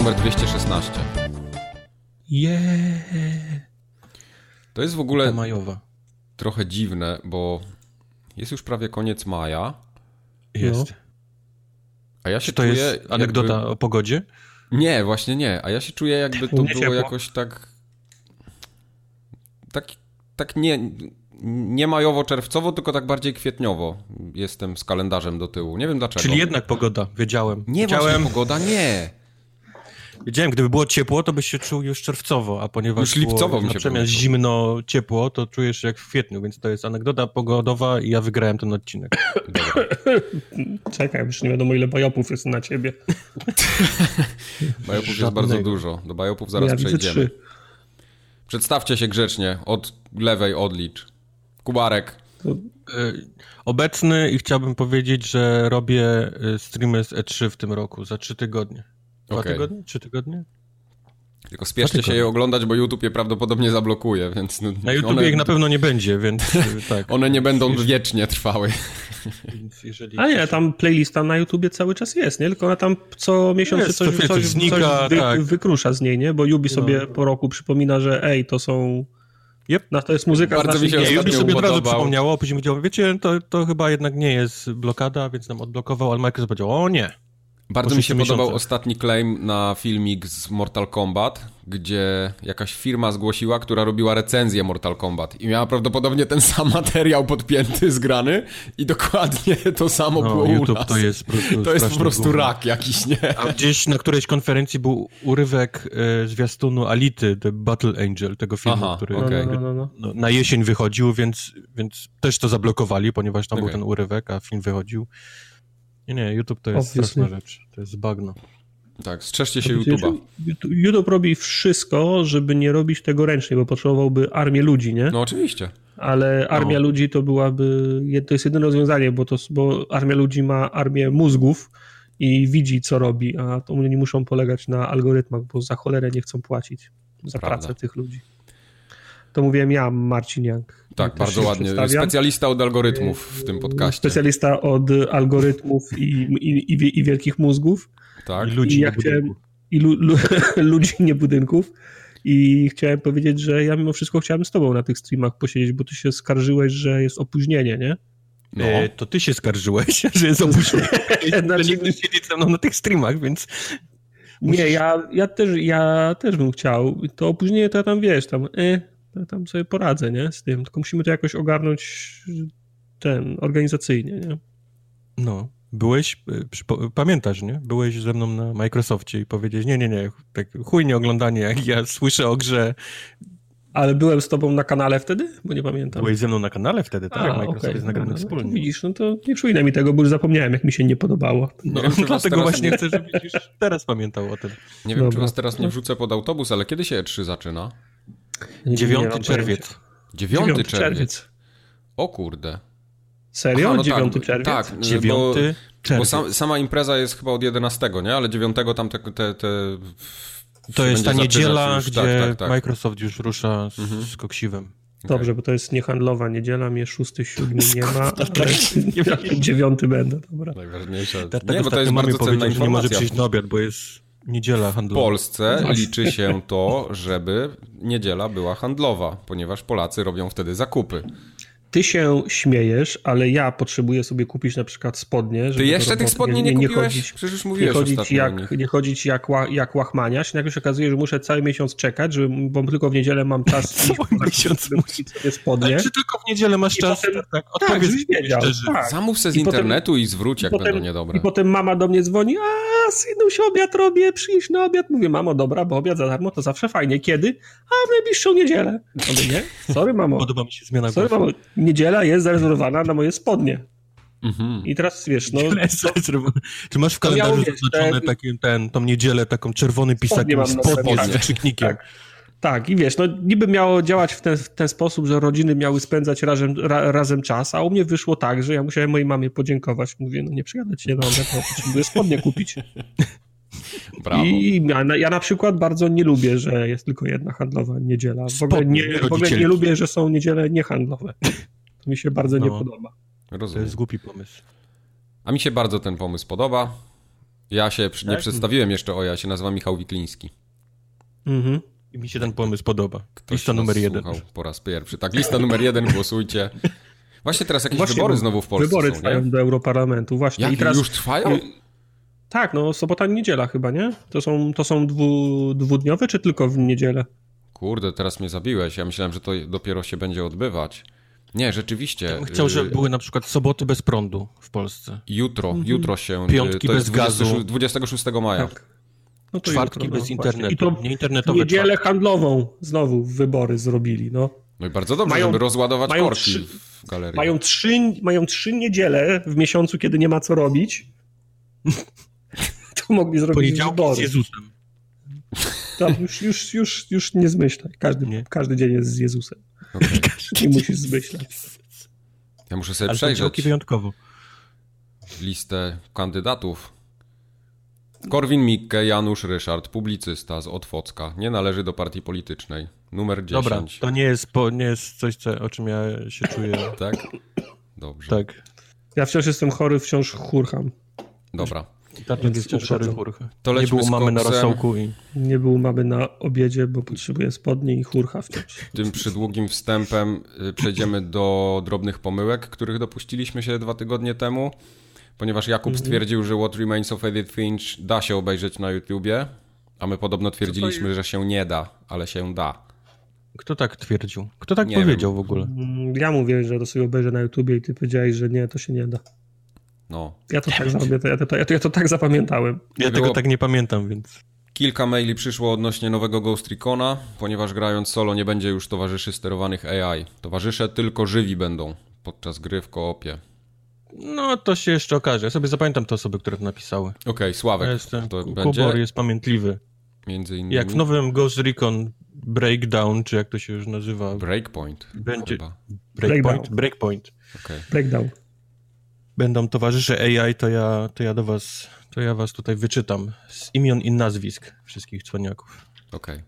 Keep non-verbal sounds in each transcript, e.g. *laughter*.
Numer 216. Yeah. To jest w ogóle Ta majowa. trochę dziwne, bo jest już prawie koniec maja, Jest. a ja się Czy to czuję... jest anegdota jakby... o pogodzie? Nie, właśnie nie. A ja się czuję jakby to Nie było ciepło. jakoś tak... Tak, tak nie... Nie majowo-czerwcowo, tylko tak bardziej kwietniowo jestem z kalendarzem do tyłu. Nie wiem dlaczego. Czyli jednak pogoda, wiedziałem. Nie, wiedziałem, pogoda nie. Wiedziałem, gdyby było ciepło, to byś się czuł już czerwcowo, a ponieważ Już lipcowo było na przemian zimno, ciepło, to czujesz się jak w kwietniu, więc to jest anegdota pogodowa i ja wygrałem ten odcinek. *coughs* Dobra. *coughs* Czekaj, już nie wiadomo ile bajopów jest na ciebie. *coughs* Bajopów jest bardzo dużo. Do bajopów zaraz ja przejdziemy. trzy. Przedstawcie się grzecznie. Od lewej odlicz. Kubarek. To Y, Obecny i chciałbym powiedzieć, że robię y, streamy z E3 w tym roku, za trzy tygodnie. Dwa Okej. tygodnie? Trzy tygodnie? Tylko spieszcie się je oglądać, bo YouTube je prawdopodobnie zablokuje, więc... no, Na YouTube one, ich na pewno nie będzie, więc *laughs* y, tak. one nie będą wiecznie trwały. Jeżeli A nie, tam playlista na YouTubie cały czas jest, nie? Tylko ona tam co miesiąc Jest, coś, coś, coś znika, coś wy, tak. wykrusza z niej, nie? Bo Yubi No. sobie po roku przypomina, że ej, to są... Yep. No, to jest muzyka Bardzo z mi się Nie, Yubi sobie od razu przypomniało, a później powiedział, wiecie, to, to chyba jednak nie jest blokada, więc nam odblokował, ale Microsoft powiedział, o nie. Bardzo mi się podobał ostatni claim na filmik z Mortal Kombat, gdzie jakaś firma zgłosiła, która robiła recenzję Mortal Kombat i miała prawdopodobnie ten *laughs* sam materiał podpięty, zgrany i dokładnie to samo było No, u YouTube nas. to jest po prostu To jest po prostu rak jakiś, nie? A gdzieś na którejś konferencji był urywek e, zwiastunu Ality, The Battle Angel, tego filmu, Aha, który okej. no, no, no, no. no, na jesień wychodził, więc, więc też to zablokowali, ponieważ tam Okej. był ten urywek, a film wychodził. Nie, nie, YouTube to jest Obviously. straszna rzecz. To jest bagno. Tak, strzeżcie się YouTube- YouTube'a. YouTube robi wszystko, żeby nie robić tego ręcznie, bo potrzebowałby armię ludzi, nie? No oczywiście. Ale armia No. ludzi to byłaby, to jest jedyne rozwiązanie, bo, to, bo armia ludzi ma armię mózgów i widzi, co robi, a to oni muszą polegać na algorytmach, bo za cholerę nie chcą płacić za Prawda. pracę tych ludzi. To mówiłem ja, Marcin Jank. Tak, bardzo ładnie. przedstawiam. Specjalista od algorytmów w tym podcaście. Specjalista od algorytmów i, i, i, i wielkich mózgów. Tak. I ludzi I ja chciałem, budynku. i lu, lu, *laughs* ludzi, nie budynków. I chciałem powiedzieć, że ja mimo wszystko chciałem z tobą na tych streamach posiedzieć, bo ty się skarżyłeś, że jest opóźnienie, nie? No. E, to ty się skarżyłeś, *laughs* że jest opóźnienie. *laughs* Znaczy- nie chcesz siedzieć ze mną na tych streamach, więc Nie, ja, ja, też, ja też bym chciał. To opóźnienie to ja tam wiesz, tam, e, tam sobie poradzę, nie? Z tym. Tylko musimy to jakoś ogarnąć ten, organizacyjnie, nie? no, byłeś, przypo- pamiętasz, nie? Byłeś ze mną na Microsoftie i powiedziałeś, nie, nie, nie, tak chujnie oglądanie, jak ja słyszę o grze. Ale byłem z tobą na kanale wtedy? Bo nie pamiętam. Byłeś ze mną na kanale wtedy, tak? A, Microsoft okej. jest nagrany No, no, wspólnie. Widzisz, no to nie przyjmę mi tego, bo już zapomniałem, jak mi się nie podobało. No, Nie wiem, czy dlatego właśnie nie- chcę, żebyś już teraz pamiętał o tym. Nie wiem, czy Dobra. was teraz nie wrzucę pod autobus, ale kiedy się E3 zaczyna? Nie- nie 9 mam czerwiec. pojęcia. 9 Dziewiąty czerwiec. O kurde. Serio? Aha, no 9 tak, czerwiec? Tak, bo, 9 bo czerwiec. sam, sama impreza jest chyba od 11, nie? Ale 9 tam te... te, te To jest ta niedziela, już. gdzie Tak, tak, tak. Microsoft już rusza z, Mhm. z koksiwem. Dobrze, bo to jest niehandlowa niedziela, mnie 6, 7 nie ma, *laughs* to ale tak? *laughs* 9 będę, dobra. Najważniejsze. Tak, Nie, bo to jest bardzo cenna że nie może informacja. przyjść na obiad, bo jest niedziela W handlowa. Polsce liczy się to, żeby niedziela była handlowa, ponieważ Polacy robią wtedy zakupy. Ty się śmiejesz, ale ja potrzebuję sobie kupić na przykład spodnie. Ty żeby do jeszcze tych spodni nie, kupiłeś? chodzić, Przecież już nie mówiłeś chodzić, jak, nich. nie chodzić jak, ła, jak łachmaniasz. Nagle się okazuje, że muszę cały miesiąc czekać, żeby, bo tylko w niedzielę mam czas *laughs* Cały miesiąc zakupy, kupić sobie spodnie. Czy tylko w niedzielę masz I czas? potem- tak, Tak, odpowiedz żebyś wiedział. Tak. Zamów se z I potem- internetu i zwróć, jak I potem, będą niedobre. I potem mama do mnie dzwoni, a synuś, obiad robię, przyjdź na obiad. Mówię, mamo, dobra, bo obiad za darmo to zawsze fajnie. Kiedy? A w najbliższą niedzielę. Mówię, nie? Sorry, mamo. Podoba mi się zmiana Sorry, mamo. Niedziela jest zarezerwowana na moje spodnie. Mhm. I teraz wiesz, no... Czy masz w To miało, kalendarzu zaznaczone te- taki, ten, tą niedzielę taką czerwony pisak Spodnie z tak. wykrzyknikiem? Tak. Tak, i wiesz, no niby miało działać w ten, w ten sposób, że rodziny miały spędzać razem, ra, razem czas, a u mnie wyszło tak, że ja musiałem mojej mamie podziękować. Mówię, no nie przyjadę cię na obiad, bo potrzebuję spodnie kupić. *laughs* Brawo. I ja na, ja na przykład bardzo nie lubię, że jest tylko jedna handlowa niedziela. W ogóle nie, w ogóle nie lubię, że są niedziele niehandlowe. To mi się bardzo nie No. podoba. To Rozumiem. jest głupi pomysł. A mi się bardzo ten pomysł podoba. Ja się nie Tak? przedstawiłem jeszcze, o ja się nazywam Michał Wikliński. Mhm. I mi się ten pomysł podoba. Ktoś Lista numer jeden. Po raz pierwszy. Tak, lista numer jeden, głosujcie. Właśnie teraz jakieś Właśnie, wybory bo znowu w Polsce Wybory są, trwają nie? do Europarlamentu, właśnie. Jak, I teraz, już trwają? Tak, no sobota, niedziela chyba, nie? To są, to są dwu, dwudniowe, czy tylko w niedzielę? Kurde, teraz mnie zabiłeś. Ja myślałem, że to dopiero się będzie odbywać. Nie, rzeczywiście. Ja bym chciał, y, żeby były na przykład soboty bez prądu w Polsce. Jutro, jutro się. y, Piątki to jest bez gazu. 26 26 maja. Tak. No to Czwartki jutro, no, bez właśnie. internetu. I to nie internetowe niedzielę czwartki. handlową znowu wybory zrobili, no. No i bardzo dobrze, Mają- żeby rozładować mają korki trzy- w galerii. Mają trzy, mają trzy niedziele w miesiącu, kiedy nie ma co robić. Mogli zrobić Poniedziałki z. Jezusem. Tam już, już, już, już nie zmyślaj. Każdy, Nie. każdy dzień jest z Jezusem. Okej. *laughs* Nie musisz zmyślać. Ja muszę sobie Ale przejrzeć wyjątkowo. listę kandydatów. Korwin Mikke, Janusz Ryszard, publicysta z Otwocka. Nie należy do partii politycznej. Numer 10. Dobra, to nie jest, po, nie jest coś, co, o czym ja się czuję. Tak? Dobrze. tak. Ja wciąż jestem chory, wciąż churcham. Dobra. Więc jest chór. To Nie było mamy na rosołku i... Nie był mamy na obiedzie, bo potrzebuję spodni i churcha wciąż. Tym przydługim wstępem y, przejdziemy do drobnych pomyłek, których dopuściliśmy się dwa tygodnie temu, ponieważ Jakub Mhm. stwierdził, że What Remains of Edith Finch da się obejrzeć na YouTubie, a my podobno twierdziliśmy, że się nie da, ale się da. Kto tak twierdził? Kto tak Nie powiedział wiem. w ogóle? Ja mówię, że to sobie obejrzę na YouTubie i ty powiedziałeś, że nie, to się nie da. No. Ja to, tak, zapamięta, ja to, ja to, ja to tak zapamiętałem. Ja było- tego tak nie pamiętam, więc... Kilka maili przyszło odnośnie nowego Ghost Recona, ponieważ grając solo nie będzie już towarzyszy sterowanych AI. Towarzysze tylko żywi będą podczas gry w koopie. No, to się jeszcze okaże. Ja sobie zapamiętam te osoby, które to napisały. Okej, Sławek, Ja jestem... to Kubor będzie jest pamiętliwy. między innymi Jak w nowym Ghost Recon Breakdown, czy jak to się już nazywa? Breakpoint Będzie-. Breakpoint. Breakdown. Breakpoint. Okej. Breakdown. Będą towarzysze AI, to ja, to ja do was, to ja was tutaj wyczytam z imion i nazwisk wszystkich cwaniaków. okej.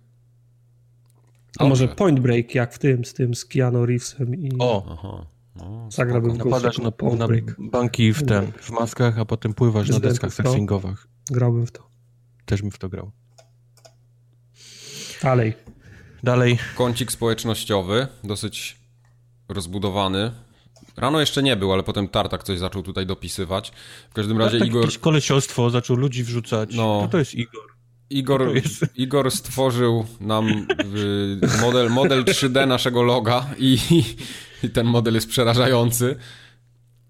A może. Point Break, jak w tym, z tym, z Keanu Reevesem i O, Aha. No, zagrałbym napadasz na, Point na Break. banki w ten, w maskach, a potem pływasz na deskach surfingowych. Grałbym w to. Też bym w to grał. Dalej. Dalej, Kącik społecznościowy, dosyć rozbudowany. Rano jeszcze nie był, ale potem Tartak coś zaczął tutaj dopisywać. W każdym razie tak Igor, jakieś kolesiostwo, zaczął ludzi wrzucać. No. No. To, to jest Igor. Igor, Igor stworzył nam y, model, model 3D naszego loga i, i ten model jest przerażający.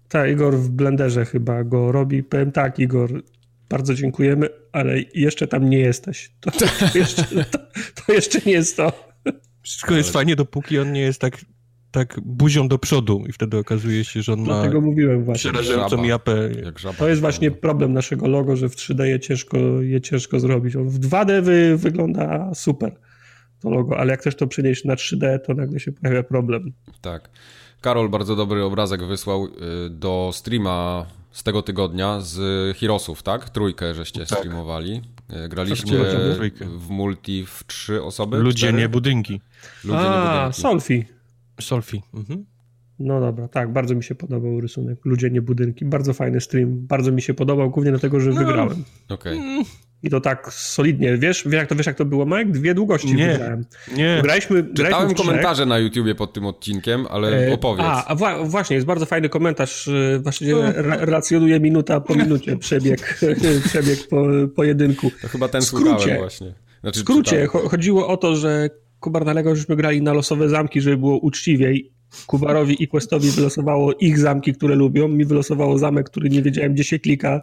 Tak, Igor w Blenderze chyba go robi. Powiem tak, Igor, bardzo dziękujemy, ale jeszcze tam nie jesteś. To, to, *laughs* jeszcze, to, to jeszcze nie jest to. Wszystko jest fajnie, dopóki on nie jest tak, tak buzią do przodu i wtedy okazuje się, że on ma Dlatego mówiłem właśnie. przerażającą japę. To jest właśnie problem naszego logo, że w 3D je ciężko, je ciężko zrobić. On W 2D wy, wygląda super to logo, ale jak też to przenieść na 3D, to nagle się pojawia problem. Tak. Karol bardzo dobry obrazek wysłał y, do streama z tego tygodnia z Heroesów, tak? Trójkę żeście Tak. streamowali. Y, Graliście w multi w trzy osoby? Ludzie, Cztery? nie budynki. Ludzie, nie A, budynki. Solfi. Solfi. Mhm. No dobra, tak, bardzo mi się podobał rysunek. Ludzie, nie budynki. Bardzo fajny stream. Bardzo mi się podobał, głównie dlatego, że wygrałem. Okej. I to tak solidnie. Wiesz, wiesz, jak to, wiesz jak to było, Mike? Dwie długości Nie. wygrałem. Nie, Graliśmy, graliśmy Czytałem komentarze na YouTubie pod tym odcinkiem, ale E, opowiedz. A, a wła- właśnie, jest bardzo fajny komentarz. e, Właściwie re- relacjonuje minuta po minucie *laughs* przebieg, *laughs* przebieg po, pojedynku. To chyba ten w skrócie. słuchałem właśnie. Znaczy, W skrócie czytałem. chodziło o to, że Kubarnalego żeśmy grali na losowe zamki, żeby było uczciwiej. Kubarowi i Questowi wylosowało ich zamki, które lubią. Mi wylosowało zamek, który nie wiedziałem, gdzie się klika.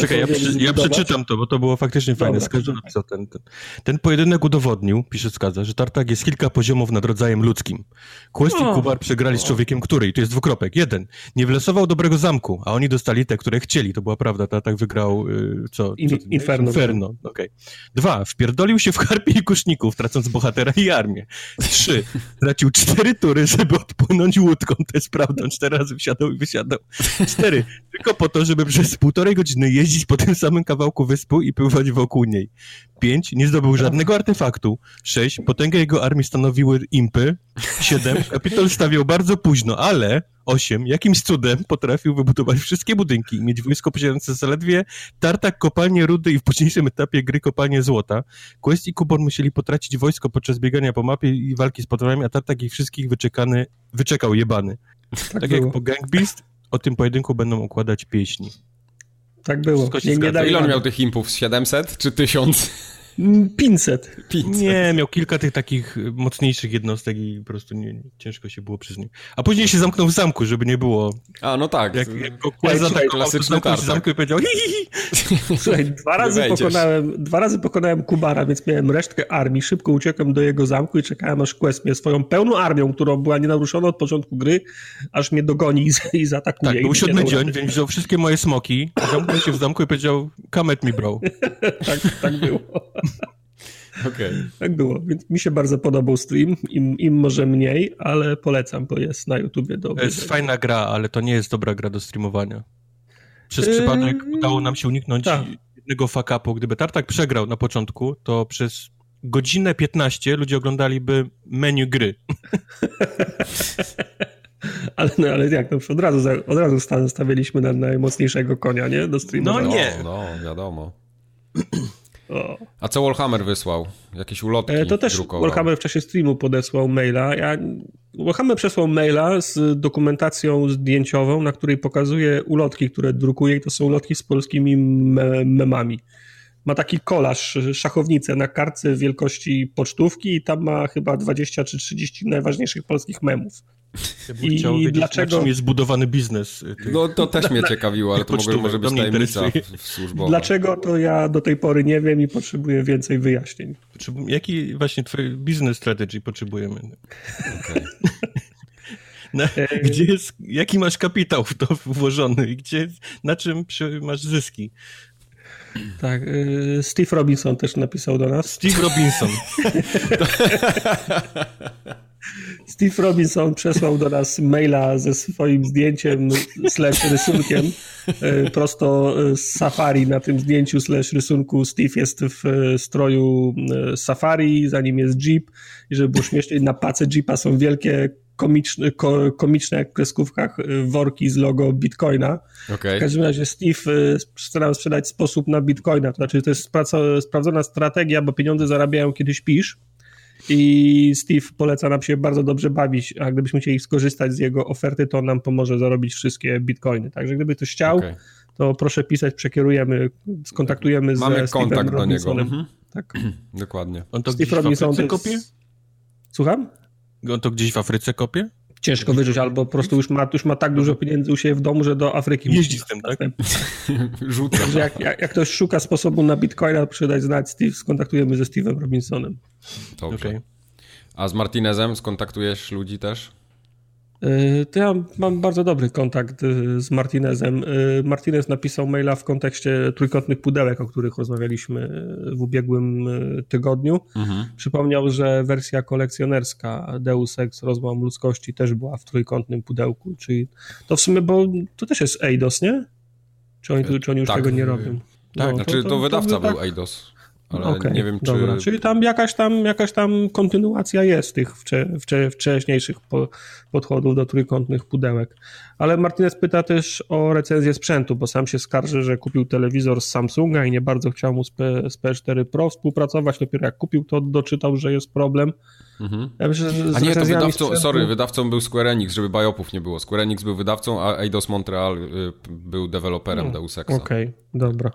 Czekaj, ja, przy, ja przeczytam to, bo to było faktycznie fajne. Dobra. Skaza napisał ten, ten. ten pojedynek udowodnił, pisze Skaza, że Tartak jest kilka poziomów nad rodzajem ludzkim. Quest i. Kubar przegrali z człowiekiem, który, i to jest dwukropek, jeden, nie wylosował dobrego zamku, a oni dostali te, które chcieli. To była prawda, Tartak wygrał, y, co? In- co Inferno. Inferno, okej. Dwa, wpierdolił się w harpie i kuszników, tracąc bohatera i armię. Trzy, tracił cztery tury, żeby odpłynąć łódką, to jest prawda, cztery razy wsiadał i wysiadał. Cztery, tylko po to, żeby przez półtorej godziny jeździć po tym samym kawałku wyspu i pływać wokół niej. 5. Nie zdobył żadnego artefaktu. 6. Potęgę jego armii stanowiły impy. 7. *laughs* Kapitol stawiał bardzo późno, ale 8. Jakimś cudem potrafił wybudować wszystkie budynki i mieć wojsko posiadające zaledwie tartak, kopalnie rudy i w późniejszym etapie gry kopalnie złota. Quest i Kubon musieli potracić wojsko podczas biegania po mapie i walki z potworami, a tartak ich wszystkich wyczekany, wyczekał jebany. Tak, tak jak po Gang Beast, o tym pojedynku będą układać pieśni. Tak było. Nie, nie Ile on miał tych impów? 700 czy 1000? 500. 500. Nie, miał kilka tych takich mocniejszych jednostek i po prostu nie, ciężko się było przez nie. A później się zamknął w zamku, żeby nie było. A, no tak. Jak, jak go klasyczny to się zamknął i powiedział hi, hi, hi. *laughs* Słuchaj, dwa razy, pokonałem, dwa razy pokonałem Kubara, więc miałem resztkę armii, szybko uciekłem do jego zamku i czekałem aż Quest mnie swoją pełną armią, którą była nienaruszona od początku gry, aż mnie dogoni i, i zaatakuje. Tak, był siódmy dzień, więc wziął wszystkie moje smoki, zamknął się w zamku i powiedział come at me, bro. tak, tak było. *laughs* Okay. Tak było, więc mi się bardzo podobał stream, im, im może mniej, ale polecam, bo jest na YouTubie dobry. To jest fajna gra, ale to nie jest dobra gra do streamowania. Przez yy... przypadek udało nam się uniknąć tak. jednego fuck-upu. Gdyby Tartak przegrał na początku, to przez godzinę 15 ludzie oglądaliby menu gry. *laughs* ale, no, ale jak, no, od razu, od razu stawialiśmy na najmocniejszego konia, nie? Do streamowania. No nie. No, no wiadomo. A co Warhammer wysłał? Jakieś ulotki e, To też drukował. Warhammer w czasie streamu podesłał maila. Ja, Warhammer przesłał maila z dokumentacją zdjęciową, na której pokazuje ulotki, które drukuje i to są ulotki z polskimi me memami. Ma taki kolaż, szachownicę na kartce wielkości pocztówki i tam ma chyba 20 czy 30 najważniejszych polskich memów. Ja I wiedzieć, dlaczego jest zbudowany biznes. Y, no to też mnie ciekawiło, ale to może, może być tajemnica służbowa. Dlaczego to ja do tej pory nie wiem i potrzebuję więcej wyjaśnień. Jaki właśnie twój biznes strategy potrzebujemy? Okay. *laughs* Na, e, gdzie jest, jaki masz kapitał w to włożony gdzie, na czym masz zyski? Tak, y, Steve Robinson też napisał do nas. Steve Robinson. *laughs* Steve Robinson przesłał do nas maila ze swoim zdjęciem slash rysunkiem e, prosto z Safari na tym zdjęciu slash rysunku Steve jest w e, stroju Safari, za nim jest Jeep i żeby było śmieszniej, na pace Jeepa są wielkie komiczne, ko, komiczne jak w kreskówkach worki z logo Bitcoina. Okay. W każdym razie Steve starał sprzedać sposób na Bitcoina, to znaczy to jest sprawdzona strategia, bo pieniądze zarabiają kiedy śpisz i Steve poleca nam się bardzo dobrze bawić, a gdybyśmy chcieli skorzystać z jego oferty, to on nam pomoże zarobić wszystkie bitcoiny. Także gdyby ktoś chciał, okay. to proszę pisać, przekierujemy, skontaktujemy Mamy z kontakt do niego. Mhm. Tak. *clears throat* Dokładnie. On to Steve Robinson to kopie? Słucham? On to gdzieś w Afryce kopie? ciężko wyrzucić, albo po prostu już ma, już ma tak dużo pieniędzy u siebie w domu, że do Afryki jeździ z tym, tak? *laughs* Rzuca. Jak, jak, jak, ktoś szuka sposobu na bitcoina, proszę dać znać Steve, skontaktujemy ze Steve'em Robinsonem. Dobrze. Okay. A z Martinezem skontaktujesz ludzi też? Y, to ja mam bardzo dobry kontakt y, z Martinezem. Y, Martinez napisał maila w kontekście trójkątnych pudełek, o których rozmawialiśmy w ubiegłym tygodniu. Mhm. Przypomniał, że wersja kolekcjonerska Deus Ex Rozłam Ludzkości też była w trójkątnym pudełku, czyli to w sumie, bo to też jest Eidos, nie? Czy oni, czy oni już tak. tego nie robią? Tak, no, znaczy to, to, to wydawca to był tak... Eidos ale okay, nie wiem, czy... Dobra. Czyli tam jakaś tam, jakaś tam kontynuacja jest tych wcze, wcze, wcześniejszych po, podchodów do trójkątnych pudełek. Ale Martinez pyta też o recenzję sprzętu, bo sam się skarży, że kupił telewizor z Samsunga i nie bardzo chciał mu z, P, z P4 Pro współpracować. Dopiero jak kupił, to doczytał, że jest problem. Mhm. Ja myślę, a nie, to wydawcą, sprzętu... sorry, wydawcą był Square Enix, żeby biopów nie było. Square Enix był wydawcą, a Eidos Montreal y, był deweloperem hmm. Deus Exa. Okej, okay, dobra.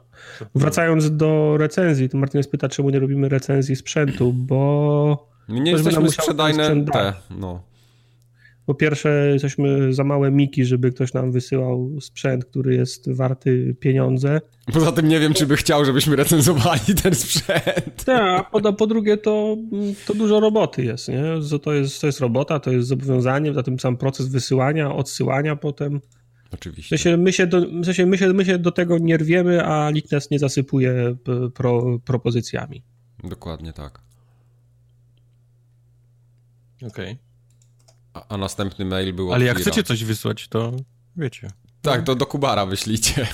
Wracając do recenzji, to Martinez pyta, czemu nie robimy recenzji sprzętu, bo... Nie jesteśmy sprzedajne te, no. Po pierwsze, jesteśmy za małe miki, żeby ktoś nam wysyłał sprzęt, który jest warty pieniądze. Poza tym nie wiem, czy by chciał, żebyśmy recenzowali ten sprzęt. Tak, a po, po drugie to, to dużo roboty jest, nie? To jest, to jest robota, to jest zobowiązanie, za tym sam proces wysyłania, odsyłania potem. Oczywiście. W sensie my, się do, w sensie my, się, my się do tego nie rwiemy, a nikt nas nie zasypuje pro, propozycjami. Dokładnie tak. Okej. Okay. A, a następny mail był Ale jak chcecie coś wysłać, to wiecie. Tak, to do Kubara wyślijcie.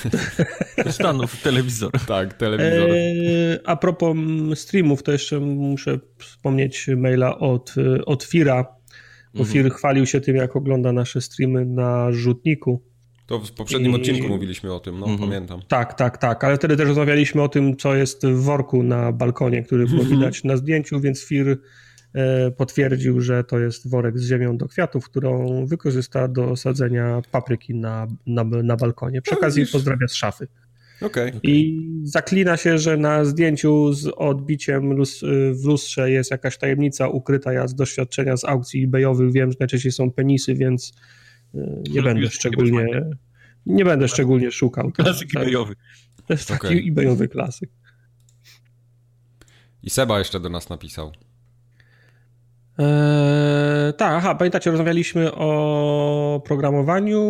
Stanów telewizor. *laughs* Tak, telewizor. Eee, a propos streamów, to jeszcze muszę wspomnieć maila od, od Fira, bo mhm. Fir chwalił się tym, jak ogląda nasze streamy na rzutniku. To w poprzednim I... odcinku mówiliśmy o tym, no mhm. pamiętam. Tak, tak, tak, ale wtedy też rozmawialiśmy o tym, co jest w worku na balkonie, który było mhm. widać na zdjęciu, więc Fir potwierdził, że to jest worek z ziemią do kwiatów, którą wykorzysta do sadzenia papryki na, na, na balkonie. Przy no, okazji pozdrawia z szafy. Okay. I zaklina się, że na zdjęciu z odbiciem lus w lustrze jest jakaś tajemnica ukryta. Ja z doświadczenia z aukcji ebayowych wiem, że najczęściej są penisy, więc e, nie będę szczególnie nie będę szczególnie szukał. Klasyk tak, ebayowy. To jest taki okay. ebayowy klasyk. I Seba jeszcze do nas napisał. Eee, tak, aha, pamiętacie, rozmawialiśmy o programowaniu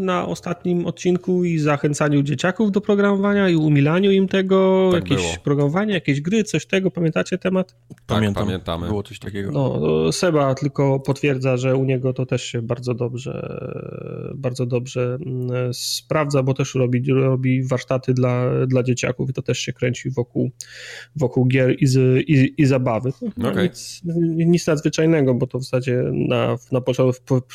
na ostatnim odcinku i zachęcaniu dzieciaków do programowania i umilaniu im tego, tak jakieś było. programowanie, jakieś gry, coś tego, pamiętacie temat? Tak, Pamiętam, pamiętamy. Było coś takiego. No, Seba tylko potwierdza, że u niego to też się bardzo dobrze, bardzo dobrze mm, sprawdza, bo też robi, robi warsztaty dla, dla dzieciaków i to też się kręci wokół, wokół gier i, z, i, i zabawy. No, okay. nic, nic nadzwyczajnego, bo to w zasadzie na, na,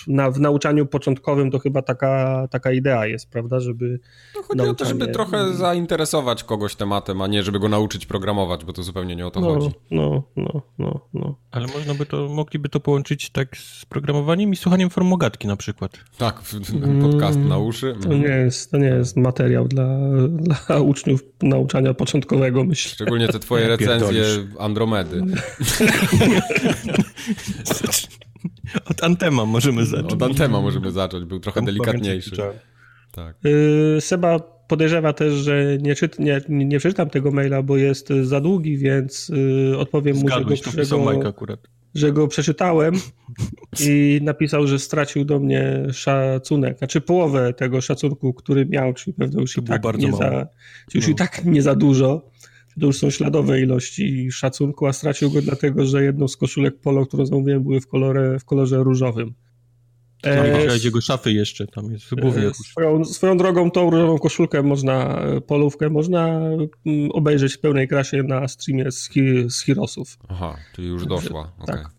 na, w nauczaniu początkowym to chyba taka, taka idea jest, prawda, żeby... No chodzi nauczanie... o to, żeby trochę zainteresować kogoś tematem, a nie żeby go nauczyć programować, bo to zupełnie nie o to no, chodzi. No, no, no, no. Ale można by to, mogliby to połączyć tak z programowaniem i słuchaniem formogatki na przykład. Tak, podcast na uszy. To nie jest, to nie jest materiał dla, dla uczniów nauczania początkowego, myślę. Szczególnie te twoje recenzje Andromedy. *laughs* *laughs* *laughs* Od Antema możemy zacząć. Od Antema możemy zacząć, był trochę delikatniejszy. Tak. Y, Seba podejrzewa też, że nie, czyt, nie, nie przeczytam tego maila, bo jest za długi, więc y, odpowiem Zgadłeś, mu, że go, że go, akurat. że go przeczytałem *laughs* i napisał, że stracił do mnie szacunek, znaczy połowę tego szacunku, który miał, czyli pewno już, i tak, nie za, już no. i tak nie za dużo to już są śladowe ilości szacunku, a stracił go dlatego, że jedną z koszulek polo, którą zamówiłem, były w kolorze, w kolorze różowym. E, jego szafy jeszcze, tam jest głównie. E, swoją, swoją drogą tą różową koszulkę można, polówkę można mm, obejrzeć w pełnej krasie na streamie z, z Heroesów. Aha, czyli już doszła, okay. tak.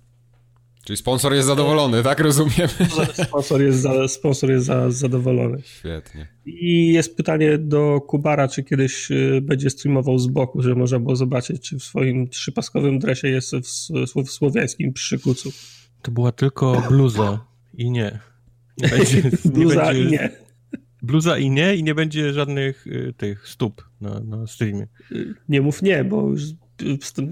Czyli sponsor jest zadowolony, tak rozumiem? *laughs* Sponsor jest, za, sponsor jest za, zadowolony. Świetnie. I jest pytanie do Kubara, czy kiedyś y, będzie streamował z boku, żeby można było zobaczyć, czy w swoim trzypaskowym dresie jest w, w, w słowiańskim przykucu. To była tylko bluza i nie. nie *laughs* będzie, bluza nie będzie, i nie. Bluza i nie, i nie będzie żadnych y, tych stóp na, na streamie. Nie mów nie, bo już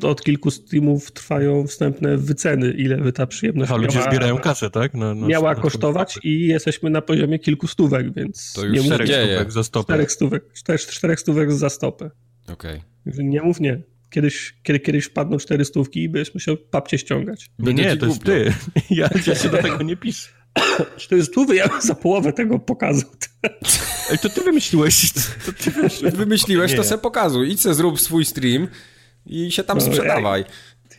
od kilku streamów trwają wstępne wyceny, ile by ta przyjemność A ludzie zbierają kasę, tak? Na, na miała kosztować i jesteśmy na poziomie kilku stówek, więc to już nie czterech dzieje. stówek za stopę. Czterech stówek, czterech, czterech stówek za stopę. Okej. Okay. Nie mów nie. Kiedyś, kiedy, kiedyś wpadną cztery stówki i byś musiał papcie ściągać. Nie, nie, to jest ty. *laughs* Ja, ja się do tego nie piszę. *coughs* Cztery stówy ja za połowę tego pokazu. Ej, to ty wymyśliłeś. *laughs* To ty wymyśliłeś, wymyśliłeś to se pokazuj. Idź se zrób swój stream i się tam no, sprzedawaj.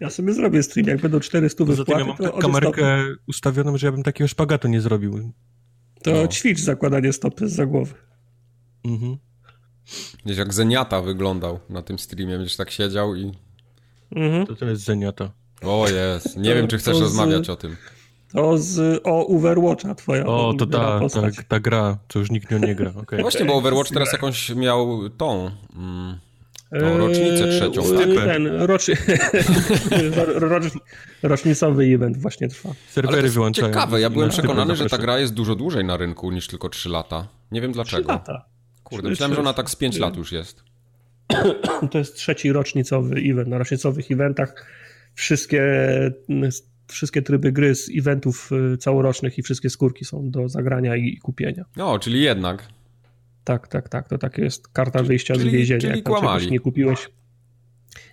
Ja sobie zrobię stream, jak będą 400 wypłaty, ja mam tak kamerkę ustawioną, że ja bym takiego szpagatu nie zrobił. To no. ćwicz zakładanie stopy za głowy. Mhm. Wiesz, jak Zeniata wyglądał na tym streamie, będziesz tak siedział i... Mhm. To to jest Zeniata. O jest, nie *laughs* to, wiem, czy chcesz rozmawiać z, o tym. To z, o Overwatcha twoja. O, to ta, ta, ta, gra, co już nikt nie gra. Okay. Właśnie, bo Overwatch teraz jakąś miał tą... Mm, no, rocznicę eee, trzecią. Stypę. Ten roczy... *laughs* rocznicowy event właśnie trwa. Serwery wyłączają. Ciekawe, ja byłem przekonany, że ta gra jest dużo dłużej na rynku niż tylko 3 lata. Nie wiem dlaczego. 3 lata. Kurde, myślałem, że ona tak z 5 lat już jest. *clears throat* To jest trzeci rocznicowy event. Na rocznicowych eventach wszystkie, wszystkie tryby gry z eventów y, całorocznych i wszystkie skórki są do zagrania i kupienia. No, czyli jednak. Tak, tak, tak. To tak jest karta wyjścia czyli, z więzienia. Czyli jak kłamali. nie kupiłeś.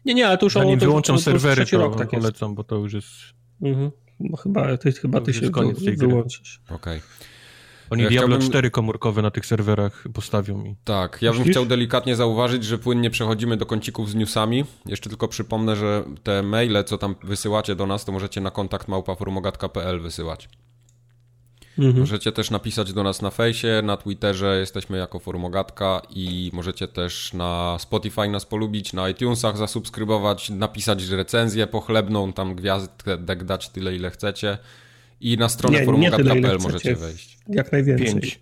Nie, nie, ale to już... Zanim to, wyłączą to, to, serwery, to rok, tak polecam, jest. bo to już jest... Mhm. No chyba ty, chyba ty się koniec tej wyłączysz. Okej. Okay. Oni ja Diablo chciałbym... 4 komórkowe na tych serwerach postawią i... Tak, ja bym chciał delikatnie zauważyć, że płynnie przechodzimy do kącików z newsami. Jeszcze tylko przypomnę, że te maile, co tam wysyłacie do nas, to możecie na kontakt małpaformogatka.pl wysyłać. Mhm. Możecie też napisać do nas na fejsie, na Twitterze, jesteśmy jako Formogatka i możecie też na Spotify nas polubić, na iTunesach zasubskrybować, napisać recenzję pochlebną, tam gwiazdek dać tyle ile chcecie i na stronę formogatka.pl możecie wejść. Jak najwięcej. Pięć.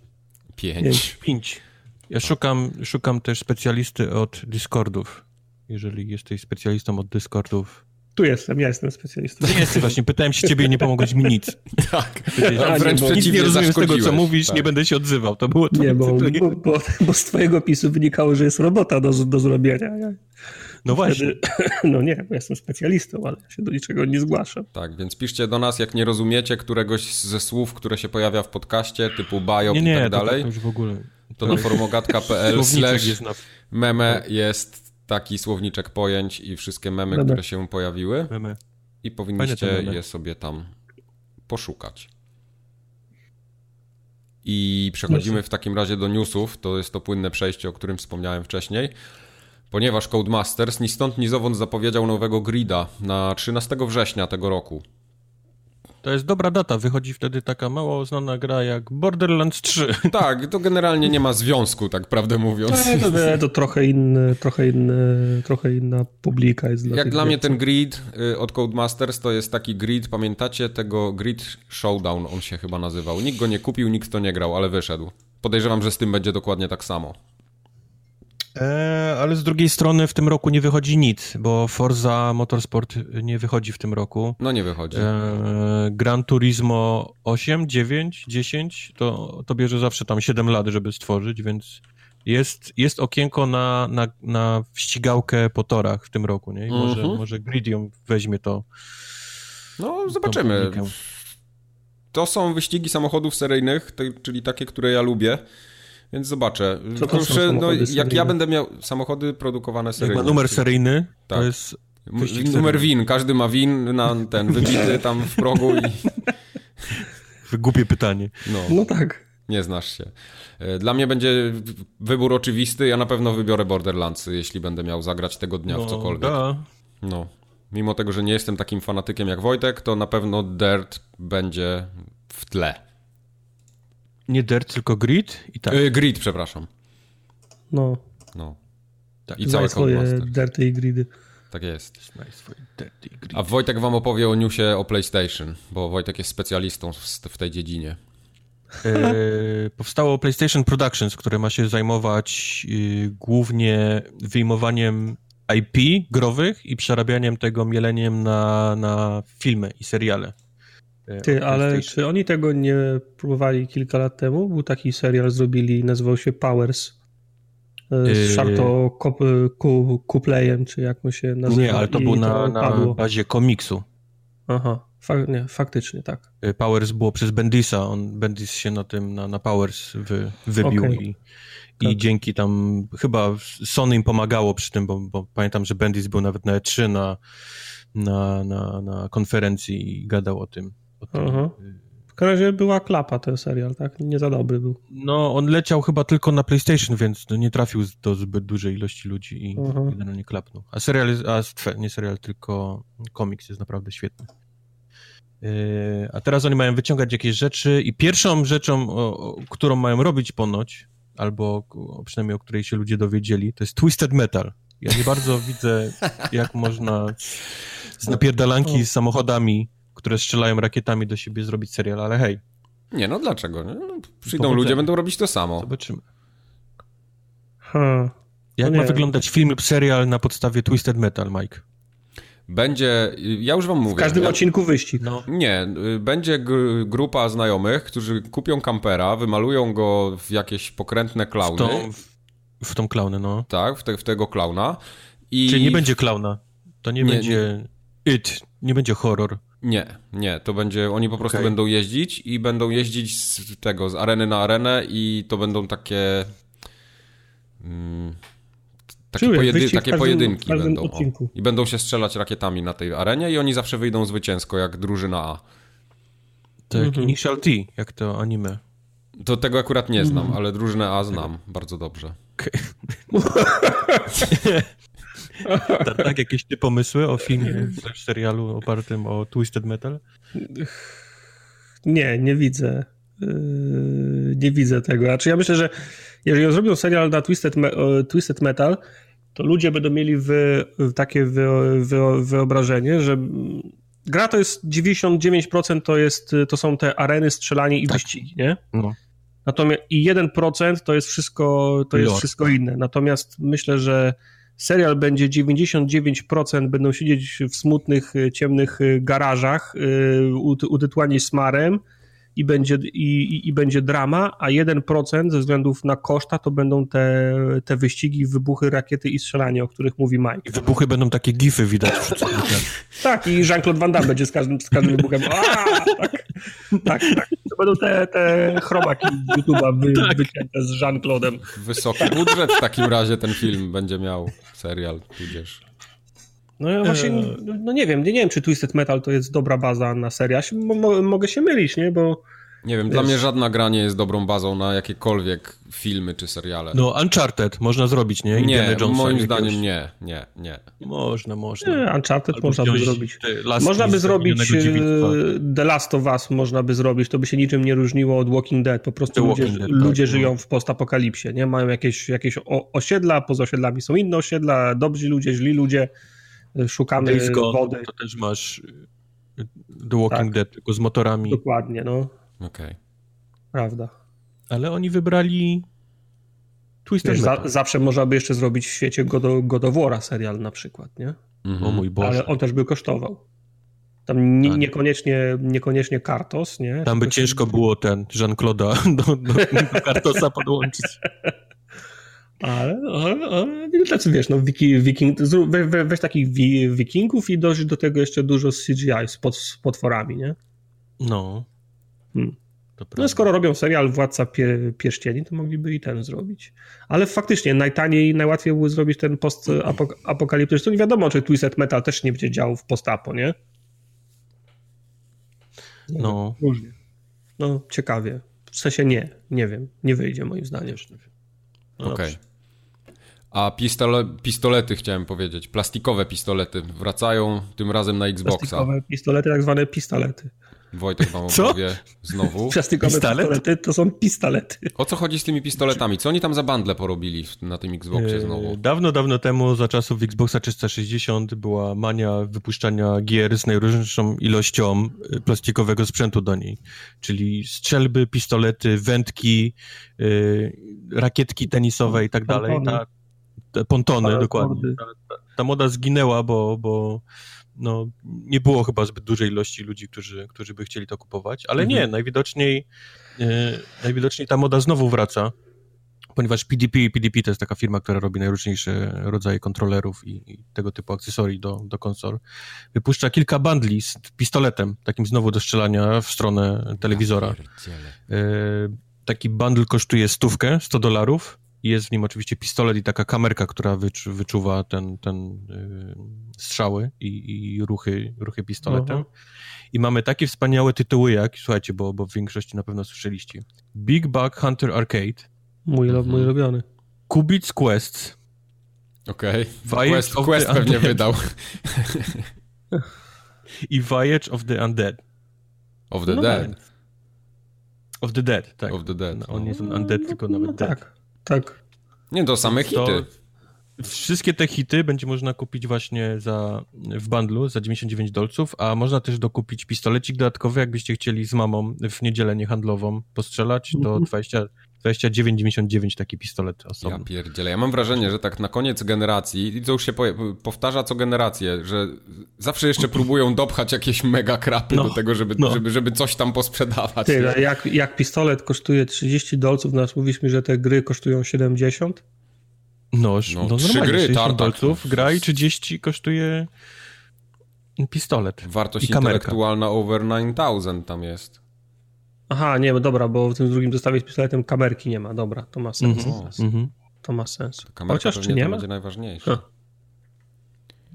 Pięć. Pięć. Ja szukam, szukam też specjalisty od Discordów. Jeżeli jesteś specjalistą od Discordów, tu jestem, ja jestem specjalistą. Nie jesteś właśnie, pytałem się ciebie i nie pomogłeś mi nic. *laughs* tak, a wręcz nie, przeciwnie, nie rozumiem z tego, co mówisz, tak. nie będę się odzywał. To było to Nie, bo, bo, bo, bo, z twojego opisu wynikało, że jest robota do, do zrobienia. No właśnie. *laughs* no nie, bo jestem specjalistą, ale ja się do niczego nie zgłaszam. Tak, więc piszcie do nas, jak nie rozumiecie któregoś ze słów, które się pojawia w podcaście, typu biop nie, nie, i tak dalej. To, to już w ogóle. To na forumogatka.pl slash meme jest taki słowniczek pojęć i wszystkie memy, meme. które się pojawiły. Meme. I powinniście je sobie tam poszukać. I przechodzimy w takim razie do newsów. To jest to płynne przejście, o którym wspomniałem wcześniej. Ponieważ Codemasters ni stąd ni zowąd zapowiedział nowego grida na 13 września tego roku. To jest dobra data, wychodzi wtedy taka mało znana gra jak Borderlands 3. *laughs* Tak, to generalnie nie ma związku, tak prawdę mówiąc. To, to, to trochę, inny, trochę, inny, trochę inna publika jest dla Jak dla mnie ten grid y, od Codemasters to jest taki grid, pamiętacie tego Grid Showdown, on się chyba nazywał. Nikt go nie kupił, nikt to nie grał, ale wyszedł. Podejrzewam, że z tym będzie dokładnie tak samo. E, ale z drugiej strony w tym roku nie wychodzi nic, bo Forza Motorsport nie wychodzi w tym roku. No nie wychodzi. E, Gran Turismo 8, 9, 10 to, to bierze zawsze tam 7 lat, żeby stworzyć, więc jest, jest okienko na, na, na ścigałkę po torach w tym roku, nie? I może, mm -hmm. może Gridium weźmie to. No, zobaczymy. To są wyścigi samochodów seryjnych, czyli takie, które ja lubię. Więc zobaczę. Co to Proszę, no, jak ja będę miał samochody produkowane seryjnie. Jak ma numer seryjny, tak. to jest Numer win, każdy ma win na ten wybity tam w progu i... *laughs* Głupie pytanie. No. no tak. Nie znasz się. E, dla mnie będzie wybór oczywisty. Ja na pewno wybiorę Borderlands, jeśli będę miał zagrać tego dnia no, w cokolwiek. Da. No. Mimo tego, że nie jestem takim fanatykiem jak Wojtek, to na pewno Dirt będzie w tle. Nie Dirt, tylko Grid? I tak. Yy, grid, przepraszam. No. No. Tak. I całe swoje Dirty i Gridy. Tak jest. A Wojtek wam opowie o newsie o PlayStation, bo Wojtek jest specjalistą w tej dziedzinie. Yy, powstało PlayStation Productions, które ma się zajmować yy, głównie wyjmowaniem IP growych i przerabianiem tego, mieleniem na, na filmy i seriale. E, Ty, ale czy oni tego nie próbowali kilka lat temu? Był taki serial, zrobili, nazywał się Powers. E, z. Sharto Kuplejem, czy jak mu się nazywa. Nie, ale to było na, na bazie komiksu. Aha, Fak, nie, faktycznie tak. E, Powers było przez Bendisa, on Bendis się na tym, na, na Powers wy, wybił okay. i, i tak. dzięki tam, chyba Sony im pomagało przy tym, bo, bo pamiętam, że Bendis był nawet na E3 na, na, na, na konferencji i gadał o tym. Aha. W każdym razie była klapa ten serial, tak? Nie za dobry był. No, on leciał chyba tylko na PlayStation, więc nie trafił do zbyt dużej ilości ludzi i Aha. generalnie klapnął. A serial, jest, a nie serial, tylko komiks jest naprawdę świetny. Yy, a teraz oni mają wyciągać jakieś rzeczy i pierwszą rzeczą, którą mają robić ponoć, albo przynajmniej o której się ludzie dowiedzieli, to jest Twisted Metal. Ja nie bardzo widzę, jak można *laughs* z napierdalanki z samochodami które strzelają rakietami do siebie, zrobić serial, ale hej. Nie, no dlaczego? No, przyjdą ludzie, będą robić to samo. Zobaczymy. Hmm. Jak no ma wyglądać film lub serial na podstawie Twisted Metal, Mike? Będzie, ja już wam mówię. W każdym ja, odcinku wyścig. No. Nie, będzie grupa znajomych, którzy kupią kampera, wymalują go w jakieś pokrętne klauny. W tą, w, w tą klaunę, no. Tak, w, te, w tego klauna. I... Czyli nie będzie klauna. To nie, nie będzie nie. it, nie będzie horror. Nie, nie, to będzie, oni po prostu okay. będą jeździć i będą jeździć z tego, z areny na arenę i to będą takie mm, takie, pojedy, takie każdym, pojedynki będą. O, I będą się strzelać rakietami na tej arenie i oni zawsze wyjdą zwycięsko, jak drużyna A. To jak mhm. Initial D, jak to anime. To tego akurat nie znam, mhm. ale drużynę A znam bardzo dobrze. Okay. *laughs* *laughs* *laughs* tak, jakieś ty pomysły o filmie, serialu opartym o Twisted Metal? Nie, nie widzę. Yy, nie widzę tego. Znaczy ja myślę, że jeżeli zrobią serial na Twisted, Twisted Metal, to ludzie będą mieli wy, takie wy, wy, wyobrażenie, że gra to jest 99% to, jest, to są te areny, strzelanie i tak. wyścigi, nie? No. Natomiast i 1% to jest wszystko, to jest wszystko inne. Natomiast myślę, że serial będzie 99% będą siedzieć w smutnych, ciemnych garażach, yy, utytułani smarem, i będzie, i, i, będzie drama, a 1% ze względów na koszta to będą te, te wyścigi, wybuchy, rakiety i strzelanie, o których mówi Mike. I wybuchy będą takie gify widać. tak, i Jean-Claude Van Damme będzie z każdym, z każdym wybuchem. tak, tak, tak. To będą te, te chromaki YouTube'a wy, tak. wycięte z Jean-Claude'em. Wysoki budżet w takim razie ten film będzie miał, serial tudzież. No ja właśnie, eee. no nie wiem, nie wiem, czy Twisted Metal to jest dobra baza na serial. Mogę się mylić, nie, bo... Nie wiem, wiesz... dla mnie żadna gra nie jest dobrą bazą na jakiekolwiek filmy czy seriale. No Uncharted można zrobić, nie? Indiana nie, Jonesa moim zdaniem nie, nie, nie. Można, można. Nie, Uncharted Albo można by zrobić. Można by zrobić e, The Last of Us, można by zrobić, to by się niczym nie różniło od Walking Dead, po prostu ludzie, Dead, ludzie tak, żyją no. w postapokalipsie, nie? Mają jakieś, jakieś osiedla, poza osiedlami są inne osiedla, dobrzy ludzie, źli ludzie, szukamy Gone, wody. To też masz y, The Walking tak. Dead, tylko z motorami. Dokładnie, no. Okej. Okay. Prawda. Ale oni wybrali Twisted Wiesz, za, Zawsze można by jeszcze zrobić w świecie God of War'a serial na przykład, nie? Mhm. O mój Boże. Ale on też by kosztował. Tam nie, tak. niekoniecznie, niekoniecznie Kartos, nie? Tam by ciężko było ten Jean-Claude'a do, do, do *laughs* Kartosa podłączyć. Ale, ale, ale tacy wiesz, no wiki, wiking, we, we, weź takich wi, wikingów i dość do tego jeszcze dużo CGI z, pod, z potworami, nie? No. Hmm. No skoro robią serial Władca Pie, Pierścieni, to mogliby i ten zrobić. Ale faktycznie najtaniej, najłatwiej było zrobić ten post-apokaliptyczny. Nie wiadomo, czy Twisted Metal też nie będzie działał w post-apo, nie? No. Różnie. No, ciekawie. W sensie nie, nie wiem. Nie wyjdzie moim zdaniem. No Okej. Okay. A pistole, pistolety chciałem powiedzieć, plastikowe pistolety wracają tym razem na Xboxa. Plastikowe pistolety, tak zwane pistolety. Wojtek wam opowie znowu. *laughs* Plastikowe Pistolet? pistolety to są pistolety. O co chodzi z tymi pistoletami? Co oni tam za bandle porobili na tym Xboxie znowu? Dawno, dawno temu, za czasów Xboxa 360 była mania wypuszczania gier z najróżniejszą ilością y, plastikowego sprzętu do niej. Czyli strzelby, pistolety, wędki, yy, rakietki tenisowe i tak dalej. Ta, te pontony, dokładnie. Ta, ta, ta moda zginęła, bo, bo no, nie było chyba zbyt dużej ilości ludzi, którzy, którzy by chcieli to kupować, ale mhm. nie, najwidoczniej, e, najwidoczniej ta moda znowu wraca, ponieważ PDP, PDP to jest taka firma, która robi najróżniejsze rodzaje kontrolerów i, i tego typu akcesorii do, do konsol, wypuszcza kilka bundli z pistoletem, takim znowu do strzelania w stronę telewizora. E, taki bundle kosztuje stówkę, 100 dolarów, jest w nim oczywiście pistolet i taka kamerka, która wyczu, wyczuwa ten, ten yy, strzały i, i, ruchy, ruchy pistoletem. Uh -huh. I mamy takie wspaniałe tytuły jak, słuchajcie, bo, bo w większości na pewno słyszeliście, Big Bug Hunter Arcade. Mój, mój mhm. ulubiony. Kubits Quest. Okej. Okay. Quest, Quest pewnie wydał. *laughs* I Voyage of the Undead. Of the no Dead. Tak. Of the Dead, tak. Of the Dead. No, on jest undead, tylko nawet no, dead. Tak. Tak. Nie, to same hity. To wszystkie te hity będzie można kupić właśnie za, w bundlu za 99 dolców, a można też dokupić pistolecik dodatkowy, jakbyście chcieli z mamą w niedzielę niehandlową postrzelać, to 20, mhm. 29,99 taki pistolet osobny. Ja pierdzielę. Ja mam wrażenie, że tak na koniec generacji, i to już się powtarza co generację, że zawsze jeszcze próbują dopchać jakieś mega krapy no, do tego, żeby, no. żeby, żeby coś tam posprzedawać. Ty, jak, jak pistolet kosztuje 30 dolców, nas mówiliśmy, że te gry kosztują 70? No, no, no trzy gry, tartak, dolców, no. gra i 30 kosztuje pistolet. Wartość intelektualna over 9000 tam jest. Aha, nie, dobra, bo w tym drugim zestawie z pistoletem kamerki nie ma. Dobra, to ma sens. Mm -hmm. To ma sens. Chociaż czy nie ma? będzie najważniejsze.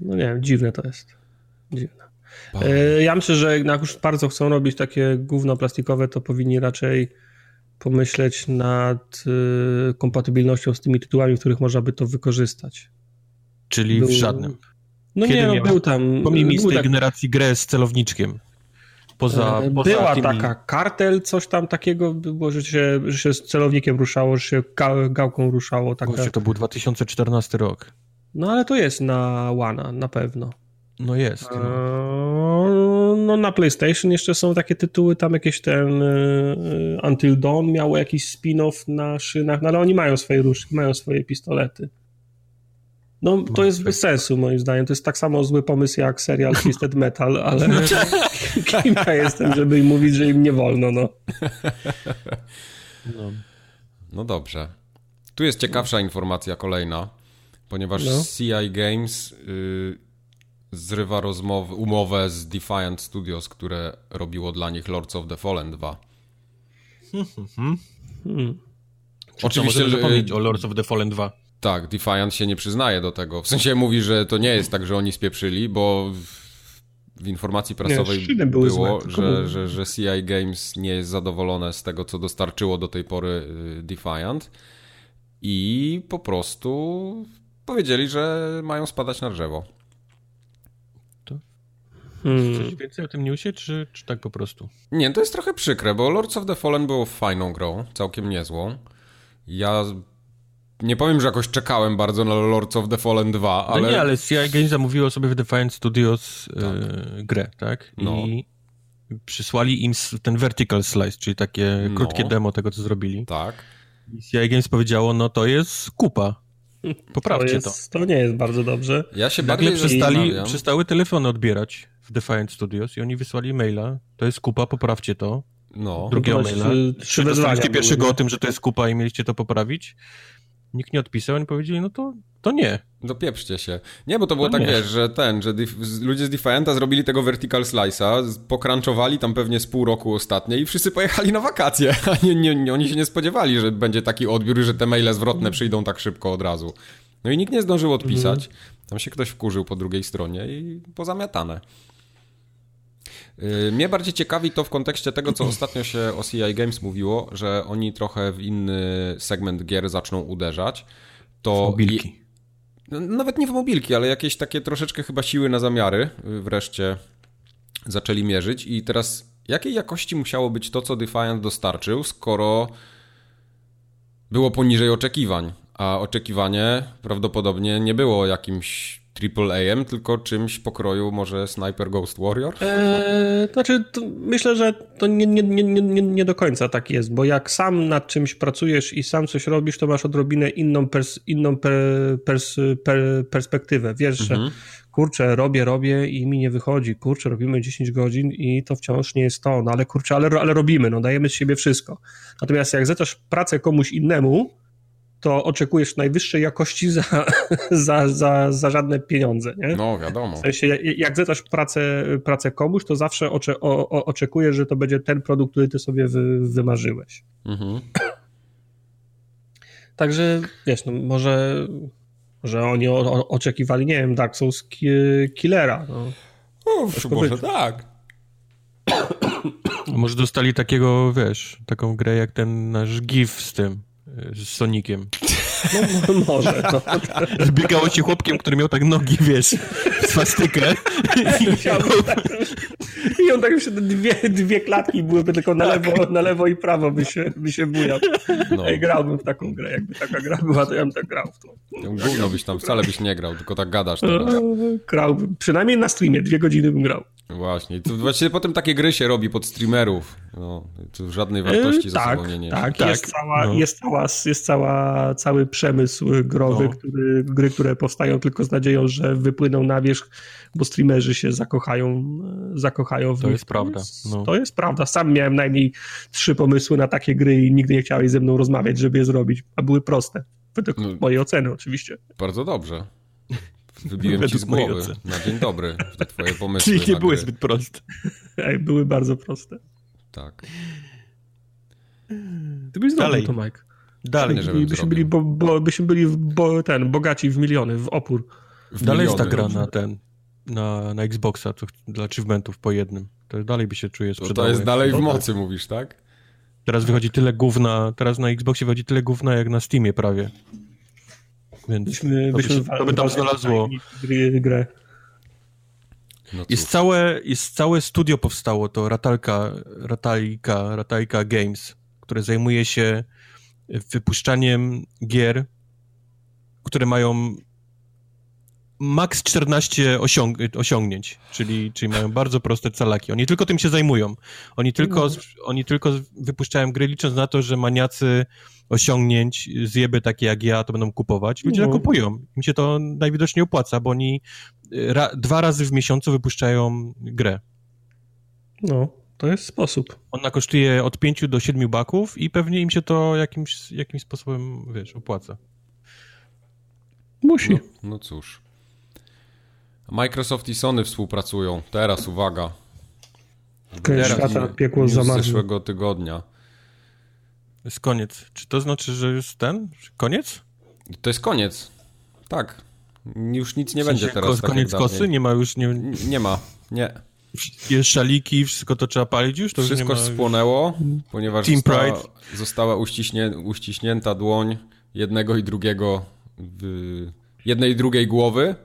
No nie wiem, dziwne to jest. Dziwne. E, ja myślę, że jak już bardzo chcą robić takie gówno plastikowe, to powinni raczej pomyśleć nad y, kompatybilnością z tymi tytułami, w których można by to wykorzystać. Czyli był... w żadnym. No Kiedy nie, no, był tam... Pomijmy z tej tak... generacji grę z celowniczkiem. Poza, E, poza Była tymi... taka kartel, coś tam takiego było, że się, że się z celownikiem ruszało, że się ga- gałką ruszało. Taka. To był 2014 rok. No ale to jest na One, na pewno. No jest. Eee, No. No na PlayStation jeszcze są takie tytuły, tam jakieś ten e, e, Until Dawn miało jakiś spin-off na szynach, no ale oni mają swoje różki, mają swoje pistolety. No to Ma jest swoje- bez sensu moim zdaniem, to jest tak samo zły pomysł jak serial Twisted Metal, ale *laughs* kim ja jestem, żeby im mówić, że im nie wolno, no. No. No dobrze. Tu jest ciekawsza informacja kolejna, ponieważ No. CI Games y, zrywa rozmowy, umowę z Defiant Studios, które robiło dla nich Lords of the Fallen 2. Mhm. Hmm. Oczywiście, Możemy że zapomnieć o Lords of the Fallen 2. tak, Defiant się nie przyznaje do tego. W sensie mówi, że to nie jest tak, że oni spieprzyli, bo w, w informacji prasowej były było, złe, że, że, że CI Games nie jest zadowolone z tego, co dostarczyło do tej pory y, Defiant i po prostu powiedzieli, że mają spadać na drzewo. Hmm. Coś więcej o tym newsie, czy, czy tak po prostu? Nie, to jest trochę przykre, bo Lords of the Fallen było fajną grą, całkiem niezłą. Ja nie powiem, że jakoś czekałem bardzo na Lords of the Fallen 2, ale... No nie, ale CI Games zamówiło sobie w Defiant Studios e, grę, tak? No. I przysłali im ten vertical slice, czyli takie No. krótkie demo tego, co zrobili. Tak. I CI Games powiedziało, no to jest kupa. Poprawcie to, to. jest, to nie jest bardzo dobrze. Ja się Nagle przestali, zastanawiam... przestały telefony odbierać w Defiant Studios i oni wysłali maila, to jest kupa, poprawcie to. No, Drugiego maila. Czy trzy dostaliście pierwszego o tym, że to jest kupa i mieliście to poprawić? Nikt nie odpisał, oni powiedzieli, no to, to nie. dopieprzcie się. Nie, bo to było No tak, wiesz, że ten, że ludzie z Defianta zrobili tego vertical slice'a, pokranczowali tam pewnie z pół roku ostatnie i wszyscy pojechali na wakacje, *laughs* a nie, nie, nie, oni się nie spodziewali, że będzie taki odbiór, że te maile zwrotne przyjdą tak szybko od razu. No i nikt nie zdążył odpisać. Tam się ktoś wkurzył po drugiej stronie i pozamiatane. Yy, Mnie bardziej ciekawi to w kontekście tego, co ostatnio się o CI Games mówiło, że oni trochę w inny segment gier zaczną uderzać. To Mobilki. no, Nawet nie w mobilki, ale jakieś takie troszeczkę chyba siły na zamiary y, wreszcie zaczęli mierzyć. I teraz jakiej jakości musiało być to, co Defiant dostarczył, skoro było poniżej oczekiwań? A oczekiwanie prawdopodobnie nie było jakimś AAA-em, tylko czymś pokroju może Sniper Ghost Warrior? Eee, to znaczy, to myślę, że to nie, nie, nie, nie, nie- do końca tak jest, bo jak sam nad czymś pracujesz i sam coś robisz, to masz odrobinę inną, pers, inną per, pers, per, perspektywę. Wiesz, że kurczę, robię, robię i mi nie wychodzi, kurczę, robimy 10 godzin i to wciąż nie jest to, no ale kurczę, ale, ale robimy, no dajemy z siebie wszystko. Natomiast jak zlecasz pracę komuś innemu, to oczekujesz najwyższej jakości za, *laughs* za, za, za żadne pieniądze, nie? No, wiadomo. W sensie, jak- zlecasz pracę, pracę komuś, to zawsze ocze, o, o, oczekujesz, że to będzie ten produkt, który ty sobie wy, wymarzyłeś. Mhm. *clears throat* Także, wiesz, no może, może oni o, o, oczekiwali, nie wiem, Dark Souls ki, Killera. No. Uf, Troszkę może być. tak. Może dostali takiego, wiesz, taką grę jak ten nasz GIF z tym, z Sonikiem. No, mo- może. No. *laughs* Zbiegało się chłopkiem, który miał tak nogi, wiesz, swastykę. *laughs* I on tak już te dwie, dwie klatki byłyby tylko na lewo, na lewo i prawo by się, by się bujał. No. Ej, grałbym w taką grę. Jakby taka gra była, to ja bym tak grał w to. Gówno byś tam wcale byś nie grał, tylko tak gadasz teraz. Grałbym. Przynajmniej na streamie. Dwie godziny bym grał. Właśnie. I to właściwie potem takie gry się robi pod streamerów. No, to żadnej wartości E, za tak, nie tak, Tak, jest, cała, no. jest, cała, jest cała, cały przemysł growy, No. który, gry, które powstają tylko z nadzieją, że wypłyną na wierzch, bo streamerzy się zakochają, e, zakochają w To nich. jest prawda, jest, no. To jest prawda. Sam miałem najmniej trzy pomysły na takie gry i nigdy nie chciałeś ze mną rozmawiać, żeby je zrobić, a były proste. Według No. mojej oceny oczywiście. Bardzo dobrze. Wybiłem ci Według z mojej głowy. Na dzień dobry. Te twoje *laughs* pomysły Czyli nie były gry. zbyt proste. *laughs* Były bardzo proste. Tak. Ty byś zrobił Dalej. to, Mike. Dalej, Nie, żebym byśmy byli, bo, bo, byśmy byli w, bo, ten, bogaci w miliony, w opór. W dalej jest ta miliony. gra na ten, na, na Xboxa, co, dla achievementów po jednym. To dalej by się czuje To, sprzedało. to jest jak- dalej w No, mocy, mówisz, tak? Teraz wychodzi tyle gówna, teraz na Xboxie wychodzi tyle gówna jak na Steamie prawie. Więc Byśmy, to by, byśmy to by tam znalazło gry, grę. No jest, całe, jest całe studio powstało, to Ratalka, Ratalika, Ratalika Games, które zajmuje się wypuszczaniem gier, które mają max 14 osiąg osiągnięć, czyli, czyli mają bardzo proste calaki. Oni tylko tym się zajmują. Oni tylko, no. oni tylko wypuszczają gry licząc na to, że maniacy osiągnięć, zjeby takie jak ja, to będą kupować. Ludzie no. kupują. Im się to najwidoczniej opłaca, bo oni y, ra dwa razy w miesiącu wypuszczają grę. No, to jest sposób. Ona kosztuje od 5 do 7 baków i pewnie im się to jakimś, jakimś sposobem, wiesz, opłaca. Musi. No, no cóż. Microsoft i Sony współpracują. Teraz uwaga. Koniec świata, piekło z zeszłego tygodnia. Jest koniec. Czy to znaczy, że jest ten? Koniec? To jest koniec. Tak. Już nic nie w sensie będzie teraz. Tak koniec kosy? Nie ma już. Nie, nie ma. Nie. Wszystkie szaliki, wszystko to trzeba palić już? To wszystko już spłonęło, ponieważ Team została, Pride. została uściśnie, uściśnięta dłoń jednego i drugiego, jednej i drugiej głowy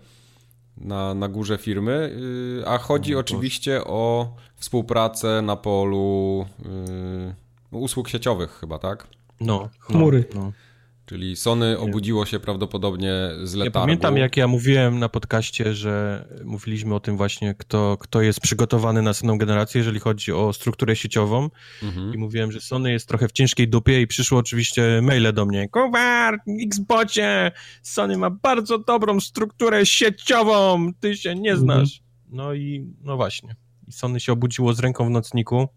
na, na górze firmy, y, a chodzi oczywiście o współpracę na polu yy, usług sieciowych chyba, tak? No. no Chmury. No. Czyli Sony obudziło się prawdopodobnie z letargu. Ja pamiętam, jak ja mówiłem na podcaście, że mówiliśmy o tym właśnie, kto, kto jest przygotowany na następną generację, jeżeli chodzi o strukturę sieciową. Mhm. I mówiłem, że Sony jest trochę w ciężkiej dupie i przyszło oczywiście maile do mnie. Kowar, Xbocie, Sony ma bardzo dobrą strukturę sieciową, ty się nie znasz. Mhm. No i no właśnie. I Sony się obudziło z ręką w nocniku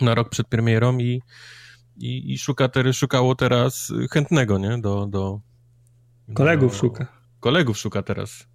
na rok przed premierą i i, i szuka ter, szukało teraz chętnego, nie? Do, do kolegów do, szuka. Kolegów szuka teraz.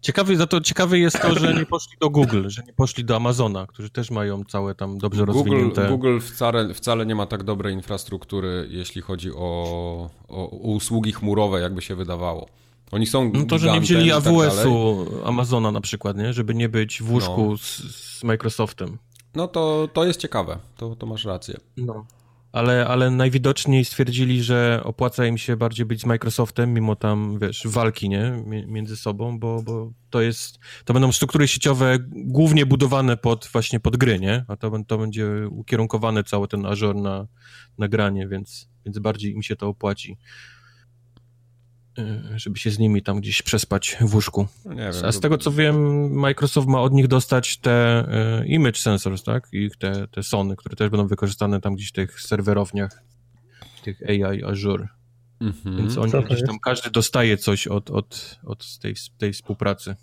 Ciekawy, za to ciekawe jest to, że nie poszli do Google, że nie poszli do Amazona, którzy też mają całe tam dobrze Google, rozwinięte... Google wcale, wcale nie ma tak dobrej infrastruktury, jeśli chodzi o, o, usługi chmurowe, jakby się wydawało. Oni są No to, że nie wzięli tak AWS-u Amazona na przykład, nie? Żeby nie być w łóżku no. z, z Microsoftem. No to, to jest ciekawe, to, to masz rację. No ale, ale najwidoczniej stwierdzili, że opłaca im się bardziej być z Microsoftem, mimo tam, wiesz, walki, nie, między sobą, bo, bo to jest, to będą struktury sieciowe głównie budowane pod, właśnie pod gry, nie, a to, to będzie ukierunkowane cały ten Azure na, na granie, więc, więc bardziej im się to opłaci. Y, żeby się z nimi tam gdzieś przespać w łóżku. No wiem, A z tego co wiem, Microsoft ma od nich dostać te y, image sensors, tak? I te, te Sony, które też będą wykorzystane tam gdzieś w tych serwerowniach, tych AI Azure. Mhm. Więc oni gdzieś tam, każdy dostaje coś od, od, od tej, tej współpracy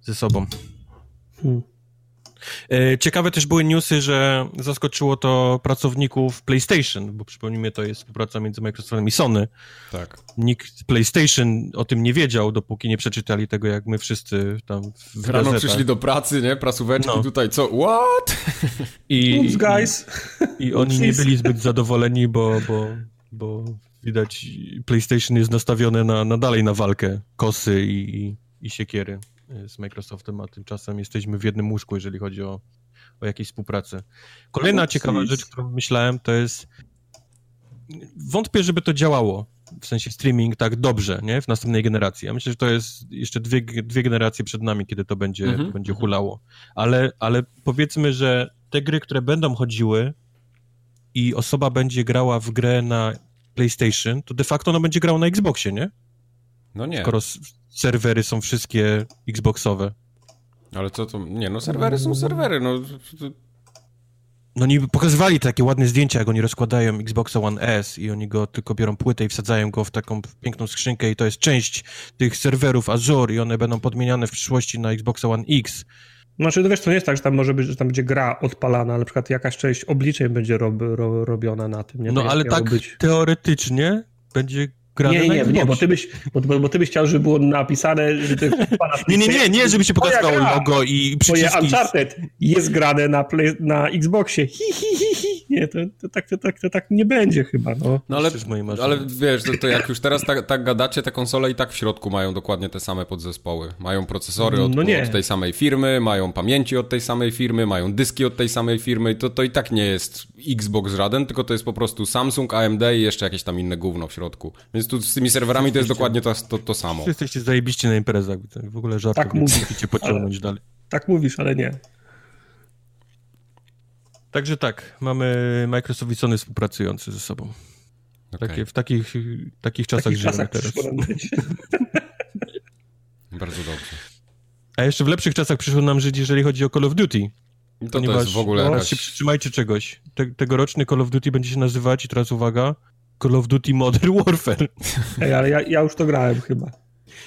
ze sobą. Hmm. E, ciekawe też były newsy, że zaskoczyło to pracowników PlayStation, bo przypomnijmy, to jest współpraca między Microsoftem i Sony. Tak. Nikt PlayStation o tym nie wiedział, dopóki nie przeczytali tego, jak my wszyscy tam w Rano gazetach. przyszli do pracy, nie? Prasóweczki no. tutaj, co? What? I, *laughs* Oops, guys. I, i oni nie byli zbyt zadowoleni, bo, bo, bo widać PlayStation jest nastawione na, na dalej na walkę kosy i, i, i siekiery. Z Microsoftem, a tymczasem jesteśmy w jednym łóżku, jeżeli chodzi o, o jakieś współpracę. Kolejna ciekawa rzecz, którą myślałem, to jest wątpię, żeby to działało, w sensie streaming tak dobrze, nie, w następnej generacji. Ja myślę, że to jest jeszcze dwie, dwie generacje przed nami, kiedy to będzie, mhm. to będzie hulało. Ale, ale powiedzmy, że te gry, które będą chodziły i osoba będzie grała w grę na PlayStation, to de facto ona będzie grała na Xboxie, nie? No nie. Skoro serwery są wszystkie Xboxowe. Ale co to? Nie, no serwery są serwery, no. No oni pokazywali takie ładne zdjęcia, jak oni rozkładają Xboxa One S i oni go tylko biorą płytę i wsadzają go w taką piękną skrzynkę i to jest część tych serwerów Azure i one będą podmieniane w przyszłości na Xboxa One X. Znaczy, to wiesz, to nie jest tak, że tam może być, że tam będzie gra odpalana, na przykład jakaś część obliczeń będzie rob, ro, robiona na tym. Nie? No ale tak być... teoretycznie będzie grane nie, nie, nie, bo ty, byś, bo, bo, ty byś chciał, żeby było napisane, że to jest Nie, nie, nie, nie, żeby się pokazało logo i przyciski. Twoje Uncharted jest grane na, play, na Xboxie. Hi, hi, hi, hi. Nie, to, to, tak, to, tak, to tak nie będzie chyba, no. No ale, ale wiesz, to, to jak już teraz tak, tak gadacie, te konsole i tak w środku mają dokładnie te same podzespoły. Mają procesory od, no od tej samej firmy, mają pamięci od tej samej firmy, mają dyski od tej samej firmy i to, to i tak nie jest Xbox żaden, tylko to jest po prostu Samsung, AMD i jeszcze jakieś tam inne gówno w środku. Więc tu z tymi serwerami to jest dokładnie to, to, to samo. Jesteście zajebiście na imprezach, w ogóle żartów tak nie musicie pociągnąć ale, dalej. Tak mówisz, ale nie. Także tak, mamy Microsoft i Sony współpracujący ze sobą. Okay. Takie, w takich, takich czasach takich żyjemy teraz. *laughs* Bardzo dobrze. A jeszcze w lepszych czasach przyszło nam żyć, jeżeli chodzi o Call of Duty. To, ponieważ, to jest w ogóle jakaś... się przytrzymajcie czegoś. Te, tegoroczny Call of Duty będzie się nazywać, i teraz uwaga, Call of Duty Modern Warfare. *laughs* Ej, ale ja, ja już to grałem chyba.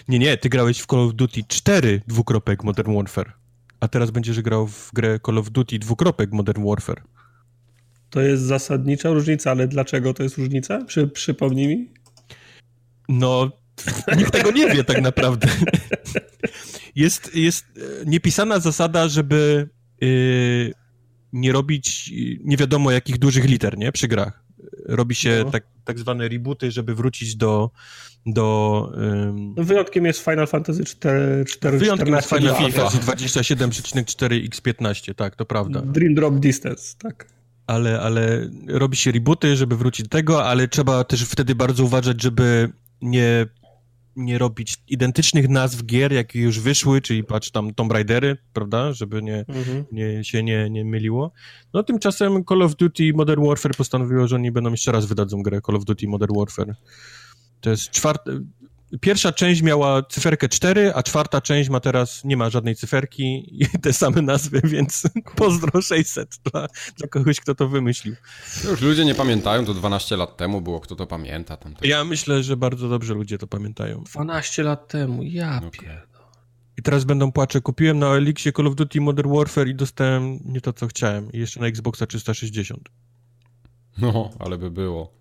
Nie, nie, ty grałeś w Call of Duty 4 dwukropek Modern Warfare, a teraz będziesz grał w grę Call of Duty dwukropek Modern Warfare. To jest zasadnicza różnica, ale dlaczego to jest różnica? Przy, przypomnij mi. No, nikt tego nie wie tak naprawdę. *laughs* Jest, jest e, niepisana zasada, żeby yy, nie robić nie wiadomo jakich dużych liter, nie? Przy grach. Robi się no. tak, tak zwane rebooty, żeby wrócić do... do no wyjątkiem jest Final Fantasy 4, 4 Wyjątkiem jest Final Fantasy 27,4x15, tak, to prawda. Dream Drop Distance, tak ale, ale robi się rebooty, żeby wrócić do tego, ale trzeba też wtedy bardzo uważać, żeby nie, nie robić identycznych nazw gier, jakie już wyszły, czyli patrz tam Tomb Raidery, prawda, żeby nie, mhm. nie, się nie, nie myliło. No tymczasem Call of Duty Modern Warfare postanowiło, że oni będą jeszcze raz wydadzą grę Call of Duty Modern Warfare. To jest czwarte, pierwsza część miała cyferkę 4, a czwarta część ma teraz, nie ma żadnej cyferki i *laughs* te same nazwy, więc *laughs* pozdro 600 dla, dla kogoś, kto to wymyślił. Już ludzie nie pamiętają, to 12 lat temu było, kto to pamięta. Ja myślę, że bardzo dobrze ludzie to pamiętają. 12 lat temu, ja okay. I teraz będą płacze. Kupiłem na Elixie Call of Duty Modern Warfare i dostałem nie to, co chciałem. I jeszcze na Xboxa 360. No, ale by było.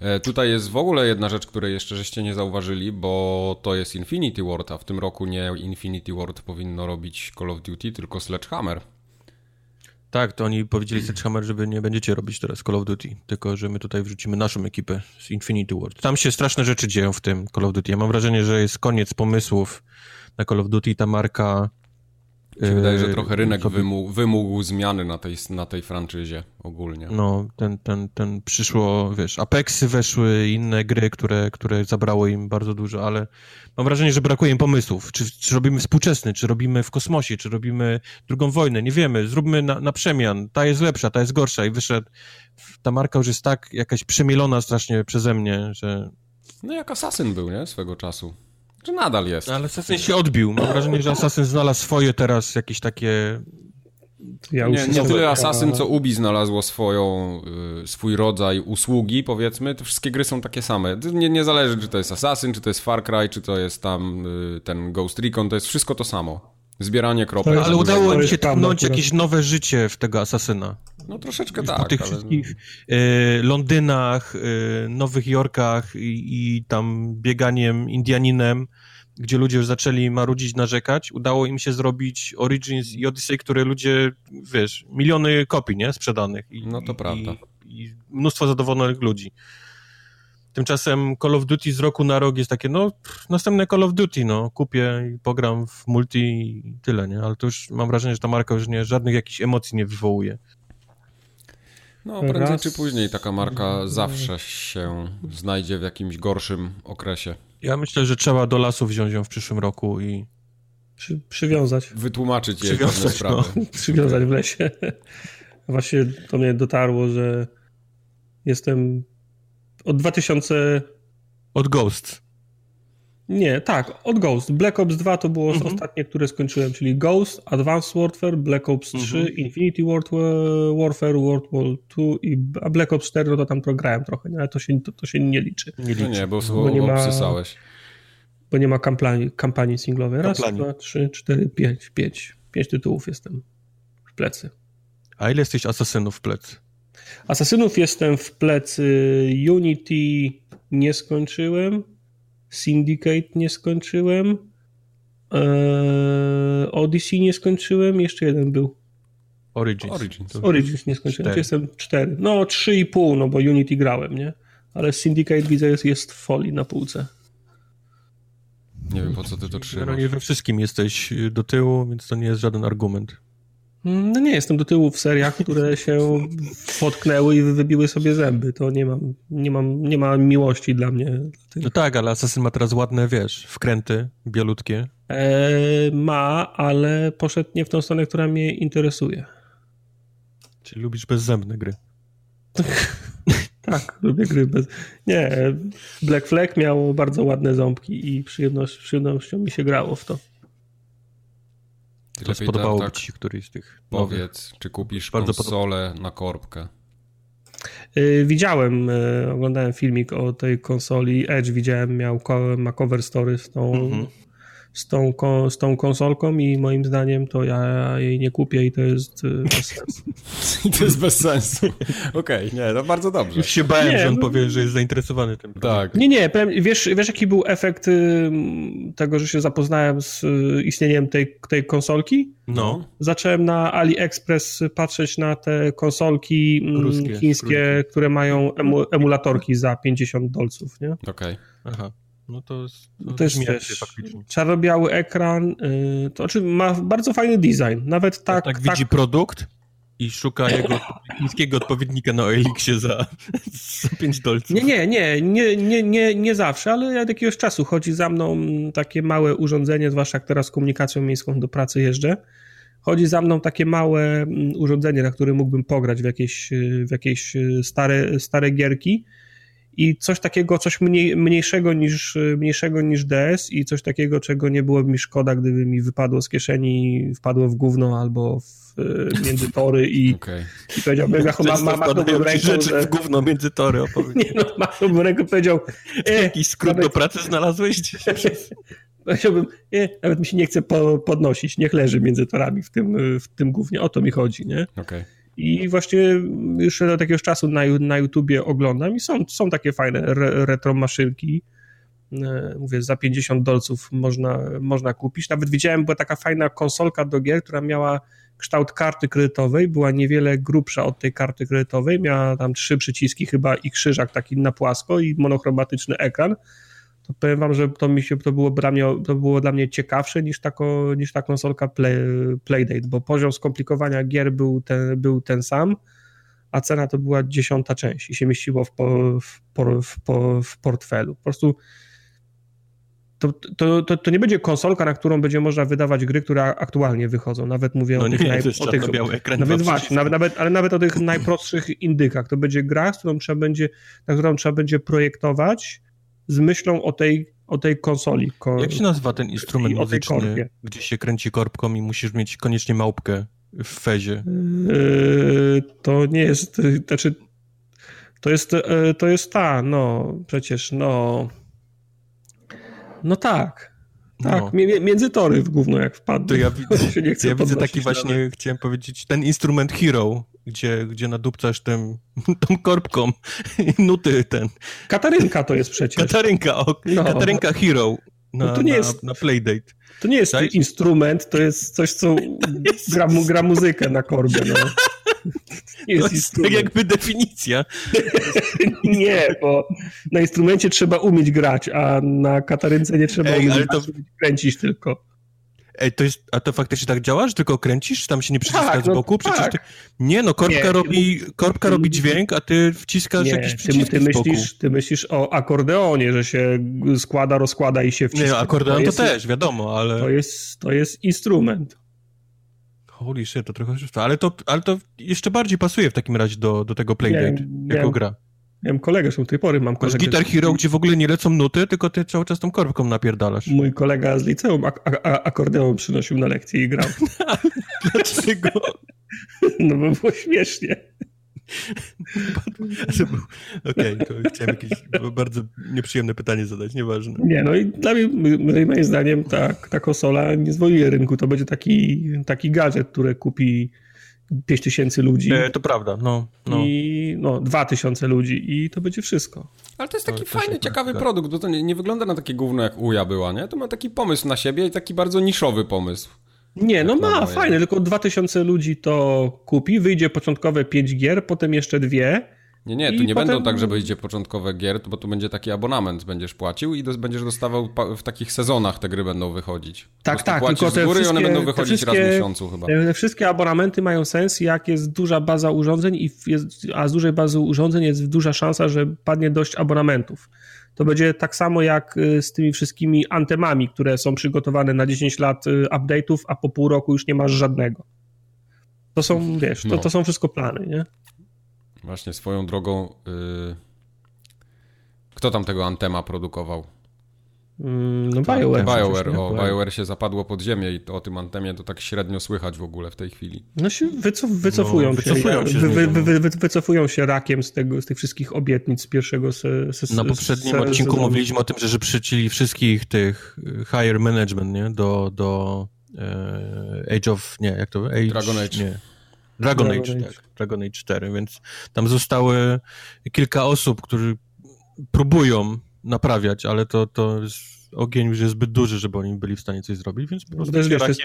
E, tutaj jest w ogóle jedna rzecz, której jeszcze żeście nie zauważyli, bo to jest Infinity Ward, a w tym roku nie Infinity Ward powinno robić Call of Duty, tylko Sledgehammer. Tak, to oni powiedzieli Sledgehammer, żeby nie będziecie robić teraz Call of Duty, tylko że my tutaj wrzucimy naszą ekipę z Infinity Ward. Tam się straszne rzeczy dzieją w tym Call of Duty. Ja mam wrażenie, że jest koniec pomysłów na Call of Duty. Ta marka się wydaje, że trochę rynek wymógł, wymógł zmiany na tej, na tej franczyzie ogólnie. No, ten, ten, ten przyszło, wiesz, Apexy weszły, inne gry, które, które zabrało im bardzo dużo, ale mam wrażenie, że brakuje im pomysłów. Czy, czy robimy współczesny, czy robimy w kosmosie, czy robimy drugą wojnę, nie wiemy. Zróbmy na, na przemian. Ta jest lepsza, ta jest gorsza i wyszedł. Ta marka już jest tak jakaś przemielona strasznie przeze mnie, że... No jak Assassin był, nie? Swego czasu. Czy nadal jest? Ale Assassin się odbił. Mam wrażenie, że Assassin znalazł swoje teraz jakieś takie... Ja nie, nie tyle Assassin, co Ubi znalazło swoją, y, swój rodzaj usługi, powiedzmy. Te wszystkie gry są takie same. Nie, nie zależy, czy to jest Assassin, czy to jest Far Cry, czy to jest tam y, ten Ghost Recon, to jest wszystko to samo. Zbieranie kropek. Ale udało mi się tknąć jakieś nowe życie w tego Asasyna. No troszeczkę tak. Po tych ale... wszystkich y, Londynach, y, Nowych Jorkach i, i, tam bieganiem Indianinem, gdzie ludzie już zaczęli marudzić, narzekać, udało im się zrobić Origins i Odyssey, które ludzie, wiesz, miliony kopii, nie, sprzedanych. I, no to prawda. I, I mnóstwo zadowolonych ludzi. Tymczasem Call of Duty z roku na rok jest takie, no, następne Call of Duty, no, kupię i pogram w multi i tyle, nie? Ale to już mam wrażenie, że ta marka już nie, żadnych jakichś emocji nie wywołuje. No, prędzej Raz... czy później taka marka zawsze się znajdzie w jakimś gorszym okresie. Ja myślę, że trzeba do lasu wziąć ją w przyszłym roku i Przy, przywiązać. Wytłumaczyć jej przywiązać, pewne sprawy. No. *laughs* Przywiązać w lesie. *laughs* Właśnie do mnie dotarło, że jestem od 2000... Od Ghost. Nie, tak, od Ghost. Black Ops 2 to było mhm. ostatnie, które skończyłem, czyli Ghost, Advanced Warfare, Black Ops 3, mhm. Infinity Warfare, World War 2 i a Black Ops 4 no to tam grałem trochę, nie? ale to się, to, to się nie liczy. Nie liczy. No nie, bo, bo nie ma, Bo nie ma kampanii, kampanii singlowej. Raz, Kampanii. dwa, trzy, cztery, pięć, pięć. Pięć tytułów jestem w plecy. A ile jesteś asasynów w plecy? Asasynów jestem w plecy Unity nie skończyłem, Syndicate nie skończyłem, eee, Odyssey nie skończyłem, jeszcze jeden był. Origins. Origins, Origins nie skończyłem, cztery. jestem cztery. No, trzy i pół, no bo Unity grałem, nie? Ale Syndicate widzę jest, jest w folii na półce. Nie wiem, po co ty to trzymasz. No nie we wszystkim jesteś do tyłu, więc to nie jest żaden argument. No nie, jestem do tyłu w seriach, które się potknęły i wybiły sobie zęby. To nie mam, nie mam, nie ma miłości dla mnie. No tak, ale Assassin ma teraz ładne, wiesz, wkręty bielutkie. E, ma, ale poszedł nie w tą stronę, która mnie interesuje. Czyli lubisz bezzębne gry. *laughs* tak, lubię gry bez... Nie, Black Flag miał bardzo ładne ząbki i przyjemność, przyjemnością mi się grało w to. To spodobało tak, ci któryś z tych. Powiedz, czy kupisz Bardzo konsolę na korbkę? Yy, widziałem, yy, oglądałem filmik o tej konsoli Edge, widziałem, miał ma cover story z tą mm -hmm z tą, z tą konsolką i moim zdaniem to ja jej nie kupię i to jest y, bez sensu. *laughs* I to jest bez sensu. Okej, okay, nie, no bardzo dobrze. Już się bałem, nie, że on no... powie, że jest zainteresowany tym. Tak. Nie, nie, wiesz, wiesz jaki był efekt y, tego, że się zapoznałem z y, istnieniem tej, tej konsolki? No. Zacząłem na AliExpress patrzeć na te konsolki Ruskie, chińskie, które mają emu, emulatorki za 50 dolców, nie? Okej. Okay. Aha. No to jest, to, to jest też. czarno-biały ekran, yy, to znaczy ma bardzo fajny design, nawet tak... tak, tak widzi produkt i szuka jego chińskiego odpowiednika na Elixie za, *laughs* za 5 dolców. Nie, nie, nie, nie, nie, nie, nie zawsze, ale od jakiegoś czasu chodzi za mną takie małe urządzenie, zwłaszcza jak teraz z komunikacją miejską do pracy jeżdżę, chodzi za mną takie małe mm, urządzenie, na którym mógłbym pograć w jakieś, w jakieś stare, stare gierki, i coś takiego, coś mniej, mniejszego, niż, mniejszego niż DS i coś takiego, czego nie byłoby mi szkoda, gdyby mi wypadło z kieszeni, wpadło w gówno albo w, e, między tory i, *laughs* okay. i powiedziałbym, jak ma, ma, machnąłbym ręką, rzeczy że... w gówno między tory opowiedz. *laughs* Nie no, machnąłbym ręką powiedział... E, Jakiś skrót nawet... do pracy znalazłeś? *laughs* Powiedziałbym, e, nawet mi się nie chce po, podnosić, niech leży między torami w tym, w tym głównie, o to mi chodzi, nie? Okay. I właśnie już od jakiegoś czasu na, na YouTubie oglądam i są, są takie fajne re, retro maszynki. E, mówię, za 50 dolców można, można kupić. Nawet widziałem, była taka fajna konsolka do gier, która miała kształt karty kredytowej, była niewiele grubsza od tej karty kredytowej, miała tam trzy przyciski chyba i krzyżak taki na płasko i monochromatyczny ekran to powiem wam, że to mi się, to było dla mnie, to było dla mnie ciekawsze niż, tako, niż ta konsolka Play, Playdate, bo poziom skomplikowania gier był ten, był ten sam, a cena to była dziesiąta część i się mieściło w, po, w, w, w portfelu. Po prostu to, to, to, to, nie będzie konsolka, na którą będzie można wydawać gry, które aktualnie wychodzą. Nawet mówię no o tych, nie, naj, o tych ekran nawet właśnie, nawet, nawet, ale nawet o tych najprostszych indykach. To będzie gra, z którą trzeba będzie, na którą trzeba będzie projektować z myślą o tej, o tej konsoli. Ko Jak się nazywa ten instrument muzyczny, gdzie się kręci korbką i musisz mieć koniecznie małpkę w fezie? Yy, to nie jest, znaczy to jest, yy, to jest ta, no przecież, no no tak. Tak, no. między tory w gówno jak wpadł. To ja, *laughs* widzę, ja widzę taki właśnie, chciałem powiedzieć, ten instrument Hero, gdzie, gdzie nadupcasz tym, *laughs* tą korbką nuty ten. Katarynka to jest przecież. Katarynka, o, no. Katarynka Hero na, no to nie na, jest, na Playdate. To nie jest instrument, to jest coś, co *laughs* gra, gra muzykę na korbie. No. *laughs* Jest, jest tak jakby definicja. nie, bo na instrumencie trzeba umieć grać, a na katarynce nie trzeba Ej, umieć ale to... kręcić tylko. Ej, to jest, a to faktycznie tak działa, że tylko kręcisz, tam się nie przyciska tak, z boku? No, Przecież tak. ty... Nie, no korbka, nie, robi, korbka robi dźwięk, a ty wciskasz nie, jakiś przycisk ty, ty myślisz, ty myślisz o akordeonie, że się składa, rozkłada i się wciska. Nie, no, akordeon to, to jest, też, wiadomo, ale... To jest, to jest instrument. Holy shit, to trochę... Ale to, ale to jeszcze bardziej pasuje w takim razie do, do tego Playdate, jako gra. Miałem kolegę, że do tej pory mam kolegę. Guitar Hero, gdzie w ogóle nie lecą nuty, tylko ty cały czas tą korbką napierdalasz. Mój kolega z liceum ak ak akordeon przynosił na lekcję i grał. *laughs* Dlaczego? No bo było śmiesznie. *laughs* Okej, okay, to chciałem jakieś bardzo nieprzyjemne pytanie zadać, nieważne. Nie, no i dla mnie, moim zdaniem ta, ta konsola nie zwoluje rynku. To będzie taki, taki gadżet, który kupi 5 tysięcy ludzi. E, to prawda, no, no. I no, 2 tysiące ludzi i to będzie wszystko. Ale to jest taki to fajny, ciekawy tak. produkt, bo to nie, nie, wygląda na takie gówno jak Uja była, nie? To ma taki pomysł na siebie i taki bardzo niszowy pomysł. Nie, no ma, fajny, tylko 2000 ludzi to kupi, wyjdzie początkowe 5 gier, potem jeszcze dwie Nie, nie, tu nie potem... będą tak, że wyjdzie początkowe gier, bo tu będzie taki abonament, będziesz płacił i będziesz dostawał w takich sezonach te gry będą wychodzić. Tak, tak, tylko te z góry i one będą wychodzić raz w miesiącu chyba. Te wszystkie abonamenty mają sens, jak jest duża baza urządzeń, i jest, a z dużej bazy urządzeń jest duża szansa, że padnie dość abonamentów. To będzie tak samo jak y, z tymi wszystkimi antemami, które są przygotowane na 10 lat y, update'ów, a po pół roku już nie masz żadnego. To są, wiesz, to, no. to są wszystko plany, nie? Właśnie swoją drogą. Yy... Kto tam tego Antema produkował? Mm, no BioWare. BioWare, o, BioWare się zapadło pod ziemię i to o tym Antemie to tak średnio słychać w ogóle w tej chwili. No się wycof wycofują no, się. Wycofują się, wy, wy, wy, wycofują się rakiem z, tego, z tych wszystkich obietnic z pierwszego se, se, Na poprzednim se, odcinku sezonu. mówiliśmy o tym, że, że przyczyli wszystkich tych y, higher management, nie? Do, do e, Age of, nie, jak to? Age, Dragon Age. Nie. Dragon, Dragon Age, Age, tak. Dragon Age 4, więc tam zostały kilka osób, którzy próbują naprawiać, ale to, to jest, ogień już jest zbyt duży, żeby oni byli w stanie coś zrobić, więc po prostu wiesz, wiesz,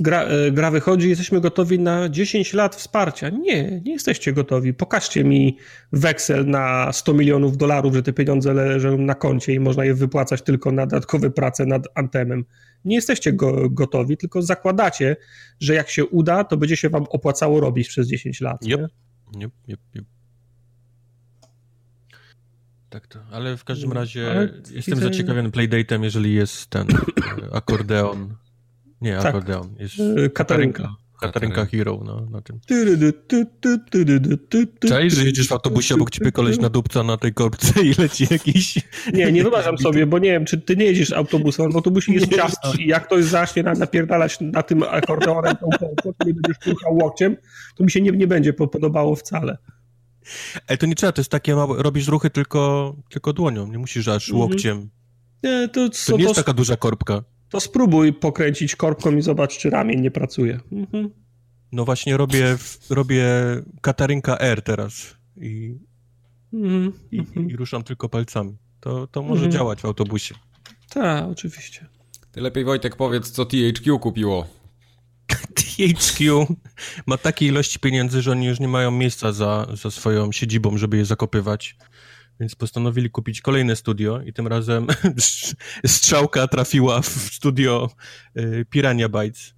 gra, e, gra wychodzi, jesteśmy gotowi na 10 lat wsparcia. Nie, nie jesteście gotowi. Pokażcie mi weksel na 100 milionów dolarów, że te pieniądze leżą na koncie i można je wypłacać tylko na dodatkowe prace nad Antemem nie jesteście go, gotowi, tylko zakładacie, że jak się uda, to będzie się wam opłacało robić przez 10 lat. Yep. Yep, yep, yep. Tak to, ale w każdym razie ale jestem widzę... zaciekawiony playdate'em, jeżeli jest ten e, akordeon. Nie, tak. akordeon, jest e, Katarynka. Katarynka Hero, no, na tym. Cześć, że jedziesz w autobusie, obok ciebie koleś na dupca na tej korbce i leci jakiś... Nie, nie wyobrażam sobie, bo nie wiem, czy ty nie jedziesz autobusem, bo autobusie jest ciasno i jak ktoś zacznie na, napierdalać na tym akordeonem tą korbkę, to nie będziesz puszczał łokciem, to mi się nie, nie będzie podobało wcale. Ale to nie trzeba, to jest takie małe, robisz ruchy tylko, tylko dłonią, nie musisz aż łokciem. Nie, to, to nie jest taka duża korbka to spróbuj pokręcić korbką i zobacz, czy ramień nie pracuje. Mhm. No właśnie robię, robię Katarynka R teraz i, mhm. i, mhm. i, ruszam tylko palcami. To, to może mhm. działać w autobusie. Tak, oczywiście. Ty lepiej Wojtek powiedz, co THQ kupiło. *laughs* THQ ma takie ilości pieniędzy, że oni już nie mają miejsca za, za swoją siedzibą, żeby je zakopywać. Więc postanowili kupić kolejne studio i tym razem *laughs* strzałka trafiła w studio y, Pirania Bytes,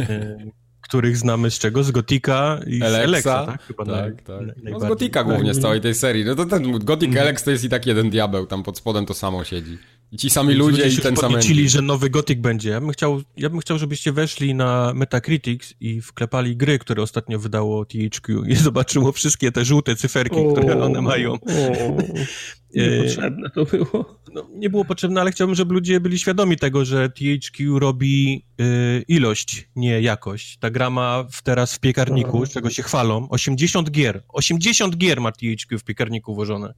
y, których znamy z czego? Z Gotika i Alexa, z Alexa, tak? Chyba tak, tak. No z Gotika głównie z całej tej serii. No to ten mhm. Alex to jest i tak jeden diabeł, tam pod spodem to samo siedzi. I ci sami ludzie i ten sam engine. że nowy Gothic będzie. Ja bym, chciał, ja bym chciał, żebyście weszli na Metacritics i wklepali gry, które ostatnio wydało THQ i *laughs* zobaczyło wszystkie te żółte cyferki, o, które one mają. O, *laughs* niepotrzebne to było. No, nie było potrzebne, ale chciałbym, żeby ludzie byli świadomi tego, że THQ robi y, ilość, nie jakość. Ta gra ma w, teraz w piekarniku, z czego się chwalą, 80 gier. 80 gier ma THQ w piekarniku włożone.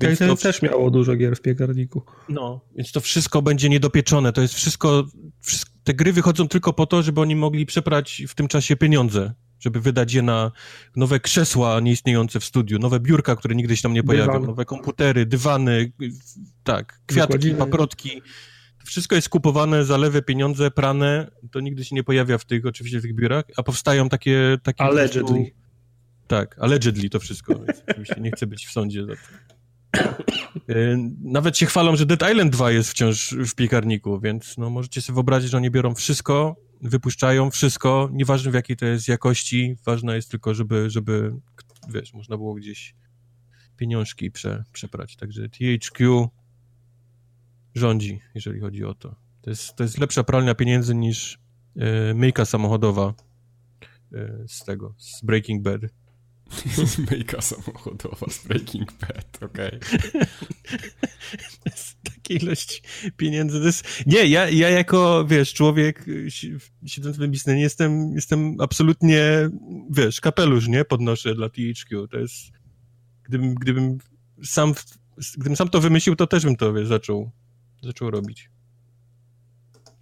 Więc to też miało dużo gier w piekarniku. No, więc to wszystko będzie niedopieczone. To jest wszystko, wszystko, te gry wychodzą tylko po to, żeby oni mogli przeprać w tym czasie pieniądze, żeby wydać je na nowe krzesła nieistniejące w studiu, nowe biurka, które nigdy się tam nie pojawią, Dywan. nowe komputery, dywany, tak, kwiatki, Wykładziny. paprotki. To wszystko jest kupowane za lewe pieniądze, prane, to nigdy się nie pojawia w tych, oczywiście w tych biurach, a powstają takie... takie allegedly. Prostu, tak, allegedly to wszystko, więc oczywiście nie chcę być w sądzie za to. Y, nawet się chwalą, że Dead Island 2 jest wciąż w piekarniku, więc no możecie sobie wyobrazić, że oni biorą wszystko, wypuszczają wszystko, nieważne w jakiej to jest jakości, ważne jest tylko, żeby, żeby wiesz, można było gdzieś pieniążki prze, przeprać. Także THQ rządzi, jeżeli chodzi o to. To jest, to jest lepsza pralnia pieniędzy niż y, myjka samochodowa y, z tego, z Breaking Bad. *laughs* Myjka samochodowa z Breaking Bad, okej. Okay. Takiej ilości pieniędzy to jest... Nie, ja, ja jako, wiesz, człowiek siedząc w biznesie jestem, jestem absolutnie, wiesz, kapelusz, nie? Podnoszę dla THQ. To jest... Gdybym, gdybym sam, gdybym sam to wymyślił, to też bym to, wiesz, zaczął, zaczął robić.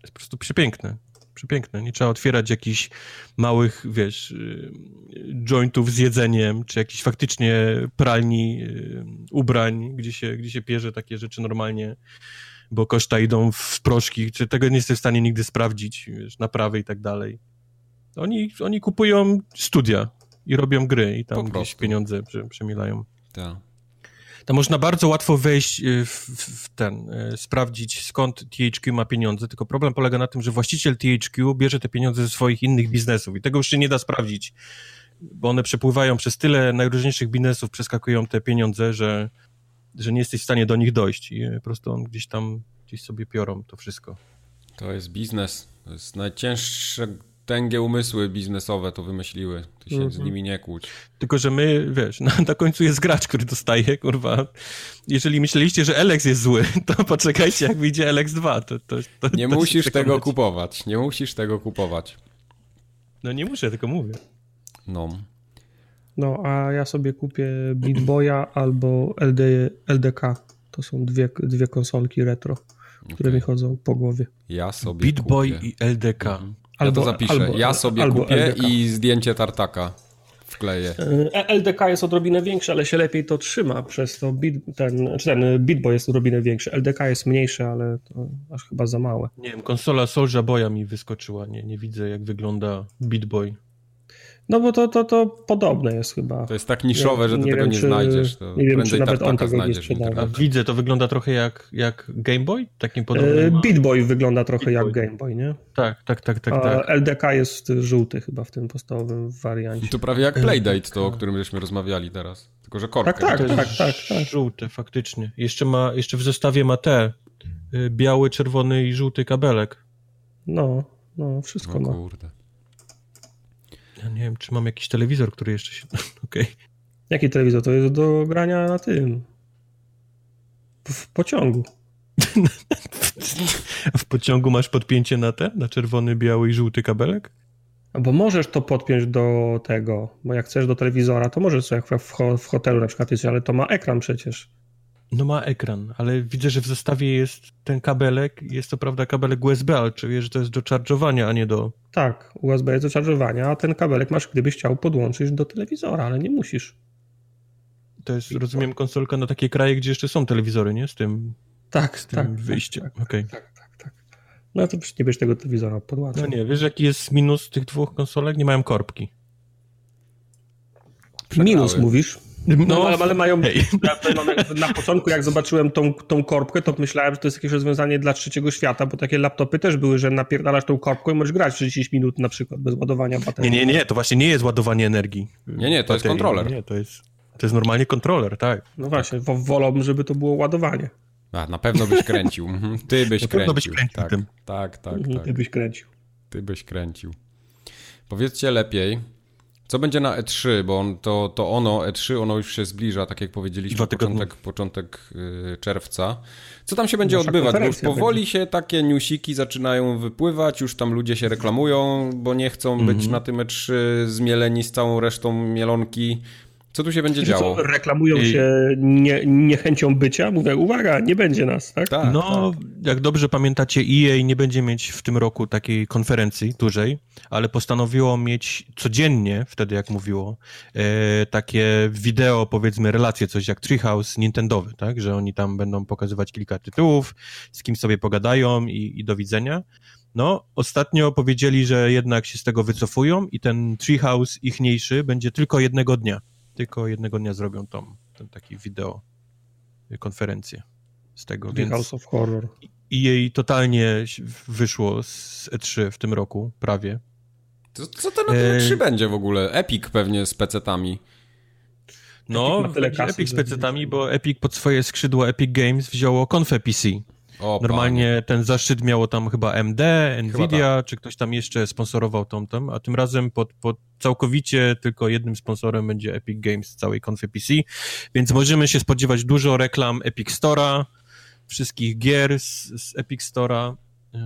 Jest po prostu przepiękne przepiękne. Nie trzeba otwierać jakichś małych, wiesz, y, jointów z jedzeniem, czy jakichś faktycznie pralni y, ubrań, gdzie się, gdzie się pierze takie rzeczy normalnie, bo koszta idą w proszki, czy tego nie jesteś w stanie nigdy sprawdzić, wiesz, naprawy i tak dalej. Oni, oni kupują studia i robią gry i tam gdzieś pieniądze prze, przemielają. Tak. Tam można bardzo łatwo wejść y, w, w ten, y, sprawdzić skąd THQ ma pieniądze, tylko problem polega na tym, że właściciel THQ bierze te pieniądze ze swoich innych biznesów i tego już się nie da sprawdzić, bo one przepływają przez tyle najróżniejszych biznesów, przeskakują te pieniądze, że, że nie jesteś w stanie do nich dojść i po prostu on gdzieś tam, gdzieś sobie piorą to wszystko. To jest biznes. To jest najcięższe tęgie umysły biznesowe to wymyśliły. Ty się z nimi nie kłóć. Tylko, że my, wiesz, *laughs* na, na końcu jest gracz, który dostaje, kurwa. Jeżeli myśleliście, że Alex jest zły, *laughs* to poczekajcie, jak wyjdzie Alex 2. To, to, to, Nie to musisz tego kupować. Nie musisz tego kupować. No nie muszę, tylko mówię. No. No, a ja sobie kupię Beat Boya albo LD, LDK. To są dwie, dwie konsolki retro, które Okej. mi chodzą po głowie. Ja sobie Beat Boy kupię. i LDK. Ja Albo- to zapiszę. albo- ja sobie albo kupię LDK. i zdjęcie tartaka wkleję. E, LDK jest odrobinę większy, ale się lepiej to trzyma, przez to beat, ten, czy ten Beat Boy jest odrobinę większy. LDK jest mniejszy, ale to aż chyba za małe. Nie wiem, konsola Soulja Boya mi wyskoczyła. Nie, nie widzę, jak wygląda Beat Boy. No bo to, to, to podobne jest chyba. To jest tak niszowe, że ty Nie tego wiem, nie czy- znajdziesz. To nie wiem, czy nawet on tego nie widzę, to wygląda trochę jak, jak Game Boy? Takim E, podobnym. Beat Boy wygląda trochę Beat jak Boy. Game Boy, nie? Tak, tak, tak, tak, A tak. LDK jest żółty chyba w tym podstawowym wariancie. To prawie jak Playdate to, o którym żeśmy rozmawiali teraz. Tylko, że korkę. Tak, tak, jest tak, tak. żółte, faktycznie. Jeszcze ma, jeszcze w zestawie ma te y, biały, czerwony i żółty kabelek. No, no, wszystko No ma. kurde. Ja nie wiem, czy mam jakiś telewizor, który jeszcze się... *laughs* Okej. Jaki telewizor? To jest do grania na tym. W pociągu. *laughs* A w pociągu masz podpięcie na te? Na czerwony, biały i żółty kabelek? Bo możesz to podpiąć do tego, bo jak chcesz do telewizora, to możesz sobie jak w, w hotelu na przykład jest, ale to ma ekran przecież. No ma ekran, ale widzę, że w zestawie jest ten kabelek. Jest to prawda kabelek USB, ale czuję, że to jest do charge'owania, a nie do... Tak, USB jest do charge'owania, a ten kabelek masz, gdybyś chciał podłączyć do telewizora, ale nie musisz. To jest, rozumiem, konsolka na takie kraje, gdzie jeszcze są telewizory, nie? Z tym, Tak, z tym tak. wyjściem. Tak, Okej. tak, tak, tak. No to przecież nie będziesz tego telewizora podłączył. No nie, wiesz jaki jest minus tych dwóch konsolek? Nie mają korbki. Minus mówisz? No, ale, ale mają. Ja na początku, jak zobaczyłem tą, tą korbkę, to myślałem, że to jest jakieś rozwiązanie dla trzeciego świata, bo takie laptopy też były, że napierdalasz tą korbką i możesz grać 30 minut na przykład bez ładowania Nie, baterii. nie, nie, to właśnie nie jest ładowanie energii. Nie, nie, to jest Baterii. kontroler. Nie, to jest, to jest normalnie kontroler, tak. No właśnie, wo- wolałbym, żeby to było ładowanie. A, na pewno byś kręcił. Mhm. Ty byś Na kręcił. pewno byś kręcił tak, tym. tak, tak, Mhm, tak. Ty byś kręcił. Ty byś kręcił. Powiedzcie lepiej, co będzie na E3, bo on, to, to ono, E3, ono już się zbliża, tak jak powiedzieliśmy, początek, początek yy, czerwca. Co tam się będzie Nasza odbywać? Bo już powoli się takie newsiki zaczynają wypływać, już tam ludzie się reklamują, bo nie chcą Mhm. być na tym E3 zmieleni z całą resztą mielonki. Co tu się będzie działo? Co, reklamują I- się nie, niechęcią bycia. Mówię, uwaga, nie będzie nas, tak? Tak, no, tak. jak dobrze pamiętacie, EA nie będzie mieć w tym roku takiej konferencji dużej, ale postanowiło mieć codziennie, wtedy jak mówiło, e, takie wideo, powiedzmy, relacje, coś jak Treehouse Nintendowy, tak? Że oni tam będą pokazywać kilka tytułów, z kim sobie pogadają i, i do widzenia. No, ostatnio powiedzieli, że jednak się z tego wycofują i ten Treehouse ichniejszy będzie tylko jednego dnia. Tylko jednego dnia zrobią tą, ten taki wideo y, konferencję z tego, The więc House of Horror. i jej totalnie wyszło z E3 w tym roku, prawie. Co, co to na tym E, E3 będzie w ogóle? Epic pewnie z pecetami. No, kasy, Epic z pecetami, bo Epic pod swoje skrzydło Epic Games wzięło konfę PC. O, Normalnie ten zaszczyt miało tam chyba MD, Nvidia, tak. czy ktoś tam jeszcze sponsorował tą tam, a tym razem pod, pod całkowicie tylko jednym sponsorem będzie Epic Games z całej konfy PC, więc możemy się spodziewać dużo reklam Epic Store'a, wszystkich gier z, z Epic Store'a, y,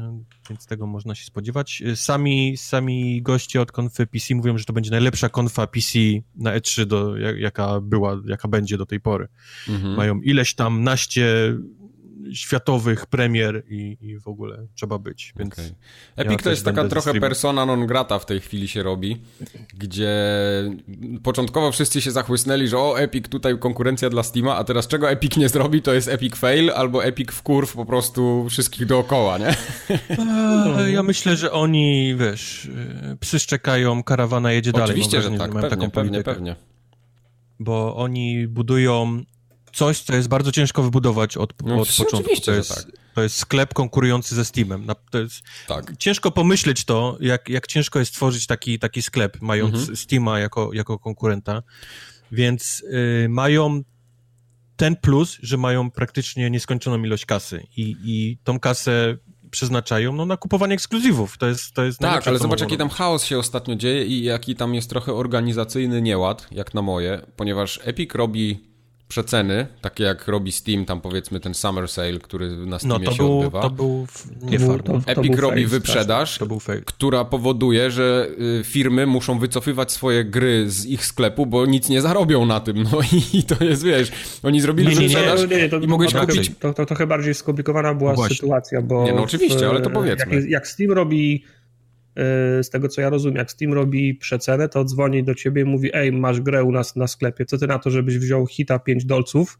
więc tego można się spodziewać. Sami, sami goście od konfy PC mówią, że to będzie najlepsza konfa PC na E3, do, jak- jaka była, jaka będzie do tej pory Mhm. mają ileś tam naście światowych premier i, i w ogóle trzeba być, więc... Okay. Epic ja to jest taka trochę persona non grata w tej chwili się robi, gdzie początkowo wszyscy się zachłysnęli, że o, Epic tutaj konkurencja dla Steama, a teraz czego Epic nie zrobi, to jest Epic fail albo Epic w kurw po prostu wszystkich dookoła, nie? Ja myślę, że oni, wiesz, psy szczekają, karawana jedzie Oczywiście, dalej. Oczywiście, że tak, pewnie, pewnie, pewnie. Bo oni budują coś, co jest bardzo ciężko wybudować od, no, od początku. To jest, tak. to jest sklep konkurujący ze Steamem. To jest tak. Ciężko pomyśleć to, jak, jak ciężko jest tworzyć taki, taki sklep, mając mhm. Steama jako, jako konkurenta. Więc y, mają ten plus, że mają praktycznie nieskończoną ilość kasy i, i tą kasę przeznaczają no, na kupowanie ekskluzywów. To jest, to jest Tak, ale zobacz, jaki tam chaos się ostatnio dzieje i jaki tam jest trochę organizacyjny nieład, jak na moje, ponieważ Epic robi przeceny, takie jak robi Steam, tam powiedzmy ten Summer Sale, który na Steamie no, to się był, odbywa. To był nie to, to, Epic robi wyprzedaż, która powoduje, że y, firmy muszą wycofywać swoje gry z ich sklepu, bo nic nie zarobią na tym. No *laughs* i to jest, wiesz, oni zrobili nie, wyprzedaż nie, nie, to, i mogłeś kupić... To, to trochę bardziej skomplikowana była no sytuacja, bo... Nie, no oczywiście, ale to powiedzmy. Jak, jak Steam robi z tego co ja rozumiem, jak Steam robi przecenę, to dzwoni do ciebie i mówi, ej, masz grę u nas na sklepie, co ty na to, żebyś wziął hita 5 dolców,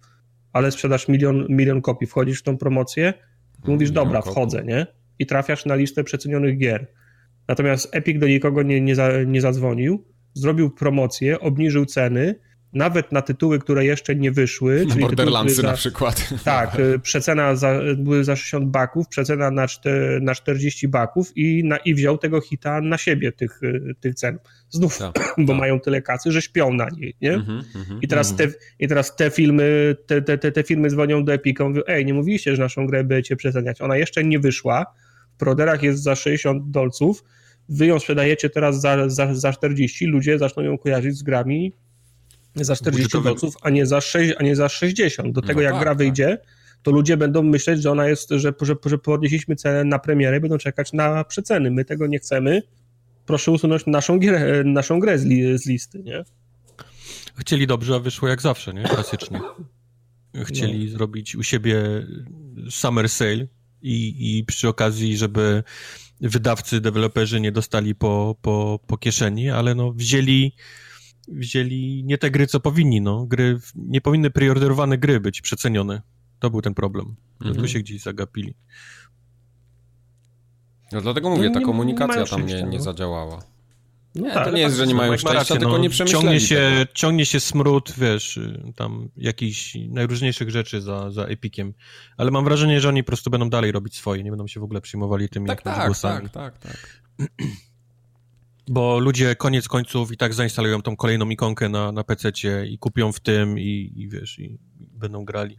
ale sprzedasz milion, milion kopii, wchodzisz w tą promocję, mówisz, dobra, wchodzę, nie? I trafiasz na listę przecenionych gier. Natomiast Epic do nikogo nie, nie, za, nie zadzwonił, zrobił promocję, obniżył ceny, nawet na tytuły, które jeszcze nie wyszły. Czyli Borderlandsy za, na przykład. *laughs* Tak, y, przecena za, były za 60 baków, przecena na, na 40 baków i, na, i wziął tego hita na siebie, tych, y, tych cen. Znów, tak, bo tak. mają tyle kasy, że śpią na niej, nie? Mm -hmm, I, teraz mm -hmm. te, I teraz te filmy, te, te, te, te filmy dzwonią do Epica, mówią, ej, nie mówiliście, że naszą grę będziecie przeceniać. Ona jeszcze nie wyszła, w proderach jest za 60 dolców, wy ją sprzedajecie teraz za, za, za 40, ludzie zaczną ją kojarzyć z grami za 40 dolców, a nie za 6, a nie za 60. Do tego no jak tak, gra tak. wyjdzie, to ludzie będą myśleć, że ona jest, że, że, że podnieśliśmy cenę na premierę i będą czekać na przeceny. My tego nie chcemy. Proszę usunąć naszą grę, naszą grę z, li, z listy, nie? Chcieli dobrze, a wyszło jak zawsze, nie? Klasycznie. Chcieli no. zrobić u siebie summer sale i, i przy okazji, żeby wydawcy, deweloperzy nie dostali po, po, po kieszeni, ale no wzięli wzięli nie te gry, co powinni, no. Gry, nie powinny preorderowane gry być przecenione. To był ten problem. Mhm. Tu się gdzieś zagapili. No dlatego mówię, ta komunikacja tam nie, nie zadziałała. No nie, tak, to nie jest, że nie mają szczęścia, rację, tylko no, nie przemyśleli ciągnie się, ciągnie się smród, wiesz, tam jakichś najróżniejszych rzeczy za, za Epikiem, ale mam wrażenie, że oni po prostu będą dalej robić swoje, nie będą się w ogóle przyjmowali tymi tak, tak, głosami. Tak, tak, tak. Bo ludzie koniec końców i tak zainstalują tą kolejną ikonkę na, na pc i kupią w tym i, i wiesz, i będą grali.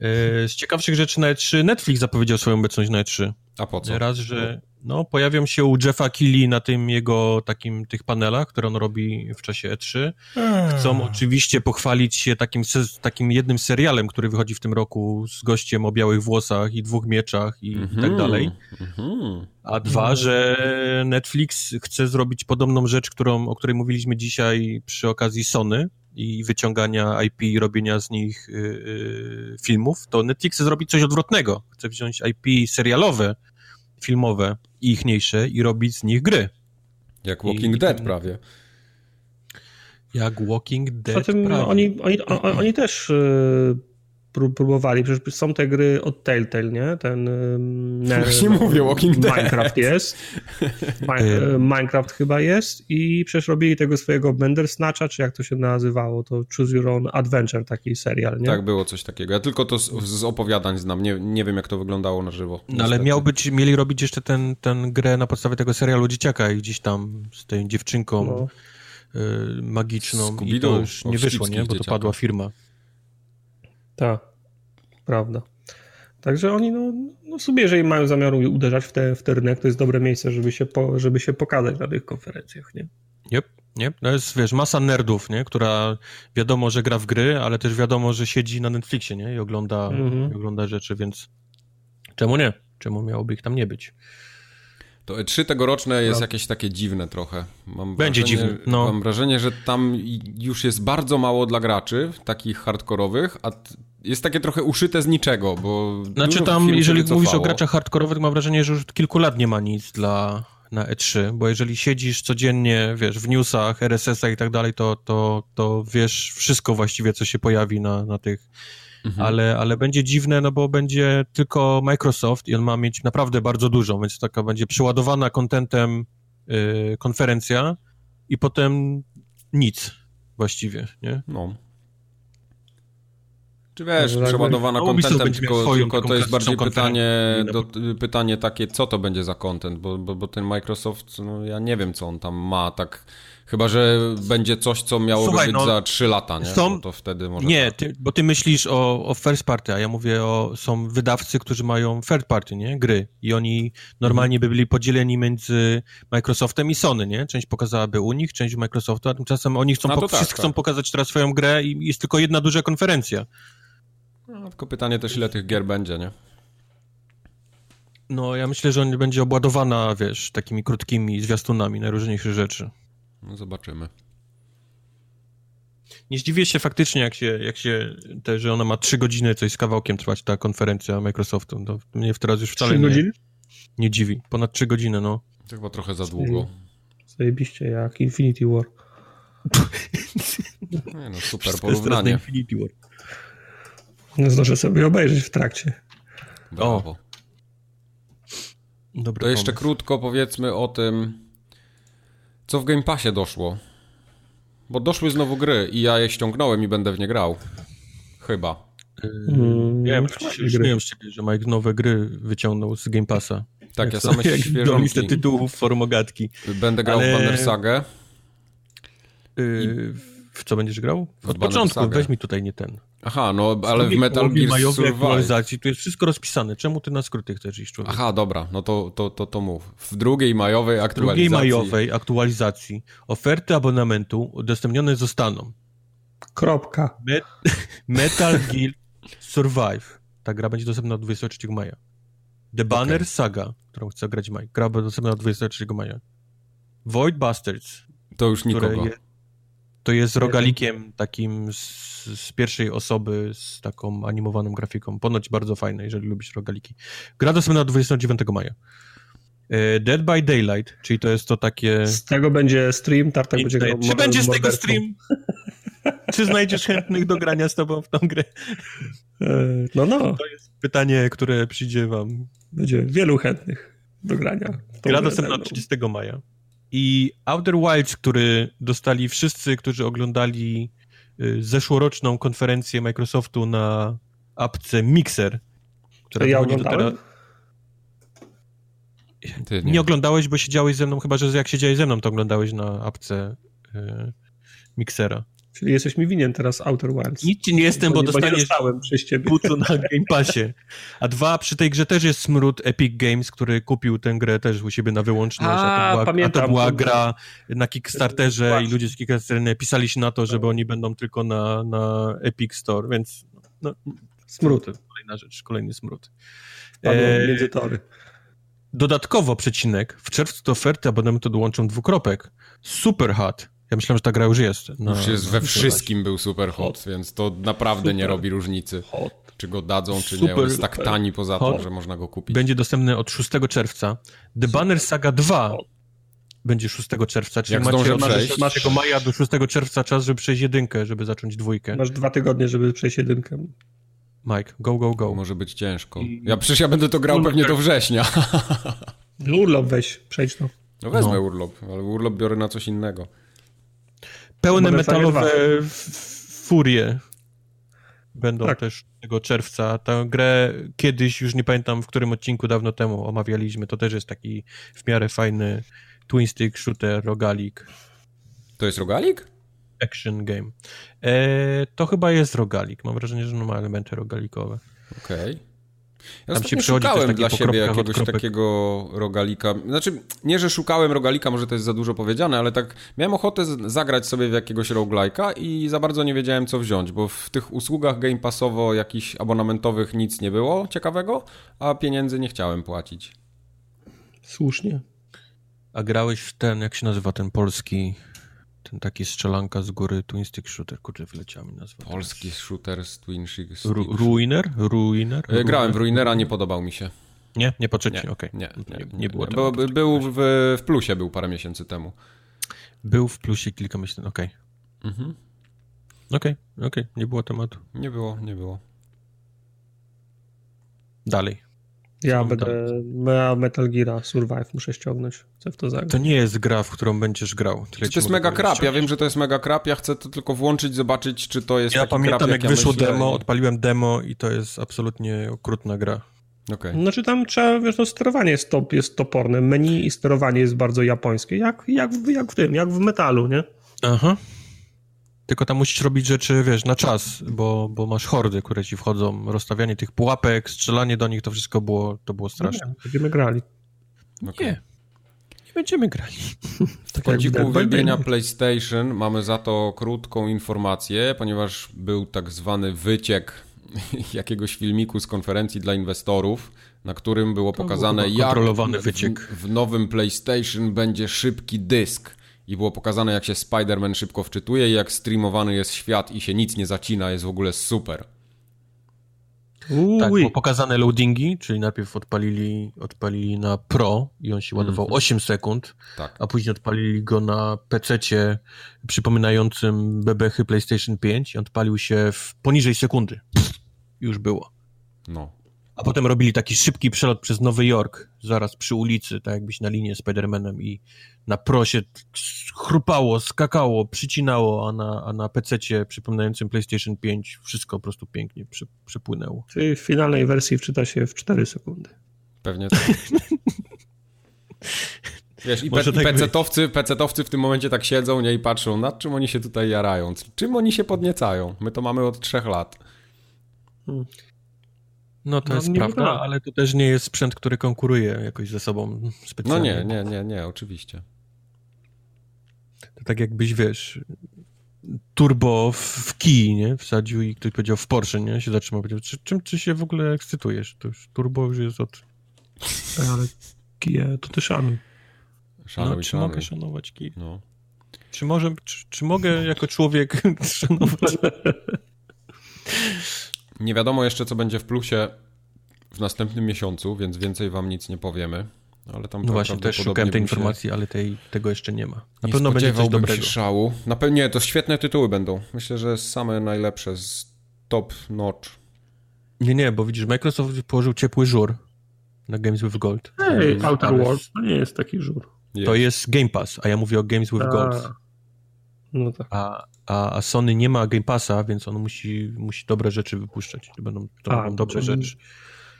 E, z ciekawszych rzeczy na E3 Netflix zapowiedział swoją obecność na E3. A po co? Raz, że no, pojawią się u Jeffa Keighley na tym jego takim tych panelach, które on robi w czasie E3. Chcą oczywiście pochwalić się takim, takim jednym serialem, który wychodzi w tym roku z gościem o białych włosach i dwóch mieczach i, mm -hmm. i tak mhm. dalej. Mm -hmm. A dwa, że Netflix chce zrobić podobną rzecz, którą, o której mówiliśmy dzisiaj przy okazji Sony, i wyciągania IP i robienia z nich yy, filmów, to Netflix chce zrobić coś odwrotnego. Chce wziąć IP serialowe, filmowe ichniejsze i robić z nich gry. Jak Walking I, Dead prawie. Jak Walking Dead Zatem prawie. Oni, oni, oni też yy, próbowali, przecież są te gry od Telltale, nie? Ten... *laughs* Właśnie no, mówię, Walking Dead. Minecraft jest. *laughs* Minecraft chyba jest i przecież robili tego swojego Bandersnatcha, czy jak to się nazywało, to Choose Your Own Adventure, taki serial, nie? Tak, było coś takiego. Ja tylko to z, z opowiadań znam, nie, nie wiem jak to wyglądało na żywo. No ale miał być, mieli robić jeszcze ten, ten grę na podstawie tego serialu Dzieciaka i gdzieś tam z tą dziewczynką no. y, magiczną i to już nie wyszło, nie? Bo to padła firma. Tak, prawda. Także oni, no, no sobie, jeżeli mają zamiar uderzać w, te, w ten rynek, to jest dobre miejsce, żeby się, po, żeby się pokazać na tych konferencjach, nie? Yep, nie? To jest, wiesz, masa nerdów, nie? Która wiadomo, że gra w gry, ale też wiadomo, że siedzi na Netflixie, nie? I ogląda, mhm. i ogląda rzeczy, więc czemu nie? Czemu miałoby ich tam nie być? To E3 tegoroczne jest no. jakieś takie dziwne trochę. Mam Będzie wrażenie, dziwne. No. Mam wrażenie, że tam już jest bardzo mało dla graczy, takich hardkorowych, a jest takie trochę uszyte z niczego, bo... Znaczy tam, jeżeli mówisz o graczach hardkorowych, mam wrażenie, że już kilku lat nie ma nic dla na E3, bo jeżeli siedzisz codziennie, wiesz, w newsach, RSS-ach i tak dalej, to, to, to wiesz wszystko właściwie, co się pojawi na, na tych, mhm. ale, ale będzie dziwne, no bo będzie tylko Microsoft i on ma mieć naprawdę bardzo dużo, więc taka będzie przeładowana kontentem yy, konferencja i potem nic właściwie, nie? No. Czy wiesz, przeładowana kontentem, tylko, tylko to jest bardziej pytanie, do, pytanie takie, co to będzie za content, bo, bo, bo ten Microsoft, no ja nie wiem, co on tam ma, tak Chyba, że będzie coś, co miało Słuchaj, być no, za 3 lata, nie? Są... No to wtedy może... Nie, ty, bo ty myślisz o, o first party, a ja mówię o... Są wydawcy, którzy mają third party, nie? Gry. I oni normalnie by byli podzieleni między Microsoftem i Sony, nie? Część pokazałaby u nich, część u Microsoftu, a tymczasem oni chcą, po... tak, wszyscy tak. chcą pokazać teraz swoją grę i jest tylko jedna duża konferencja. No, tylko pytanie też, ile tych gier będzie, nie? No, ja myślę, że on będzie obładowana, wiesz, takimi krótkimi zwiastunami najróżniejszych rzeczy. No, zobaczymy. Nie zdziwię się faktycznie, jak się, jak się te, że ona ma trzy godziny coś z kawałkiem trwać, ta konferencja Microsoftu. To mnie teraz już wcale 3 nie, godziny? nie dziwi. Ponad trzy godziny, no. To chyba trochę za długo. Zajebiście, jak Infinity War. Nie no, super porównanie. Infinity War. No, zdążę sobie obejrzeć w trakcie. Brawo. O. Dobry to jeszcze pomysł. krótko powiedzmy o tym, co w Game Passie doszło. Bo doszły znowu gry i ja je ściągnąłem i będę w nie grał. Chyba. Mm, ja śmieję z ciebie, że Mike nowe gry wyciągnął z Game Passa. Tak, ja same świeżonki. listę tytułów formogatki. Będę grał Ale... w Banner Sagę. Yy, w co będziesz grał? Od początku, Saga. weź mi tutaj nie ten. Aha, no ale w Metal Gear Survive. tu jest wszystko rozpisane. Czemu ty na skróty chcesz iść, człowiek? Aha, dobra, no to, to, to, to mów. W drugiej majowej aktualizacji... W drugiej majowej aktualizacji oferty abonamentu udostępnione zostaną. Kropka. Met *laughs* Metal Gear Survive. Ta gra będzie dostępna od 23 maja. The Banner okay. Saga, którą chcę grać Mike. Gra będzie dostępna od 23 maja. Void Bastards. To już nikogo. Je, to jest rogalikiem takim z, z, pierwszej osoby z taką animowaną grafiką. Ponoć bardzo fajne, jeżeli lubisz rogaliki. Gra dostępna 29 maja. E, Dead by Daylight, czyli to jest to takie... Z tego będzie stream, Tartak będzie grał Czy będzie z tego stream? *laughs* Czy znajdziesz chętnych do grania z tobą w tą grę? E, no, no. To jest pytanie, które przyjdzie wam. Będzie wielu chętnych do grania. Gra dostępna 30 maja. I Outer Wilds, który dostali wszyscy, którzy oglądali y, zeszłoroczną konferencję Microsoftu na apce Mixer, która ja oglądałem? Ty, nie. nie. oglądałeś, bo siedziałeś ze mną, chyba że jak siedziałeś ze mną, to oglądałeś na apce y, Mixera. Czyli jesteś mi winien teraz Outer Wilds. Nic ci nie jestem, bo, bo dostaniesz butu na Game Passie. A dwa, przy tej grze też jest smród Epic Games, który kupił tę grę też u siebie na wyłączność. A, a to była, pamiętam, a to była gra na Kickstarterze i ludzie z Kickstarterze pisali się na to, żeby oni będą tylko na, na Epic Store, więc no, smród. Kolejna rzecz, kolejny smród. E, między tory. Dodatkowo przecinek, w czerwcu do oferty abonamentu dołączą dwukropek. Super hot ja myślałem, że ta gra już jest. No, już jest we wszystkim był super hot, hot. więc to naprawdę super nie robi różnicy. Hot. Czy go dadzą, czy super, nie. On jest tak tani poza tym, że można go kupić. Będzie dostępny od 6 czerwca. The Banner Saga 2 będzie 6 czerwca, czyli Jak macie, masz, masz tego maja do 6 czerwca czas, żeby przejść jedynkę, żeby zacząć dwójkę. Masz dwa tygodnie, żeby przejść jedynkę. Mike, go, go, go. Może być ciężko. Ja przecież ja będę to grał pewnie do września. Urlop weź, przejdź to. No wezmę no. urlop, ale urlop biorę na coś innego. Pełne metalowe furie będą tak. też tego czerwca. Tę grę kiedyś, już nie pamiętam w którym odcinku dawno temu omawialiśmy, to też jest taki w miarę fajny twin stick shooter, rogalik. To jest rogalik? Action game. E, to chyba jest rogalik. Mam wrażenie, że ma elementy rogalikowe. Okej. Okay. Ja Tam się szukałem dla siebie jakiegoś takiego rogalika. Znaczy, nie, że szukałem rogalika, może to jest za dużo powiedziane, ale tak miałem ochotę zagrać sobie w jakiegoś rogalika i za bardzo nie wiedziałem, co wziąć, bo w tych usługach Game Passowo jakichś abonamentowych nic nie było ciekawego, a pieniędzy nie chciałem płacić. Słusznie. A grałeś w ten, jak się nazywa ten polski ten taki strzelanka z góry, Twin Stick Shooter, kurczę, wyleciała mi nazwa. Polski shooter z Twin Stick. Ru Ruiner? Ruiner? E, Grałem w Ruinera, nie podobał mi się. Nie? Nie? Nie, Okej. nie, No to nie, nie było Bo, tematu. by- był w, w plusie, był parę miesięcy temu. Był w plusie kilka miesięcy, okej. Mhm. Okej, okej, nie było tematu. Nie było, nie było. Dalej. Ja będę ja Metal Gear Survive muszę ściągnąć. Chcę w to zagrać. To nie jest gra, w którą będziesz grał. Tyle To jest mega powiedzieć. krap, ja wiem, że to jest mega krap, ja chcę to tylko włączyć, zobaczyć, czy to jest Ja taki pamiętam, krap, jak, ja wyszło myślę demo, odpaliłem demo i to jest absolutnie okrutna gra. Okej. Znaczy tam trzeba, wiesz, no sterowanie jest, top, jest toporne, menu i sterowanie jest bardzo japońskie, jak, jak, w- jak w tym, jak w metalu, nie? Aha. Tylko tam musisz robić rzeczy, wiesz, na czas, bo, bo masz hordy, które ci wchodzą. Rozstawianie tych pułapek, strzelanie do nich, to wszystko było, to było straszne. No, nie, będziemy grali. okej. Nie. Nie będziemy grali. W kąciku by uwielbienia. PlayStation mamy za to krótką informację, ponieważ był tak zwany wyciek *laughs* jakiegoś filmiku z konferencji dla inwestorów, na którym było pokazane, jak kontrolowany w, wyciek. w nowym PlayStation będzie szybki dysk. I było pokazane, jak się Spider-Man szybko wczytuje i jak streamowany jest świat i się nic nie zacina, jest w ogóle super. Tak, było pokazane loadingi, czyli najpierw odpalili, odpalili na Pro i on się ładował 8 sekund, Tak. a później odpalili go na PC-cie przypominającym bebechy PlayStation 5 i odpalił się w poniżej sekundy. Już było. No. A potem robili taki szybki przelot przez Nowy Jork, zaraz przy ulicy, tak jakbyś na linię z Spider-Manem i na prosie chrupało, skakało, przycinało, a na, a na PC-cie przypominającym PlayStation 5 wszystko po prostu pięknie przy, przypłynęło. Czyli w finalnej wersji wczyta się w 4 sekundy. Pewnie tak. *laughs* Wiesz, i, pe- tak pecetowcy, pecetowcy w tym momencie tak siedzą nie, i patrzą, nad czym oni się tutaj jarają, czym oni się podniecają. My to mamy od trzech lat. No to No, jest prawda, wygląda. ale to też nie jest sprzęt, który konkuruje jakoś ze sobą No specjalnie. nie, nie, nie, nie, oczywiście. To tak jakbyś, wiesz, turbo w, w kij, nie? Wsadził i ktoś powiedział w Porsche, nie? Się zatrzymał, powiedział, czy, czym ty się w ogóle ekscytujesz? To już turbo już jest od... Ale kije, to ty szanuj. Szanuj, no, czy szanuj. mogę szanować kij? No. Czy, może, czy, czy mogę jako człowiek *laughs* szanować? Nie wiadomo jeszcze, co będzie w plusie w następnym miesiącu, więc więcej wam nic nie powiemy. Ale tam No właśnie, też szukałem tej informacji, ale tej, tego jeszcze nie ma. Na nie pewno będzie coś dobrego. się szału. Na pewno nie, to świetne tytuły będą. Myślę, że same najlepsze z top notch. Nie, nie, bo widzisz, Microsoft położył ciepły żur na Games with Gold. Ej, Outer Worlds to nie jest taki żur. To jest Game Pass, a ja mówię o Games with Gold. A, No tak. A, a, Sony nie ma Game Passa, więc on musi, musi dobre rzeczy wypuszczać. To będą, to A, będą dobre to- rzeczy.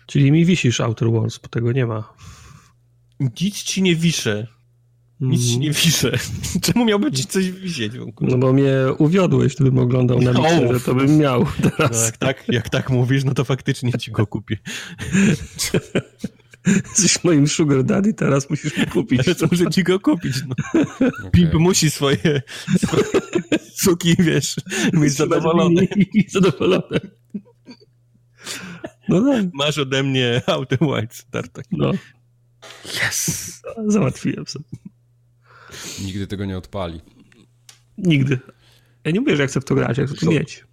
Czyli mi wisisz Outer Worlds, bo tego nie ma. Nic ci nie wiszę. Nic ci nie wiszę. *laughs* Czemu miałby ci coś wisieć? No bo mnie uwiodłeś, gdybym oglądał na *laughs* No. mikserze, to bym miał *laughs* No, teraz. jak, tak, jak tak mówisz, no to faktycznie ci go kupię. *laughs* Jesteś moim sugar daddy, teraz musisz mi kupić. To muszę ci go kupić. No. Okej. Pimp musi swoje, swoje *laughs* suki, wiesz, mieć zadowolone. *laughs* Zadowolone. No tak, Masz ode mnie Outer Wilds, Tartak. no. Yes! Załatwiłem sobie. Nigdy tego nie odpali. Nigdy. Ja nie mówię, że ja chcę w to grać, ja chcę to mieć.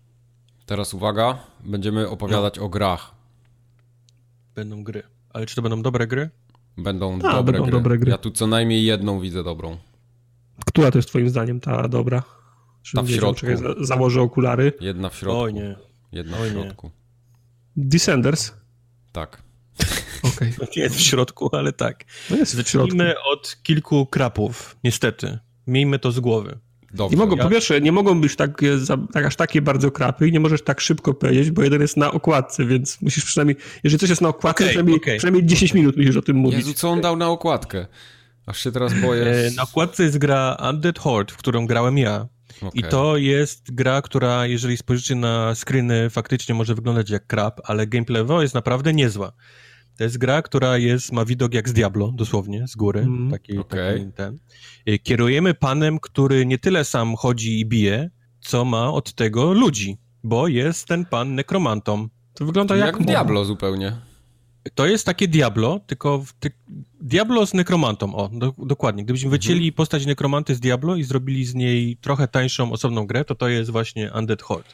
Teraz uwaga, będziemy opowiadać o grach. Będą gry. Ale czy to będą dobre gry? Będą, A, dobre, będą gry. dobre gry. Ja tu co najmniej jedną widzę dobrą. Która to jest twoim zdaniem ta dobra? Ta Żebym w środku. czekaj, za, założę okulary. Jedna w środku. Oj nie. Jedna Oj w nie. środku. Descenders. Tak. Okej. *laughs* Nie jest w środku, ale tak. No jest w środku. Zacznijmy od kilku krapów, niestety. Miejmy to z głowy. Dobrze. Nie mogą, Ja- po pierwsze, nie mogą być tak, tak, aż takie bardzo krapy i nie możesz tak szybko powiedzieć, bo jeden jest na okładce, więc musisz przynajmniej, jeżeli coś jest na okładce, Okej, przynajmniej, okej. przynajmniej 10 minut musisz o tym mówić. Jezu, co on dał na okładkę? Aż się teraz boję. E, Na okładce jest gra Undead Horde, w którą grałem ja. I Okej. to jest gra, która, jeżeli spojrzycie na screeny, faktycznie może wyglądać jak krab, ale gameplayowo jest naprawdę niezła. To jest gra, która jest, ma widok jak z Diablo, dosłownie, z góry. Mhm. Taki, Okej. taki ten. E, Kierujemy panem, który nie tyle sam chodzi i bije, co ma od tego ludzi, bo jest ten pan nekromantą. To wygląda jak, jak, w Diablo zupełnie. To jest takie Diablo, tylko ty... Diablo z nekromantą, o, do, dokładnie. Gdybyśmy mhm. wycięli postać nekromanty z Diablo i zrobili z niej trochę tańszą, osobną grę, to to jest właśnie Undead Horde.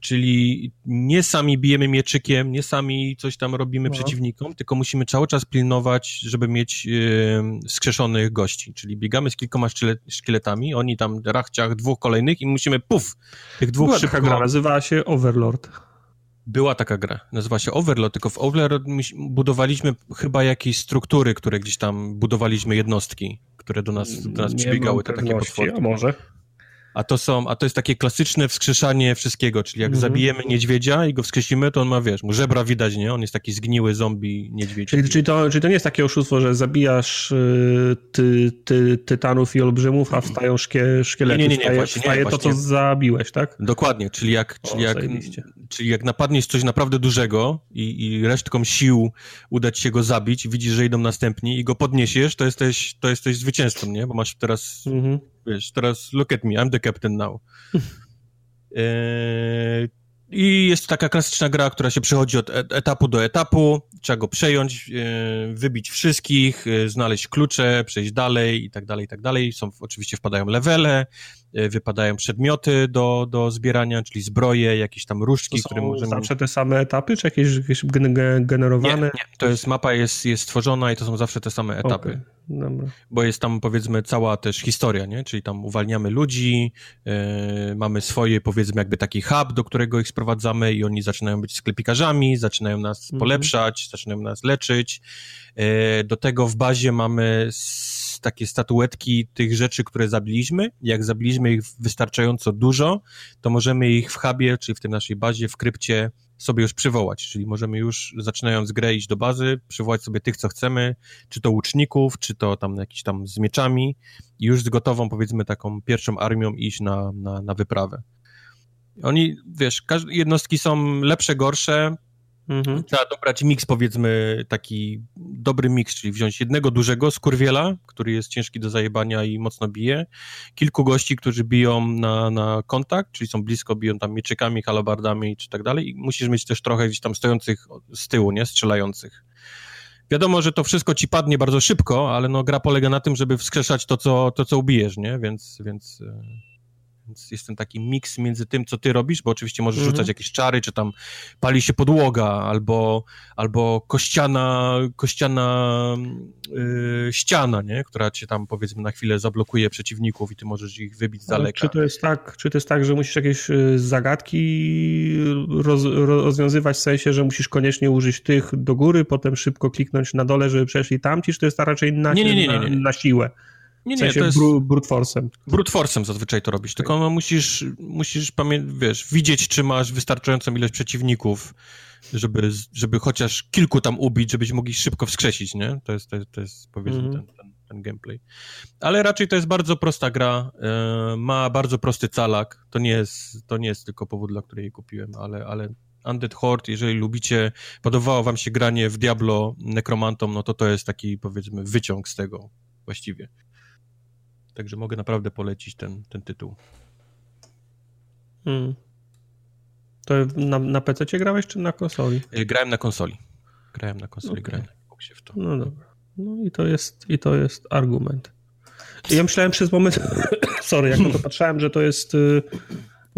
Czyli nie sami bijemy mieczykiem, nie sami coś tam robimy no. przeciwnikom, tylko musimy cały czas pilnować, żeby mieć yy, skrzeszonych gości. Czyli biegamy z kilkoma szkieletami, oni tam rachciach dwóch kolejnych i musimy puf, tych dwóch Była szybko... gra, nazywała się Overlord. Była taka gra, nazywa się Overlord, tylko w Overlord budowaliśmy chyba jakieś struktury, które gdzieś tam budowaliśmy jednostki, które do nas, do nas przybiegały, te takie potwory. A może? A to są, a to jest takie klasyczne wskrzeszanie wszystkiego, czyli jak mm -hmm. zabijemy niedźwiedzia i go wskrzesimy, to on ma, wiesz, mu żebra widać, nie? On jest taki zgniły zombie niedźwiedź. Czyli, czyli, to, czyli to nie jest takie oszustwo, że zabijasz y, ty, ty, tytanów i olbrzymów, a wstają szkie, szkielety. Nie, nie, nie, nie właśnie, wstaje nie, to, co zabiłeś, tak? Dokładnie, czyli jak, czyli, o, jak, czyli jak napadniesz coś naprawdę dużego i, i resztką sił uda ci się go zabić widzisz, że idą następni i go podniesiesz, to jesteś, to jesteś zwycięzcą, nie? Bo masz teraz mm -hmm wiesz, teraz look at me, I'm the captain now. e, *laughs* I jest taka klasyczna gra, która się przechodzi od etapu do etapu, trzeba go przejąć, e, wybić wszystkich, e, znaleźć klucze, przejść dalej i tak dalej, i tak dalej. Są, oczywiście wpadają levele, wypadają przedmioty do, do zbierania, czyli zbroje, jakieś tam różdżki, które możemy... zawsze te same etapy, czy jakieś, jakieś generowane? Nie, nie, to jest, mapa jest, jest stworzona i to są zawsze te same etapy. Okay. Dobra. Bo jest tam powiedzmy cała też historia, nie? Czyli tam uwalniamy ludzi, yy, mamy swoje powiedzmy jakby taki hub, do którego ich sprowadzamy i oni zaczynają być sklepikarzami, zaczynają nas mhm. polepszać, zaczynają nas leczyć. Yy, do tego w bazie mamy takie statuetki tych rzeczy, które zabiliśmy. Jak zabiliśmy ich wystarczająco dużo, to możemy ich w hubie, czyli w tym naszej bazie, w krypcie sobie już przywołać, czyli możemy już zaczynając grę iść do bazy, przywołać sobie tych, co chcemy, czy to łuczników, czy to tam jakiś tam z mieczami i już z gotową, powiedzmy, taką pierwszą armią iść na, na, na wyprawę. Oni, wiesz, jednostki są lepsze, gorsze, Mhm. Trzeba dobrać miks, powiedzmy, taki dobry miks, czyli wziąć jednego dużego skurwiela, który jest ciężki do zajebania i mocno bije, kilku gości, którzy biją na, na kontakt, czyli są blisko, biją tam mieczykami, halabardami czy tak dalej i musisz mieć też trochę gdzieś tam stojących z tyłu, nie, strzelających. Wiadomo, że to wszystko ci padnie bardzo szybko, ale no gra polega na tym, żeby wskrzeszać to, co, to, co ubijesz, nie, więc, więc e, więc jest ten taki miks między tym, co ty robisz, bo oczywiście możesz mm -hmm. rzucać jakieś czary, czy tam pali się podłoga, albo, albo kościana, kościana yy, ściana, nie? która cię tam powiedzmy na chwilę zablokuje przeciwników i ty możesz ich wybić z daleka. Czy to jest tak, czy to jest tak, że musisz jakieś y, zagadki roz, rozwiązywać w sensie, że musisz koniecznie użyć tych do góry, potem szybko kliknąć na dole, żeby przeszli tamci, czy to jest raczej na, nie, nie, nie, na, na siłę? Nie, nie, w sensie to jest... brute force'em. Brute force'em zazwyczaj to robisz, tylko no, musisz, musisz wiesz, widzieć, czy masz wystarczającą ilość przeciwników, żeby, żeby chociaż kilku tam ubić, żebyś mogli szybko wskrzesić, nie? To jest, to jest, to jest powiedzmy mm -hmm. ten, ten, ten, gameplay. Ale raczej to jest bardzo prosta gra, e, ma bardzo prosty calak, to nie jest, to nie jest tylko powód, dla której jej kupiłem, ale, ale Undead Horde, jeżeli lubicie, podobało wam się granie w Diablo Necromantom, no to to jest taki, powiedzmy, wyciąg z tego właściwie. Także mogę naprawdę polecić ten, ten tytuł. Hmm. To na, na PC grałeś, czy na konsoli? Y, grałem na konsoli. Grałem na konsoli, okay. grałem na w to. No dobra. No i to jest, i to jest argument. Ja myślałem przez moment, *coughs* sorry, jak na to patrzałem, że to jest y,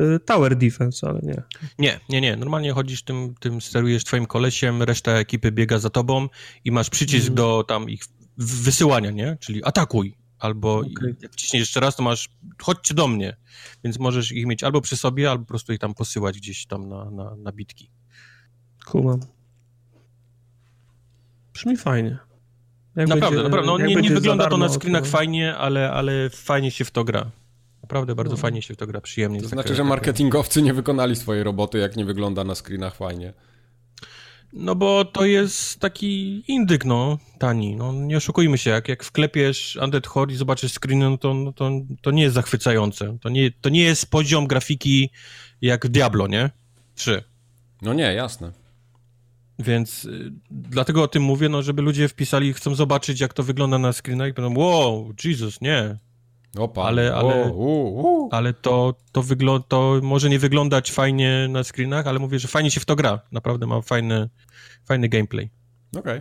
y, Tower Defense, ale nie. Nie, nie, nie. Normalnie chodzisz tym, tym sterujesz twoim kolesiem, reszta ekipy biega za tobą i masz przycisk mm. do tam ich wysyłania, nie? Czyli atakuj albo okay. jak wciśniesz jeszcze raz, to masz, chodźcie do mnie, więc możesz ich mieć albo przy sobie, albo po prostu ich tam posyłać gdzieś tam na, na, na bitki. Kumam. Brzmi fajnie. Jak naprawdę, będzie, naprawdę. No, nie, nie wygląda to na screenach to... fajnie, ale, ale fajnie się w to gra. Naprawdę bardzo no. fajnie się w to gra, przyjemnie. To znaczy, że marketingowcy nie wykonali swojej roboty, jak nie wygląda na screenach fajnie. No bo to jest taki indyk, no, tani. No, nie oszukujmy się, jak, jak wklepiesz Undead Horde i zobaczysz screen, no to, no to, to nie jest zachwycające. To nie, to nie jest poziom grafiki jak w Diablo, nie? 3. No nie, jasne. Więc y, dlatego o tym mówię, no, żeby ludzie wpisali, chcą zobaczyć, jak to wygląda na screenach i będą, wow, Jesus, nie. Opa, ale, ale, ale to, to, wygląda, to może nie wyglądać fajnie na screenach, ale mówię, że fajnie się w to gra. Naprawdę ma fajny, fajny gameplay. Okej.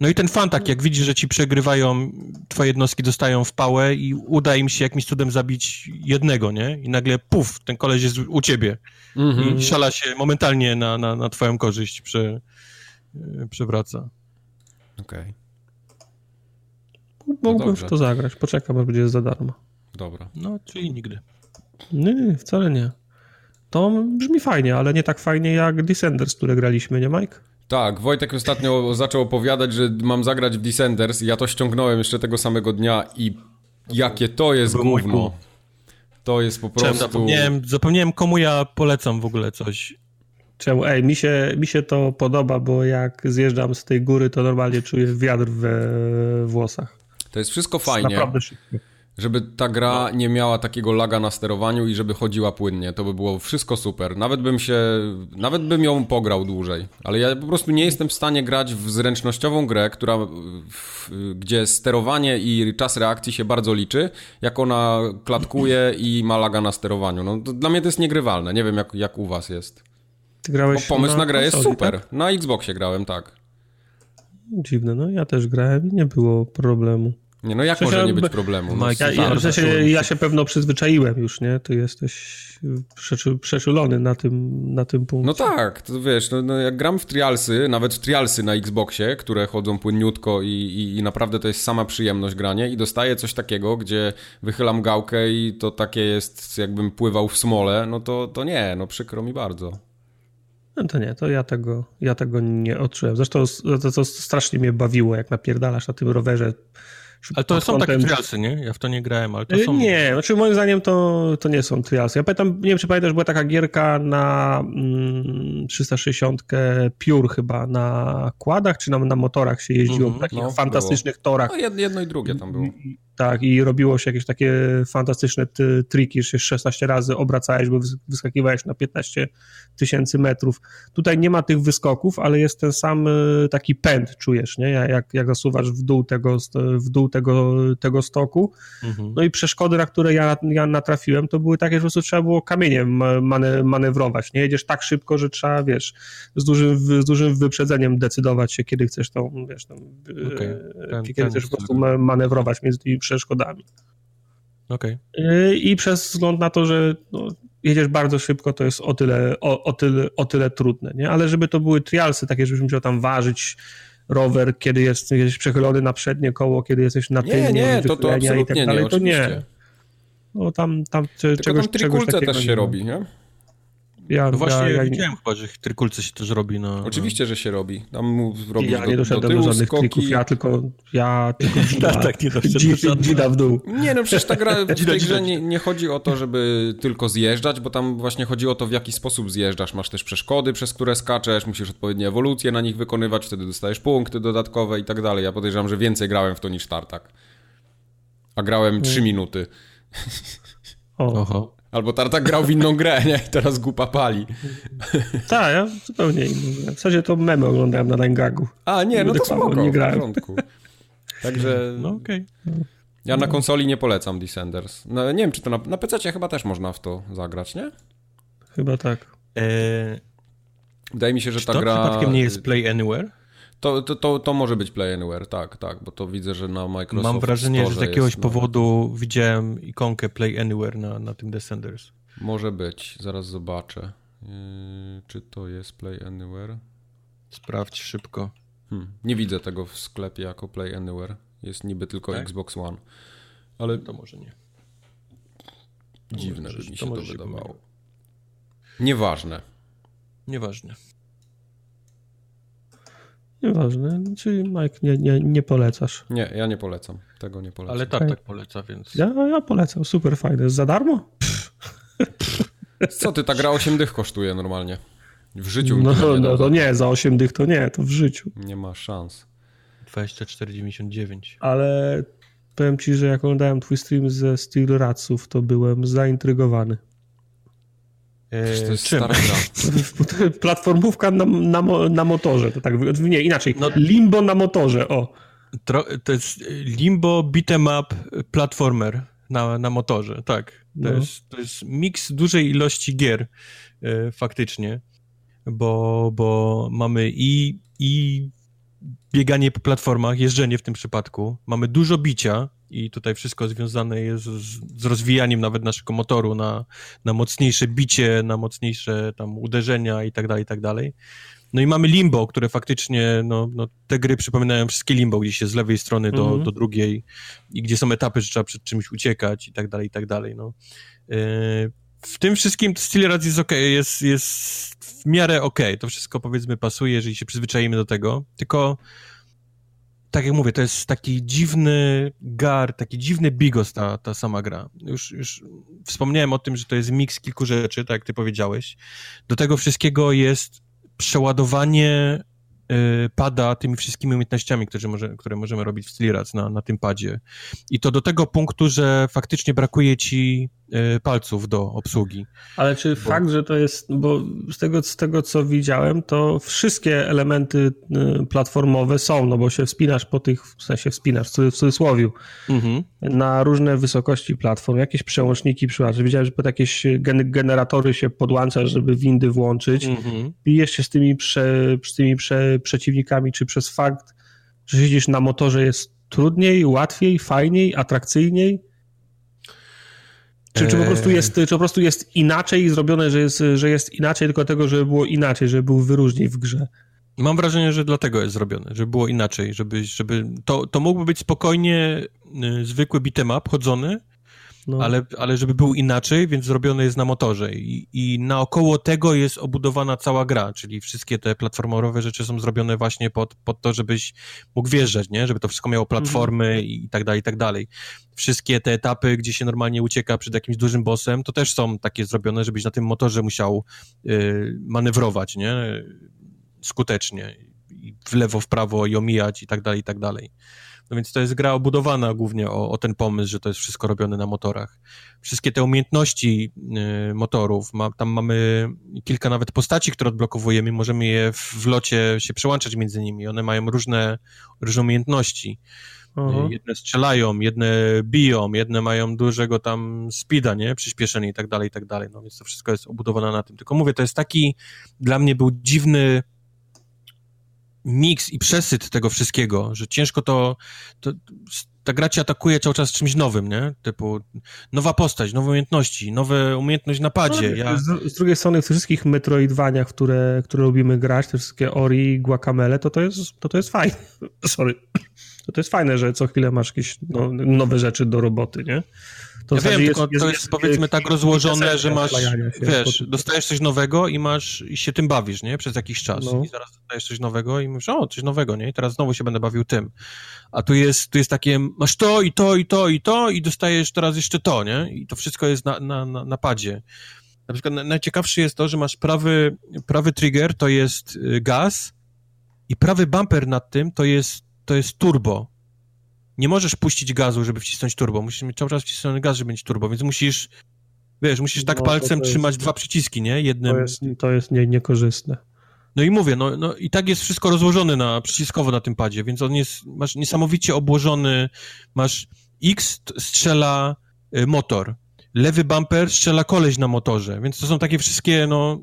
No i ten fantak, jak widzisz, że ci przegrywają, twoje jednostki dostają w pałę i uda im się jakimś cudem zabić jednego, nie? I nagle puf, ten koleś jest u ciebie. Mhm. I szala się momentalnie na, na, na twoją korzyść prze, e, przewraca. Okej, Mógłbym dobrze. w to zagrać. Poczekam, aż będzie za darmo. dobra. No, czyli nigdy. Nie, nie, wcale nie. To brzmi fajnie, ale nie tak fajnie jak Descenders, które graliśmy, nie Mike? Tak, Wojtek ostatnio zaczął opowiadać, że mam zagrać w Descenders i ja to ściągnąłem jeszcze tego samego dnia i jakie to jest To gówno. To jest po Czemu prostu... zapomniałem, zapomniałem, komu ja polecam w ogóle coś. Czemu? Ej, mi się, mi się to podoba, bo jak zjeżdżam z tej góry, to normalnie czuję wiatr we włosach. To jest wszystko fajnie, Naprawdę szybko. żeby ta gra nie miała takiego laga na sterowaniu i żeby chodziła płynnie. To by było wszystko super. Nawet bym się... Nawet bym ją pograł dłużej. Ale ja po prostu nie jestem w stanie grać w zręcznościową grę, która... W, gdzie sterowanie i czas reakcji się bardzo liczy, jak ona klatkuje *clears throat* i ma laga na sterowaniu. No, dla mnie to jest niegrywalne. Nie wiem, jak, jak u was jest. Ty Bo grałeś pomysł na, grę jest konsoli, super. Tak? Na Xboxie grałem, tak. Dziwne, no ja też grałem i nie było problemu. Nie, no jak może nie być problemu? No, Ja, ja, sensie, czułem ja się pewno przyzwyczaiłem już, nie? Ty jesteś przeczu, przeczulony na tym, na tym punkcie. No tak, to wiesz, no, no jak gram w trialsy, nawet w trialsy na Xboxie, które chodzą płynniutko i, i, i naprawdę to jest sama przyjemność granie i dostaję coś takiego, gdzie wychylam gałkę i to takie jest jakbym pływał w smole, no to, to nie, no przykro mi bardzo. No to nie, to ja tego, ja tego nie odczułem. Zresztą to, to strasznie mnie bawiło, jak napierdalasz na tym rowerze. Ale to są takie kątem- trialsy, nie? Ja w to nie grałem, ale to Y, są... Nie, znaczy moim zdaniem to, to nie są trialsy. Ja pamiętam, nie wiem czy pamiętasz, była taka gierka na mm, 360 Pure chyba, na kładach czy na, na motorach się jeździło, w takich no, fantastycznych torach. No jedno, jedno i drugie tam było. Tak, i robiło się jakieś takie fantastyczne ty, triki, że się 16 razy obracałeś, bo wys- wyskakiwałeś na 15 tysięcy metrów. Tutaj nie ma tych wyskoków, ale jest ten sam y, taki pęd, czujesz, nie? Jak, jak zasuwasz w dół tego, w dół tego, tego stoku. Mhm. No i przeszkody, na które ja, ja natrafiłem, to były takie, że po prostu trzeba było kamieniem ma- mane, manewrować, nie? Jedziesz tak szybko, że trzeba, wiesz, z dużym, z dużym wyprzedzeniem decydować się, kiedy chcesz tą, wiesz, tą, y, Okej. Ten- kiedy ten- chcesz po prostu ma- manewrować między tymi przeszkodami. Okej. Yy, I przez wzgląd na to, że no, jedziesz bardzo szybko, to jest o tyle, o, o, tyle, o tyle trudne, nie? Ale żeby to były trialsy, takie, żebyś musiał tam ważyć rower, kiedy jest, jesteś przechylony na przednie koło, kiedy jesteś na Nie, tylnie, nie, to, to wychylenia i absolutnie tak dalej, nie, to nie. No tam, tam Tylko czegoś, tam trikulce też nie się ma. robi, nie? Ja, No właśnie ja, ja, widziałem chyba, że trykulce się też robi na... Oczywiście, że się robi. Tam mu robisz ja do, nie do doszedłem do, tyłu żadnych skoki. trików, ja tylko, ja tylko *laughs* dzida, tak, nie doszedłem do dzida w dół. Nie, no przecież ta gra *laughs* w Dzida, tej grze nie, nie chodzi o to, żeby tylko zjeżdżać, bo tam właśnie chodzi o to, w jaki sposób zjeżdżasz. Masz też przeszkody, przez które skaczesz, musisz odpowiednie ewolucje na nich wykonywać, wtedy dostajesz punkty dodatkowe i tak dalej. Ja podejrzewam, że więcej grałem w to niż Tartak. A grałem 3 minuty. *laughs* O, Oho. Albo Tartak grał w inną grę, nie? I teraz gupa pali. tak, ja zupełnie inny. W zasadzie to memy oglądałem na Langagu. A, nie, no to spoko, nie w grałem. porządku. Także No okej. ja na konsoli nie polecam Descenders. No, nie wiem, czy to na, na PC chyba też można w to zagrać, nie? Chyba tak. Eee, Wydaje mi się, że czy ta to gra... przypadkiem nie jest Play Anywhere? To, to, to, to może być Play Anywhere, tak, tak, bo to widzę, że na Microsoft Mam wrażenie, że z jakiegoś jest, no. powodu widziałem ikonkę Play Anywhere na, na tym Descenders. Może być, zaraz zobaczę. Yy, czy to jest Play Anywhere? Sprawdź szybko. Hmm, nie widzę tego w sklepie jako Play Anywhere. Jest niby tylko Tak? Xbox One. Ale To może nie. dziwne by mi to się to się wydawało. pomyliło. Nieważne. Nieważne. Nieważne. Czyli Mike nie, nie, nie polecasz. Nie, ja nie polecam. Tego nie polecam. Ale Tartak poleca, więc... Ja, ja polecam. Super fajne. Jest za darmo? Co ty, ta gra 8 dych kosztuje normalnie. W życiu No, tyle nie no to nie, za 8 dych to nie, to w życiu. Nie ma szans. 24,99. Ale powiem ci, że jak oglądałem twój stream ze Steel Ratsów, to byłem zaintrygowany. Przecież to jest czym? *laughs* Platformówka na, na, na motorze, to tak, nie, inaczej, No- limbo na motorze, o. Tro, to jest Limbo Beat'em Up Platformer na, na motorze, tak. To, No. jest, to jest miks dużej ilości gier e, faktycznie, bo, bo mamy i i bieganie po platformach, jeżdżenie w tym przypadku. Mamy dużo bicia i tutaj wszystko związane jest z, z rozwijaniem nawet naszego motoru na, na mocniejsze bicie, na mocniejsze tam uderzenia i tak dalej, i tak dalej. No i mamy limbo, które faktycznie, no, no te gry przypominają wszystkie limbo, gdzie się z lewej strony do, mm -hmm. do drugiej i gdzie są etapy, że trzeba przed czymś uciekać i tak dalej, i tak dalej, no. Yy, w tym wszystkim Steel Rad jest ok, jest, jest w miarę ok, to wszystko powiedzmy pasuje, jeżeli się przyzwyczajimy do tego, tylko tak jak mówię, to jest taki dziwny gar, taki dziwny bigos ta, ta sama gra. Już, już wspomniałem o tym, że to jest miks kilku rzeczy, tak jak ty powiedziałeś. Do tego wszystkiego jest przeładowanie y, pada tymi wszystkimi umiejętnościami, które, może, które możemy robić w Slirac na, na tym padzie. I to do tego punktu, że faktycznie brakuje ci palców do obsługi. Ale czy bo... fakt, że to jest, bo z tego, z tego co widziałem, to wszystkie elementy y, platformowe są, no bo się wspinasz po tych, w sensie wspinasz, w cudzysłowie, mhm. na różne wysokości platform, jakieś przełączniki przyłączasz. Widziałem, że pod jakieś gen generatory się podłącza, żeby windy włączyć. Mhm. Bijesz się z tymi, prze, z tymi prze, przeciwnikami, czy przez fakt, że siedzisz na motorze jest trudniej, łatwiej, fajniej, atrakcyjniej? Czy, czy, po prostu jest, czy po prostu jest inaczej zrobione, że jest, że jest inaczej, tylko tego, żeby było inaczej, żeby był wyróżniej w grze? Mam wrażenie, że dlatego jest zrobione, żeby było inaczej, żeby, żeby to, to mógłby być spokojnie y, zwykły beat'em up chodzony, no. ale, ale żeby był inaczej, więc zrobione jest na motorze I, i naokoło tego jest obudowana cała gra, czyli wszystkie te platformowe rzeczy są zrobione właśnie pod, pod to, żebyś mógł wjeżdżać, nie? Żeby to wszystko miało platformy mhm. i tak dalej, i tak dalej. Wszystkie te etapy, gdzie się normalnie ucieka przed jakimś dużym bossem, to też są takie zrobione, żebyś na tym motorze musiał y, manewrować, nie? Skutecznie. I w lewo, w prawo i omijać i tak dalej, i tak dalej. No więc to jest gra obudowana głównie o, o ten pomysł, że to jest wszystko robione na motorach. Wszystkie te umiejętności y, motorów, ma, tam mamy kilka nawet postaci, które odblokowujemy, możemy je w, w locie się przełączać między nimi. One mają różne, różne umiejętności. Uh-huh. Jedne strzelają, jedne biją, jedne mają dużego tam speeda, nie? Przyspieszenie i tak dalej, i tak dalej. No więc to wszystko jest obudowane na tym. Tylko mówię, to jest taki, dla mnie był dziwny miks i przesyt tego wszystkiego, że ciężko to, to ta gra ci atakuje cały czas czymś nowym, nie? Typu nowa postać, nowe umiejętności, nowe umiejętność na padzie. No, ja... z, z, drugiej strony w tych wszystkich Metroidvaniach, które, które lubimy grać, te wszystkie Ori, Guacamele, to to jest, to to jest fajne. *laughs* Sorry. To to jest fajne, że co chwilę masz jakieś no, nowe rzeczy do roboty, nie? To ja wiem, jest, tylko jest, to jest, jest powiedzmy tak rozłożone, że masz, wiesz, dostajesz coś nowego i masz, i się tym bawisz, nie? Przez jakiś czas. No. I zaraz dostajesz coś nowego i mówisz, o, coś nowego, nie? I teraz znowu się będę bawił tym. A tu jest, tu jest takie, masz to i to i to i to i dostajesz teraz jeszcze to, nie? I to wszystko jest na, na, na, na padzie. Na przykład najciekawsze jest to, że masz prawy, prawy trigger to jest y, gaz i prawy bumper nad tym to jest, to jest turbo nie możesz puścić gazu, żeby wcisnąć turbo. Musisz mieć cały czas wcisnąć gaz, żeby mieć turbo, więc musisz, wiesz, musisz tak no, palcem jest, trzymać dwa przyciski, nie? Jednym... To jest, to jest nie, niekorzystne. No i mówię, no, no i tak jest wszystko rozłożone na, przyciskowo na tym padzie, więc on jest, masz niesamowicie obłożony, masz X strzela y, motor, lewy bumper strzela koleś na motorze, więc to są takie wszystkie, no,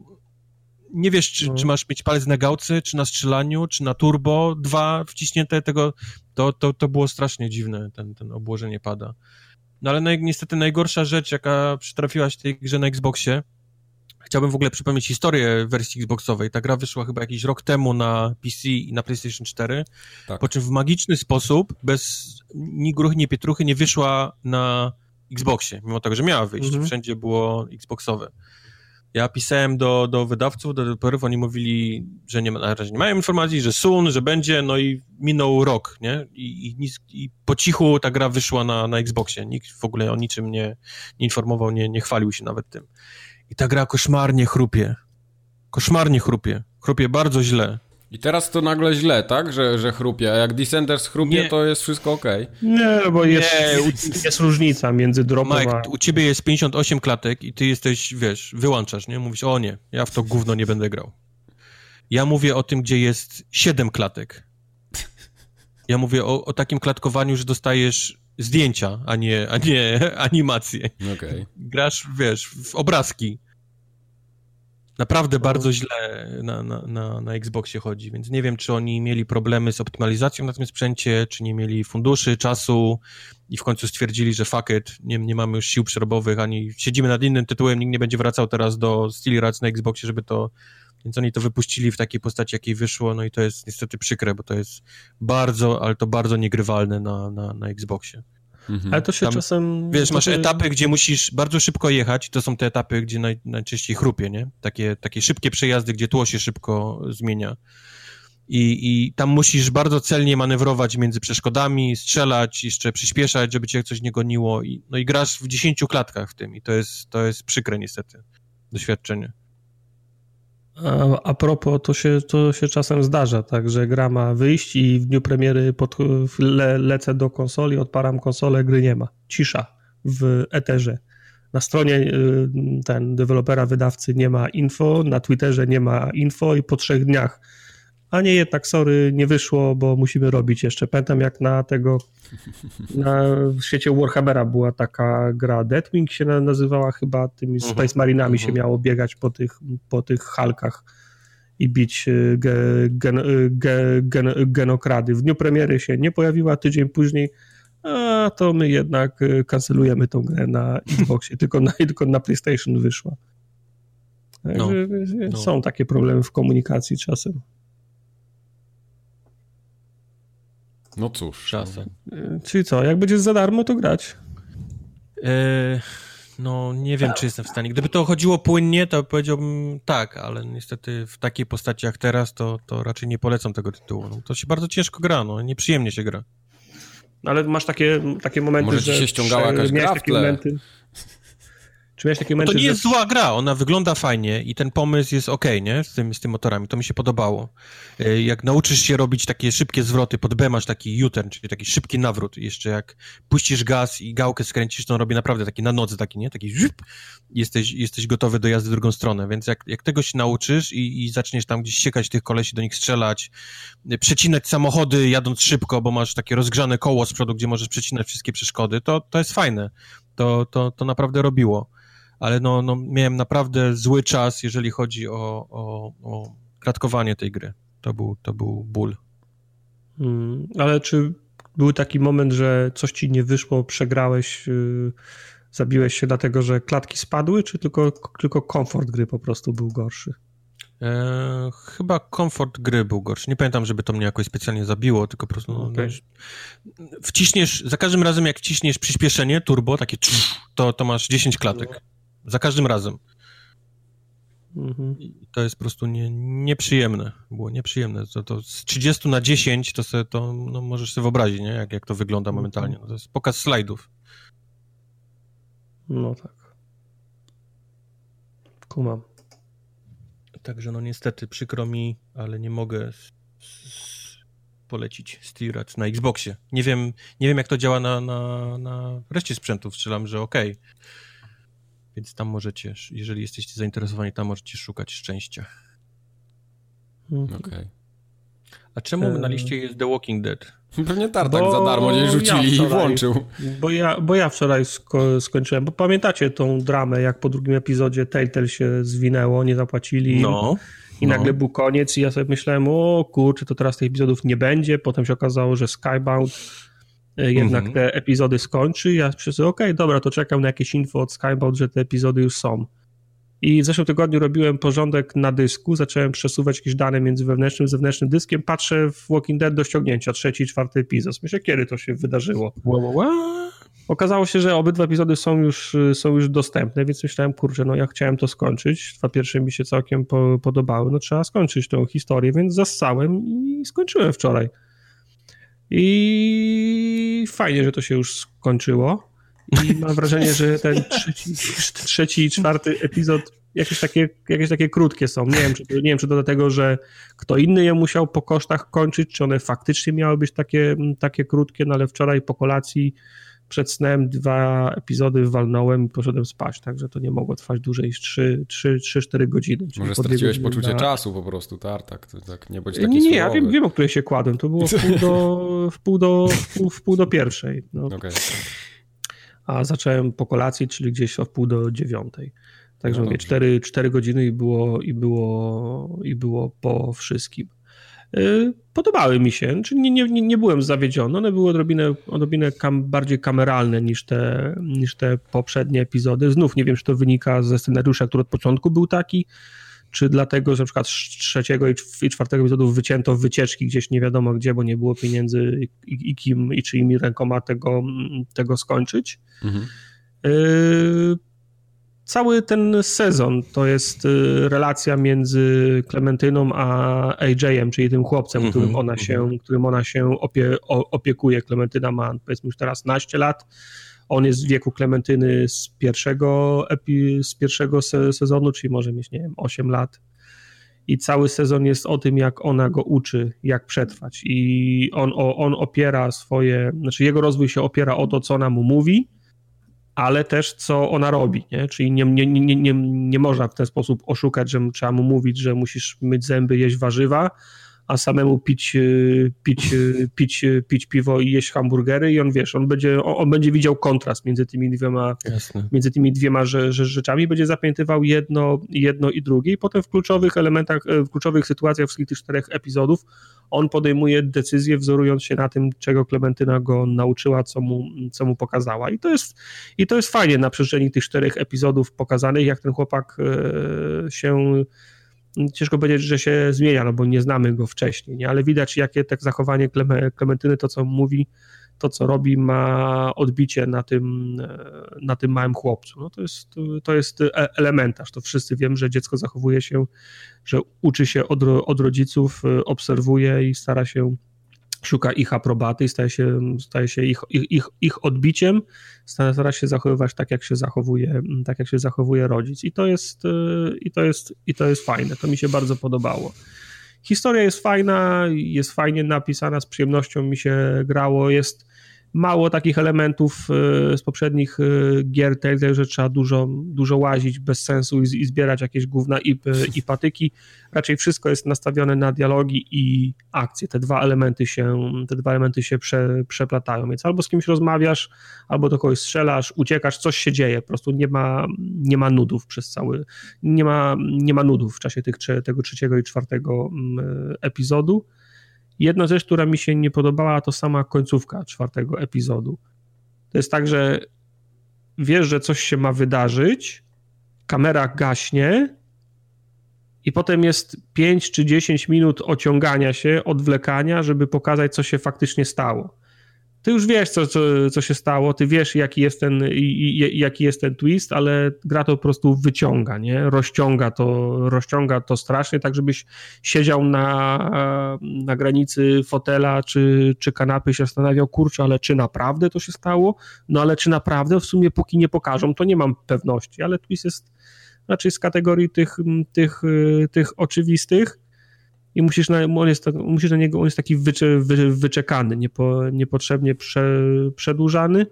nie wiesz, czy, no. czy, masz mieć palec na gałce, czy na strzelaniu, czy na turbo, dwa wciśnięte tego, to, to, to było strasznie dziwne, ten, ten obłożenie pada. No ale naj, niestety najgorsza rzecz, jaka przytrafiła się tej grze na Xboxie, chciałbym w ogóle przypomnieć historię wersji Xboxowej. Ta gra wyszła chyba jakiś rok temu na PC i na PlayStation 4, tak. po czym w magiczny sposób, bez ni gruchy, ni pietruchy, nie wyszła na Xboxie, mimo tego, że miała wyjść. Mhm. Wszędzie było Xboxowe. Ja pisałem do, do wydawców, do deweloperów, oni mówili, że nie, na razie nie mają informacji, że sun, że będzie, no i minął rok, nie? I, i, i po cichu ta gra wyszła na, na Xboxie. Nikt w ogóle o niczym nie, nie informował, nie, nie chwalił się nawet tym. I ta gra koszmarnie chrupie. Koszmarnie chrupie. Chrupie bardzo źle. I teraz to nagle źle, tak? Że, że chrupie. A jak Descenders chrupie, nie. to jest wszystko ok. Nie, bo jest, nie. jest różnica między drobą Mike, a... u ciebie jest 58 klatek i ty jesteś, wiesz, wyłączasz, nie? Mówisz, o nie, ja w to gówno nie będę grał. Ja mówię o tym, gdzie jest 7 klatek. Ja mówię o, o takim klatkowaniu, że dostajesz zdjęcia, a nie, a nie *laughs* animacje. Okay. Grasz, wiesz, w obrazki. Naprawdę bardzo źle na, na, na, na Xboxie chodzi, więc nie wiem, czy oni mieli problemy z optymalizacją na tym sprzęcie, czy nie mieli funduszy, czasu i w końcu stwierdzili, że fuck it, nie, nie mamy już sił przerobowych, ani siedzimy nad innym tytułem, nikt nie będzie wracał teraz do Steel Rats na Xboxie, żeby to więc oni to wypuścili w takiej postaci, jakiej wyszło, no i to jest niestety przykre, bo to jest bardzo, ale to bardzo niegrywalne na, na, na Xboxie. Mhm. Ale to się Tam, czasem... Wiesz, masz etapy, gdzie musisz bardzo szybko jechać, to są te etapy, gdzie naj, najczęściej chrupie, nie? Takie, takie szybkie przejazdy, gdzie tło się szybko zmienia. I, I tam musisz bardzo celnie manewrować między przeszkodami, strzelać, jeszcze przyspieszać, żeby cię coś nie goniło. I, no i grasz w dziesięciu klatkach w tym i to jest, to jest przykre niestety doświadczenie. A, propos, to się, to się czasem zdarza, tak, że gra ma wyjść i w dniu premiery pod, le, lecę do konsoli, odparam konsolę, gry nie ma. Cisza w eterze. Na stronie y, ten dewelopera, wydawcy nie ma info, na Twitterze nie ma info i po trzech dniach a nie jednak, sorry, nie wyszło, bo musimy robić jeszcze. Pamiętam jak na tego, na w świecie Warhammera była taka gra Deathwing się nazywała chyba, tymi mhm. Space Marinami się mhm. miało biegać po tych, po tych halkach i bić y, ge, gen, y, ge, gen, genokrady. W dniu premiery się nie pojawiła, tydzień później a to my jednak y, kancelujemy tą grę na Xboxie, tylko na, tylko na PlayStation wyszła. No, no. Są takie problemy w komunikacji czasem. No cóż. Czasem. E, czyli co, jak będzie za darmo, to grać? E, no, nie wiem, czy jestem w stanie. Gdyby to chodziło płynnie, to powiedziałbym tak, ale niestety w takiej postaci jak teraz, to, to raczej nie polecam tego tytułu. No, to się bardzo ciężko gra, no, nieprzyjemnie się gra. Ale masz takie, takie momenty, Może że... ci się ściągała jakaś gra takie momenty, czy miałeś takie momenty, To nie jest zła gra, ona wygląda fajnie i ten pomysł jest ok, nie? Z, tym, z tym motorami, to mi się podobało. E, jak nauczysz się robić takie szybkie zwroty, pod B masz taki U-turn, czyli taki szybki nawrót. Jeszcze jak puścisz gaz i gałkę skręcisz, to on robi naprawdę taki na nocy taki, nie? Taki ziup, jesteś, jesteś gotowy do jazdy w drugą stronę, więc jak, jak tego się nauczysz i, i zaczniesz tam gdzieś siekać tych kolesi, do nich strzelać, e, przecinać samochody jadąc szybko, bo masz takie rozgrzane koło z przodu, gdzie możesz przecinać wszystkie przeszkody, to, to jest fajne. To, to, to naprawdę robiło ale no, no miałem naprawdę zły czas, jeżeli chodzi o, o, o kratkowanie tej gry. To był, to był ból. Hmm, ale czy był taki moment, że coś ci nie wyszło, przegrałeś, yy, zabiłeś się dlatego, że klatki spadły, czy tylko, tylko komfort gry po prostu był gorszy? E, chyba komfort gry był gorszy. Nie pamiętam, żeby to mnie jakoś specjalnie zabiło, tylko po prostu no, okay. no, wciśniesz, za każdym razem jak wciśniesz przyspieszenie, turbo, takie to, to masz 10 klatek. Za każdym razem. Mhm. to jest po prostu nie, nieprzyjemne. Było nieprzyjemne. To, to z 30 na 10 to, sobie, to no, możesz sobie wyobrazić, nie? Jak, jak to wygląda mhm. momentalnie. No, to jest pokaz slajdów. No tak. Kumam. Także no niestety przykro mi, ale nie mogę polecić Steerać na Xboxie. Nie wiem, nie wiem jak to działa na, na, na reszcie sprzętów. Strzelam, że okej. Okay więc tam możecie, jeżeli jesteście zainteresowani, tam możecie szukać szczęścia. Mhm. Okej. Okay. A czemu na liście jest The Walking Dead? Pewnie Tartak bo za darmo nie rzucili ja wczoraj, i włączył. Bo ja, bo ja wczoraj sko skończyłem, bo pamiętacie tą dramę, jak po drugim epizodzie Telltale się zwinęło, nie zapłacili no, i no. nagle był koniec i ja sobie myślałem, o kurczę, to teraz tych epizodów nie będzie, potem się okazało, że Skybound E, jednak mm -hmm. te epizody skończy. Ja przez okej, okay, dobra, to czekam na jakieś info od Skybound, że te epizody już są. I w zeszłym tygodniu robiłem porządek na dysku, zacząłem przesuwać jakieś dane między wewnętrznym i zewnętrznym dyskiem, patrzę w Walking Dead do ściągnięcia, trzeci i czwarty epizod. Myślę, kiedy to się wydarzyło. Okazało się, że obydwa epizody są już, są już dostępne, więc myślałem, kurczę, no ja chciałem to skończyć. Dwa pierwsze mi się całkiem po, podobały, no trzeba skończyć tą historię, więc zassałem i skończyłem wczoraj. I fajnie, że to się już skończyło. I mam wrażenie, że ten trzeci, trzeci i czwarty epizod jakieś takie, jakieś takie krótkie są. Nie wiem, czy, nie wiem, czy to dlatego, że kto inny je musiał po kosztach kończyć, czy one faktycznie miały być takie, takie krótkie, no ale wczoraj po kolacji przed snem dwa epizody walnąłem i poszedłem spać, także to nie mogło trwać dłużej niż 3-4 godziny. Może straciłeś poczucie na... czasu po prostu, tartak, to tak nie bądź taki Nie, nie, ja wiem, wiem, o której się kładłem, to było w *laughs* pół do, w pół do, w pół, w pół do pierwszej. No. Okay. A zacząłem po kolacji, czyli gdzieś o wpół do dziewiątej. Także no mówię, 4, 4 godziny i było, i, było, i było po wszystkim. Y, podobały mi się, czyli nie, nie, nie byłem zawiedziony. One były odrobinę, odrobinę kam, bardziej kameralne niż te, niż te poprzednie epizody. Znów nie wiem, czy to wynika ze scenariusza, który od początku był taki, czy dlatego, że na przykład z trzeciego i czwartego epizodów wycięto wycieczki gdzieś nie wiadomo gdzie, bo nie było pieniędzy i, i kim i czyimi rękoma tego, tego skończyć. Mhm. Y, cały ten sezon to jest y, relacja między Klementyną a AJ-em, czyli tym chłopcem, mm -hmm, którym ona się, mm -hmm. którym ona się opie, opiekuje. Klementyna ma powiedzmy już teraz naście lat. On jest w wieku Klementyny z pierwszego, epi, z pierwszego se, sezonu, czyli może mieć, nie wiem, 8 lat. I cały sezon jest o tym, jak ona go uczy, jak przetrwać. I on, on opiera swoje, znaczy jego rozwój się opiera o to, co ona mu mówi, ale też co ona robi, nie? czyli nie, nie, nie, nie, nie można w ten sposób oszukać, że trzeba mu mówić, że musisz myć zęby, jeść warzywa, a samemu pić, y, pić, y, pić, y, pić piwo i jeść hamburgery. I on, wiesz, on będzie, on będzie widział kontrast między tymi dwiema, Jasne. między tymi dwiema rzeczami, będzie zapamiętywał jedno, jedno i drugie. I potem w kluczowych elementach, w kluczowych sytuacjach wszystkich tych czterech epizodów on podejmuje decyzje wzorując się na tym, czego Klementyna go nauczyła, co mu, co mu pokazała. I to jest, i to jest fajnie na przestrzeni tych czterech epizodów pokazanych, jak ten chłopak się ciężko powiedzieć, że się zmienia, no bo nie znamy go wcześniej, nie? ale widać, jakie tak zachowanie Klementyny, to co mówi, to co robi, ma odbicie na tym, na tym małym chłopcu. No to, jest, to jest e, elementarz. To wszyscy wiemy, że dziecko zachowuje się, że uczy się od, od rodziców, obserwuje i stara się szuka ich aprobaty i staje się, staje się ich, ich, ich odbiciem, stara się zachowywać tak, jak się zachowuje, tak jak się zachowuje rodzic. I to jest, y, i to jest, i to jest fajne. To mi się bardzo podobało. Historia jest fajna, jest fajnie napisana, z przyjemnością mi się grało, jest mało takich elementów e, z poprzednich e, gier Telltale, że trzeba dużo, dużo łazić bez sensu i, i zbierać jakieś gówna i, i patyki. Raczej wszystko jest nastawione na dialogi i akcje. Te dwa elementy się, te dwa elementy się prze, przeplatają, więc albo z kimś rozmawiasz, albo do kogoś strzelasz, uciekasz, coś się dzieje, po prostu nie ma, nie ma nudów przez cały, nie ma, nie ma nudów w czasie tych, tego trzeciego i czwartego mm, epizodu. Jedna rzecz, która mi się nie podobała, to sama końcówka czwartego epizodu. To jest tak, że wiesz, że coś się ma wydarzyć, kamera gaśnie i potem jest 5 czy 10 minut ociągania się, odwlekania, żeby pokazać, co się faktycznie stało ty już wiesz, co, co, co się stało, ty wiesz, jaki jest, ten, jaki jest ten twist, ale gra to po prostu wyciąga, nie? Rozciąga to, rozciąga to strasznie, tak żebyś siedział na, na granicy fotela czy, czy kanapy i się zastanawiał, kurczę, ale czy naprawdę to się stało? No ale czy naprawdę? W sumie póki nie pokażą, to nie mam pewności, ale twist jest raczej z kategorii tych, tych, tych oczywistych, i musisz na, on jest, musisz na niego, on jest taki wycze, wy, wyczekany, niepo, niepotrzebnie prze, przedłużany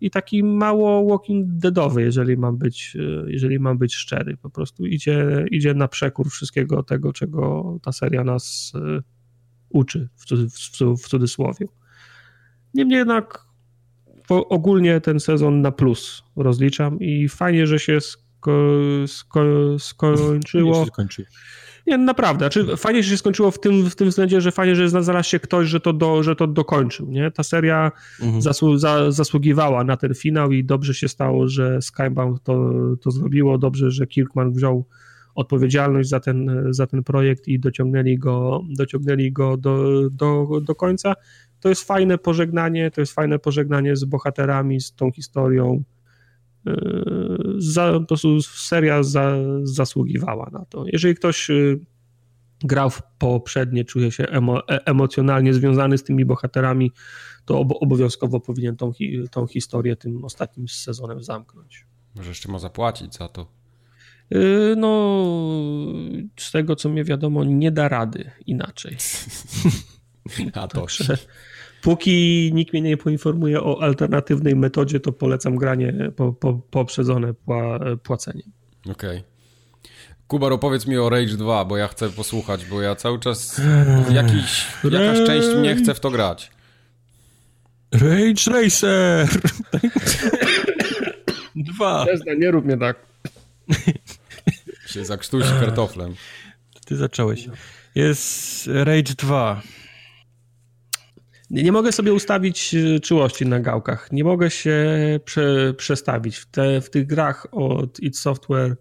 i taki mało walking deadowy, jeżeli mam być, jeżeli mam być szczery. Po prostu idzie, idzie na przekór wszystkiego tego, czego ta seria nas e, uczy, w, w, w cudzysłowie. Niemniej jednak ogólnie ten sezon na plus rozliczam i fajnie, że się sko, sko, *laughs* skończyło. Nie, naprawdę. Znaczy, fajnie, że się skończyło w tym, w tym względzie, że fajnie, że znalazł się ktoś, że to, do, że to dokończył. Nie? Ta seria mhm. zasłu, za, zasługiwała na ten finał i dobrze się stało, że Skybound to, to zrobiło. Dobrze, że Kirkman wziął odpowiedzialność za ten, za ten projekt i dociągnęli go, dociągnęli go do, do, do końca. To jest fajne pożegnanie, to jest fajne pożegnanie z bohaterami, z tą historią za, po prostu seria za, zasługiwała na to. Jeżeli ktoś y, grał w poprzednie, czuje się emo, e, emocjonalnie związany z tymi bohaterami, to obowiązkowo powinien tą, tą historię tym ostatnim sezonem zamknąć. Może jeszcze ma zapłacić za to. Y, no, z tego co mnie wiadomo, nie da rady inaczej. *laughs* A to. Także, Póki nikt mnie nie poinformuje o alternatywnej metodzie, to polecam granie po, po, poprzedzone pła, płaceniem. Okej. Okay. Kubar, opowiedz mi o Rage 2, bo ja chcę posłuchać, bo ja cały czas jakiś, jakaś część mnie chce w to grać. Rage Racer! Dwa. Tesla, nie rób mnie tak. się zakrztusi kartoflem. Ty zacząłeś. Jest Rage 2. Nie, mogę sobie ustawić y, czułości na gałkach. Nie mogę się prze, przestawić. W, te, w tych grach od id Software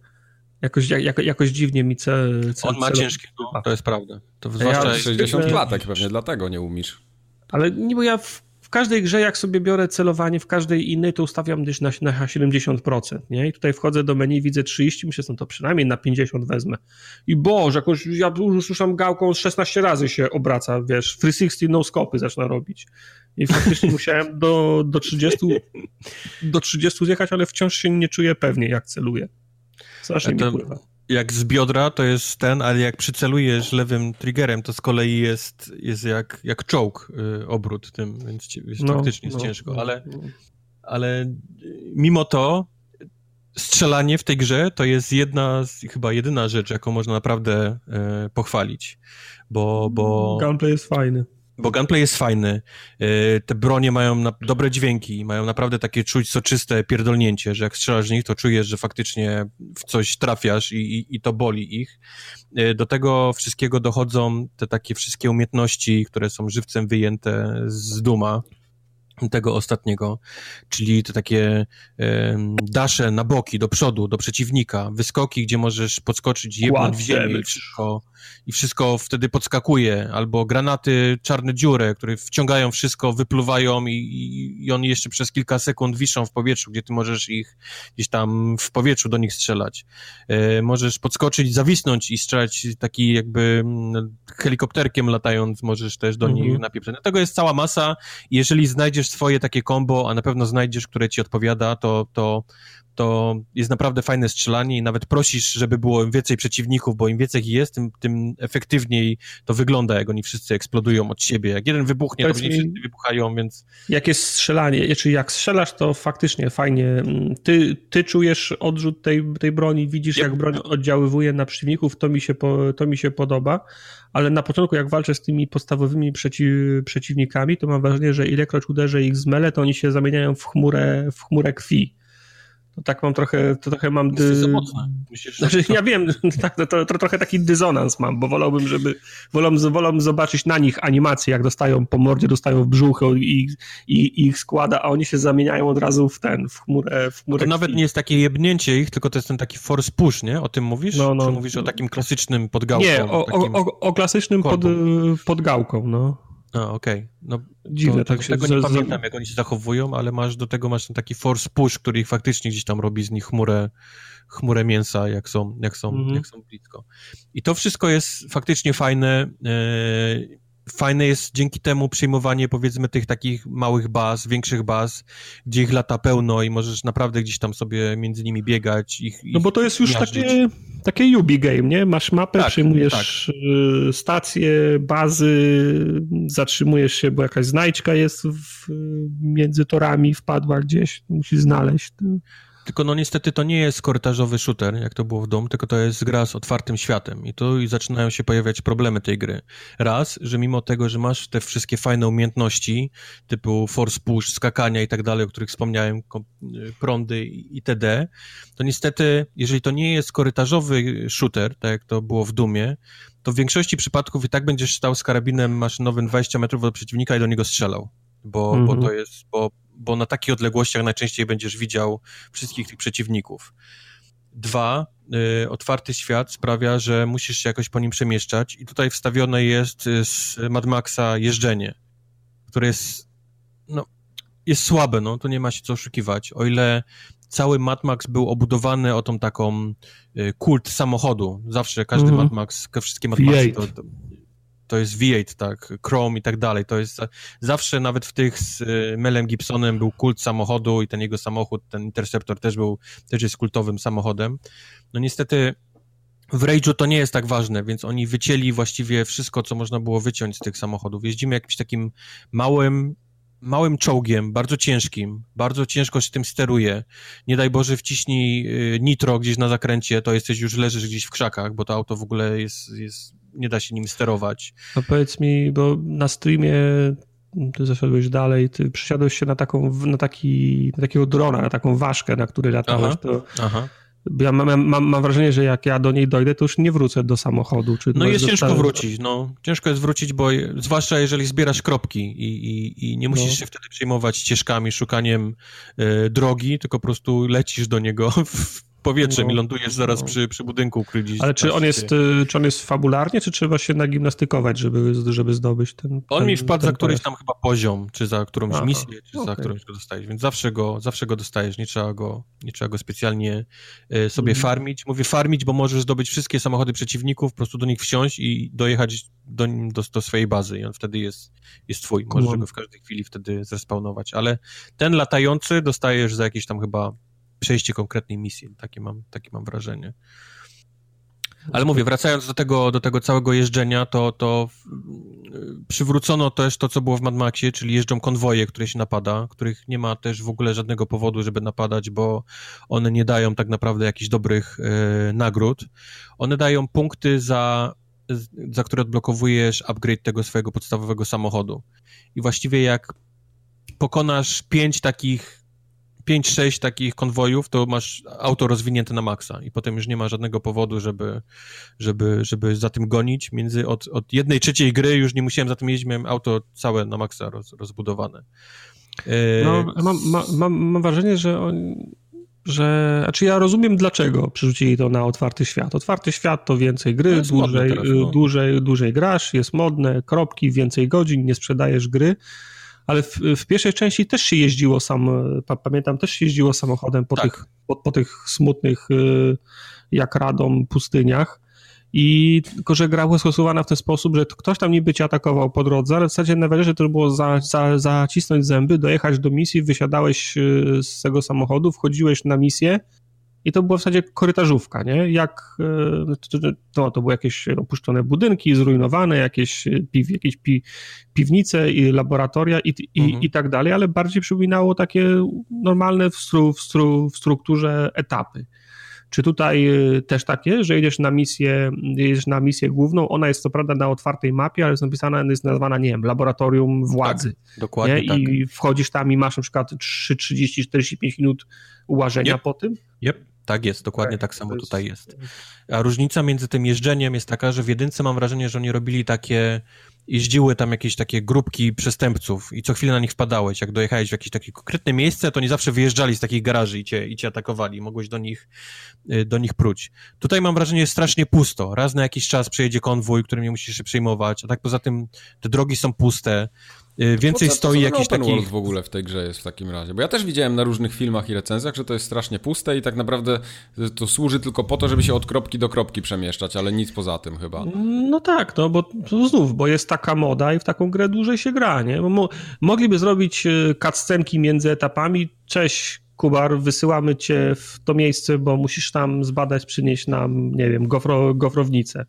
jakoś, jako, jakoś dziwnie mi cel, cel On ma ciężkie, no, to jest prawda. To zwłaszcza ja 60 klatek, pewnie dlatego nie umiesz. Ale nie, bo ja w w każdej grze, jak sobie biorę celowanie, w każdej innej, to ustawiam gdzieś na, na 70%, nie? I tutaj wchodzę do menu, widzę 30, myślę, no to przynajmniej na 50 wezmę. I boże, jakoś ja już słyszałem gałką 16 razy się obraca, wiesz, 360 no scopy zaczyna robić. I faktycznie musiałem do, do 30 do 30 zjechać, ale wciąż się nie czuję pewnie, jak celuję. Strasznie to... mi pływa jak z biodra to jest ten, ale jak przycelujesz lewym triggerem, to z kolei jest, jest jak, jak czołg y, obrót tym, więc jest, no, faktycznie jest no, ciężko, no, ale, no. ale mimo to strzelanie w tej grze to jest jedna, chyba jedyna rzecz, jaką można naprawdę y, pochwalić, bo... bo... Gameplay jest fajny bo gunplay jest fajny, e, te bronie mają dobre dźwięki, mają naprawdę takie czuć soczyste pierdolnięcie, że jak strzelasz w nich, to czujesz, że faktycznie w coś trafiasz i, i, i to boli ich. E, do tego wszystkiego dochodzą te takie wszystkie umiejętności, które są żywcem wyjęte z Duma, tego ostatniego, czyli te takie e, dasze na boki, do przodu, do przeciwnika, wyskoki, gdzie możesz podskoczyć, jebnąć w ziemię i wszystko, i wszystko wtedy podskakuje, albo granaty czarne dziurę, które wciągają wszystko, wypluwają i, i, on jeszcze przez kilka sekund wiszą w powietrzu, gdzie ty możesz ich gdzieś tam w powietrzu do nich strzelać. E, możesz podskoczyć, zawisnąć i strzelać taki jakby mm, helikopterkiem latając, możesz też do mhm. nich napieprzać. No, tego jest cała masa jeżeli znajdziesz swoje takie combo, a na pewno znajdziesz, które ci odpowiada, to, to to jest naprawdę fajne strzelanie i nawet prosisz, żeby było więcej przeciwników, bo im więcej ich jest, tym, tym efektywniej to wygląda, jak oni wszyscy eksplodują od siebie. Jak jeden wybuchnie, Powiedz to mi, wszyscy wybuchają, więc... Jak jest strzelanie, czyli jak strzelasz, to faktycznie fajnie. Ty, ty czujesz odrzut tej, tej broni, widzisz, jak broń oddziaływuje na przeciwników, to mi się, po, to mi się podoba, ale na początku, jak walczę z tymi podstawowymi przeciw, przeciwnikami, to mam wrażenie, że ilekroć uderzę ich z mele, to oni się zamieniają w chmurę, w chmurę krwi to tak mam trochę, to trochę mam... Dy... Mocne. Myślisz, znaczy, ja wiem, *laughs* tak, to, to, to, trochę taki dysonans mam, bo wolałbym, żeby, wolałbym, wolałbym zobaczyć na nich animacje, jak dostają po mordzie, dostają w brzuch i, i, ich składa, a oni się zamieniają od razu w ten, w chmurę, w chmurę To nawet nie jest takie jebnięcie ich, tylko to jest ten taki force push, nie? O tym mówisz? No, no. Czy mówisz o takim klasycznym podgałką? Nie, o, o, o, o klasycznym pod, podgałką, no. A, okej. Okay. No, Dziwne, to, tak się... Tego nie pamiętam, jak oni się zachowują, ale masz do tego masz ten taki force push, który ich faktycznie gdzieś tam robi z nich chmurę, chmurę mięsa, jak są, jak są, mhm. jak są blisko. I to wszystko jest faktycznie fajne. Yy, fajne jest dzięki temu przyjmowanie powiedzmy tych takich małych baz, większych baz, gdzie ich lata pełno i możesz naprawdę gdzieś tam sobie między nimi biegać. Ich, no bo to jest już takie, takie Yubi game, nie? Masz mapę, tak, przyjmujesz tak. Y, stacje, bazy, zatrzymujesz się, bo jakaś znajdźka jest w, między torami, wpadła gdzieś, musisz znaleźć. Tylko no niestety to nie jest korytarzowy shooter, jak to było w dom, tylko to jest gra z otwartym światem i tu zaczynają się pojawiać problemy tej gry. Raz, że mimo tego, że masz te wszystkie fajne umiejętności, typu force push, skakania i tak dalej, o których wspomniałem, prądy itd., to niestety, jeżeli to nie jest korytarzowy shooter, tak jak to było w Dumie, to w większości przypadków i tak będziesz stał z karabinem maszynowym 20 metrów od przeciwnika i do niego strzelał bo, mm -hmm. bo to jest, bo bo na takich odległościach najczęściej będziesz widział wszystkich tych przeciwników. Dwa, y, otwarty świat sprawia, że musisz się jakoś po nim przemieszczać i tutaj wstawione jest y, z Mad Maxa jeżdżenie, które jest, no, jest słabe, no, to nie ma się co oszukiwać. O ile cały Mad Max był obudowany o tą taką y, kult samochodu, zawsze każdy mm -hmm. Mad Max, wszystkie Mad Maxy to, to to jest V8, tak, Chrome i tak dalej. To jest zawsze nawet w tych z y, Melem Gibsonem był kult samochodu i ten jego samochód, ten Interceptor też był, też jest kultowym samochodem. No niestety w Rage'u to nie jest tak ważne, więc oni wycięli właściwie wszystko, co można było wyciąć z tych samochodów. Jeździmy jakimś takim małym, małym czołgiem, bardzo ciężkim, bardzo ciężko się tym steruje. Nie daj Boże wciśnij y, nitro gdzieś na zakręcie, to jesteś już leżysz gdzieś w krzakach, bo to auto w ogóle jest, jest nie da się nim sterować. A powiedz mi, bo na streamie ty zeszedłeś dalej, ty przysiadłeś się na taką, na taki, na takiego drona, na taką ważkę, na której latałeś, aha, to aha. Ja mam, mam, mam, wrażenie, że jak ja do niej dojdę, to już nie wrócę do samochodu. Czy no jest ciężko wrócić, no. Ciężko jest wrócić, bo zwłaszcza jeżeli zbierasz kropki i, i, i nie musisz no. się wtedy przejmować ścieżkami, szukaniem y, drogi, tylko po prostu lecisz do niego *laughs* w, powietrzem no, i lądujesz zaraz no. przy, przy budynku, który gdzieś... Ale czy on, jest, y, czy on jest fabularnie, czy trzeba się nagimnastykować, żeby, żeby zdobyć ten... On ten, mi wpadł za któryś tam chyba poziom, czy za którąś Aha, misję, czy okay. za którąś go dostajesz, więc zawsze go, zawsze go dostajesz, nie trzeba go, nie trzeba go specjalnie y, sobie mhm. farmić. Mówię farmić, bo możesz zdobyć wszystkie samochody przeciwników, po prostu do nich wsiąść i dojechać do, do, do swojej bazy i on wtedy jest, jest twój. Możesz go w każdej chwili wtedy zespawnować, ale ten latający dostajesz za jakieś tam chyba przejście konkretnej misji. Takie mam, takie mam wrażenie. Ale mówię, wracając do tego, do tego całego jeżdżenia, to, to przywrócono też to, co było w Mad Maxie, czyli jeżdżą konwoje, które się napada, których nie ma też w ogóle żadnego powodu, żeby napadać, bo one nie dają tak naprawdę jakichś dobrych e, nagród. One dają punkty za, za które odblokowujesz upgrade tego swojego podstawowego samochodu. I właściwie jak pokonasz pięć takich 5-6 takich konwojów, to masz auto rozwinięte na maksa i potem już nie ma żadnego powodu, żeby, żeby, żeby za tym gonić. Między od, od jednej trzeciej gry już nie musiałem za tym jeździć, miałem auto całe na maksa roz, rozbudowane. E, no, mam, mam, mam wrażenie, że on, że, znaczy ja rozumiem dlaczego przerzucili to na otwarty świat. Otwarty świat to więcej gry, no dłużej, teraz, no. dłużej, dłużej grasz, jest modne, kropki, więcej godzin, nie sprzedajesz gry ale w, w, pierwszej części też się jeździło sam, pamiętam, też się jeździło samochodem po, tak. tych, po, po, tych smutnych y, jak radom pustyniach. I tylko, że gra była stosowana w ten sposób, że ktoś tam niby cię atakował po drodze, ale w zasadzie najważniejsze to było za, za, zacisnąć zęby, dojechać do misji, wysiadałeś y, z tego samochodu, wchodziłeś na misję i to była w zasadzie korytarzówka, nie? Jak, e, to, to były jakieś opuszczone budynki, zrujnowane, jakieś, e, piw, jakieś pi, piwnice i laboratoria i, i, mhm. i tak dalej, ale bardziej przypominało takie normalne w, stru, w, stru, w strukturze etapy. Czy tutaj e, też takie, że jedziesz na misję, jedziesz na misję główną, ona jest co prawda na otwartej mapie, ale jest napisana, jest nazwana, nie wiem, laboratorium władzy. Tak, dokładnie nie? Tak. I wchodzisz tam i masz na przykład 3, 30, 45 minut ułażenia yep. po tym. Yep. Tak jest, dokładnie tak, tak samo tutaj jest. A różnica między tym jeżdżeniem jest taka, że w jedynce mam wrażenie, że oni robili takie, jeździły tam jakieś takie grupki przestępców i co chwilę na nich wpadałeś. Jak dojechałeś w jakieś takie konkretne miejsce, to oni zawsze wyjeżdżali z takich garaży i cię, i cię atakowali. Mogłeś do nich, y, do nich pruć. Tutaj mam wrażenie, jest strasznie pusto. Raz na jakiś czas przejedzie konwój, którym nie musisz się przejmować, a tak poza tym te drogi są puste. Y, więcej stoi jakiś taki... World w ogóle w tej grze jest w takim razie? Bo ja też widziałem na różnych filmach i recenzjach, że to jest strasznie puste i tak naprawdę to służy tylko po to, żeby się od kropki do kropki przemieszczać, ale nic poza tym chyba. No tak, no bo znów, bo jest taka moda i w taką grę dłużej się gra, nie? Bo mo mogliby zrobić y, cutscenki między etapami, cześć Kubar, wysyłamy cię w to miejsce, bo musisz tam zbadać, przynieść nam, nie wiem, gofro, gofrownicę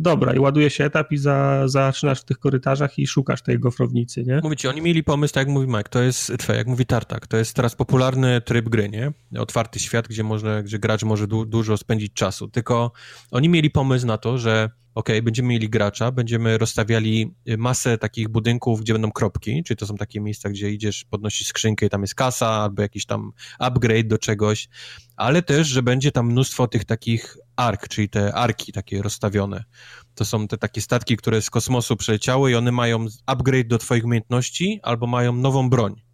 dobra, i ładuje się etap i za, zaczynasz w tych korytarzach i szukasz tej gofrownicy, nie? Mówicie, oni mieli pomysł, tak jak mówi Mike, to jest, jak mówi Tartak, to jest teraz popularny tryb gry, nie? Otwarty świat, gdzie, można, gdzie gracz może du dużo spędzić czasu, tylko oni mieli pomysł na to, że ok, będziemy mieli gracza, będziemy rozstawiali masę takich budynków, gdzie będą kropki, czyli to są takie miejsca, gdzie idziesz, podnosisz skrzynkę i tam jest kasa, albo jakiś tam upgrade do czegoś, ale też, że będzie tam mnóstwo tych takich ark, czyli te arki takie rozstawione. To są te takie statki, które z kosmosu przeleciały i one mają upgrade do twoich umiejętności albo mają nową broń.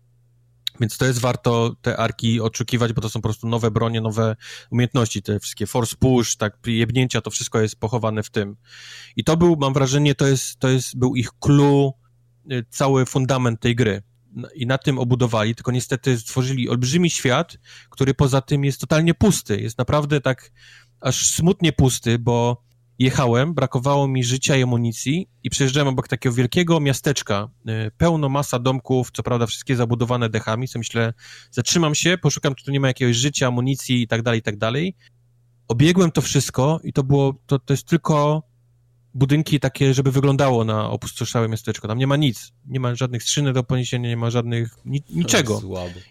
Więc to jest warto te arki oczekiwać, bo to są po prostu nowe bronie, nowe umiejętności, te wszystkie force push, tak, jebnięcia, to wszystko jest pochowane w tym. I to był, mam wrażenie, to jest, to jest, był ich clue, y, cały fundament tej gry. I na tym obudowali, tylko niestety stworzyli olbrzymi świat, który poza tym jest totalnie pusty. Jest naprawdę tak aż smutnie pusty, bo jechałem, brakowało mi życia i amunicji i przejeżdżałem obok takiego wielkiego miasteczka, y, pełno masa domków, co prawda wszystkie zabudowane dechami, co myślę, zatrzymam się, poszukam, czy tu nie ma jakiegoś życia, amunicji i tak dalej, i tak dalej. Obiegłem to wszystko i to było, to, to jest tylko budynki takie, żeby wyglądało na opustoszałe miasteczko. Tam nie ma nic. Nie ma żadnych skrzynek do poniesienia, nie ma żadnych, ni, niczego.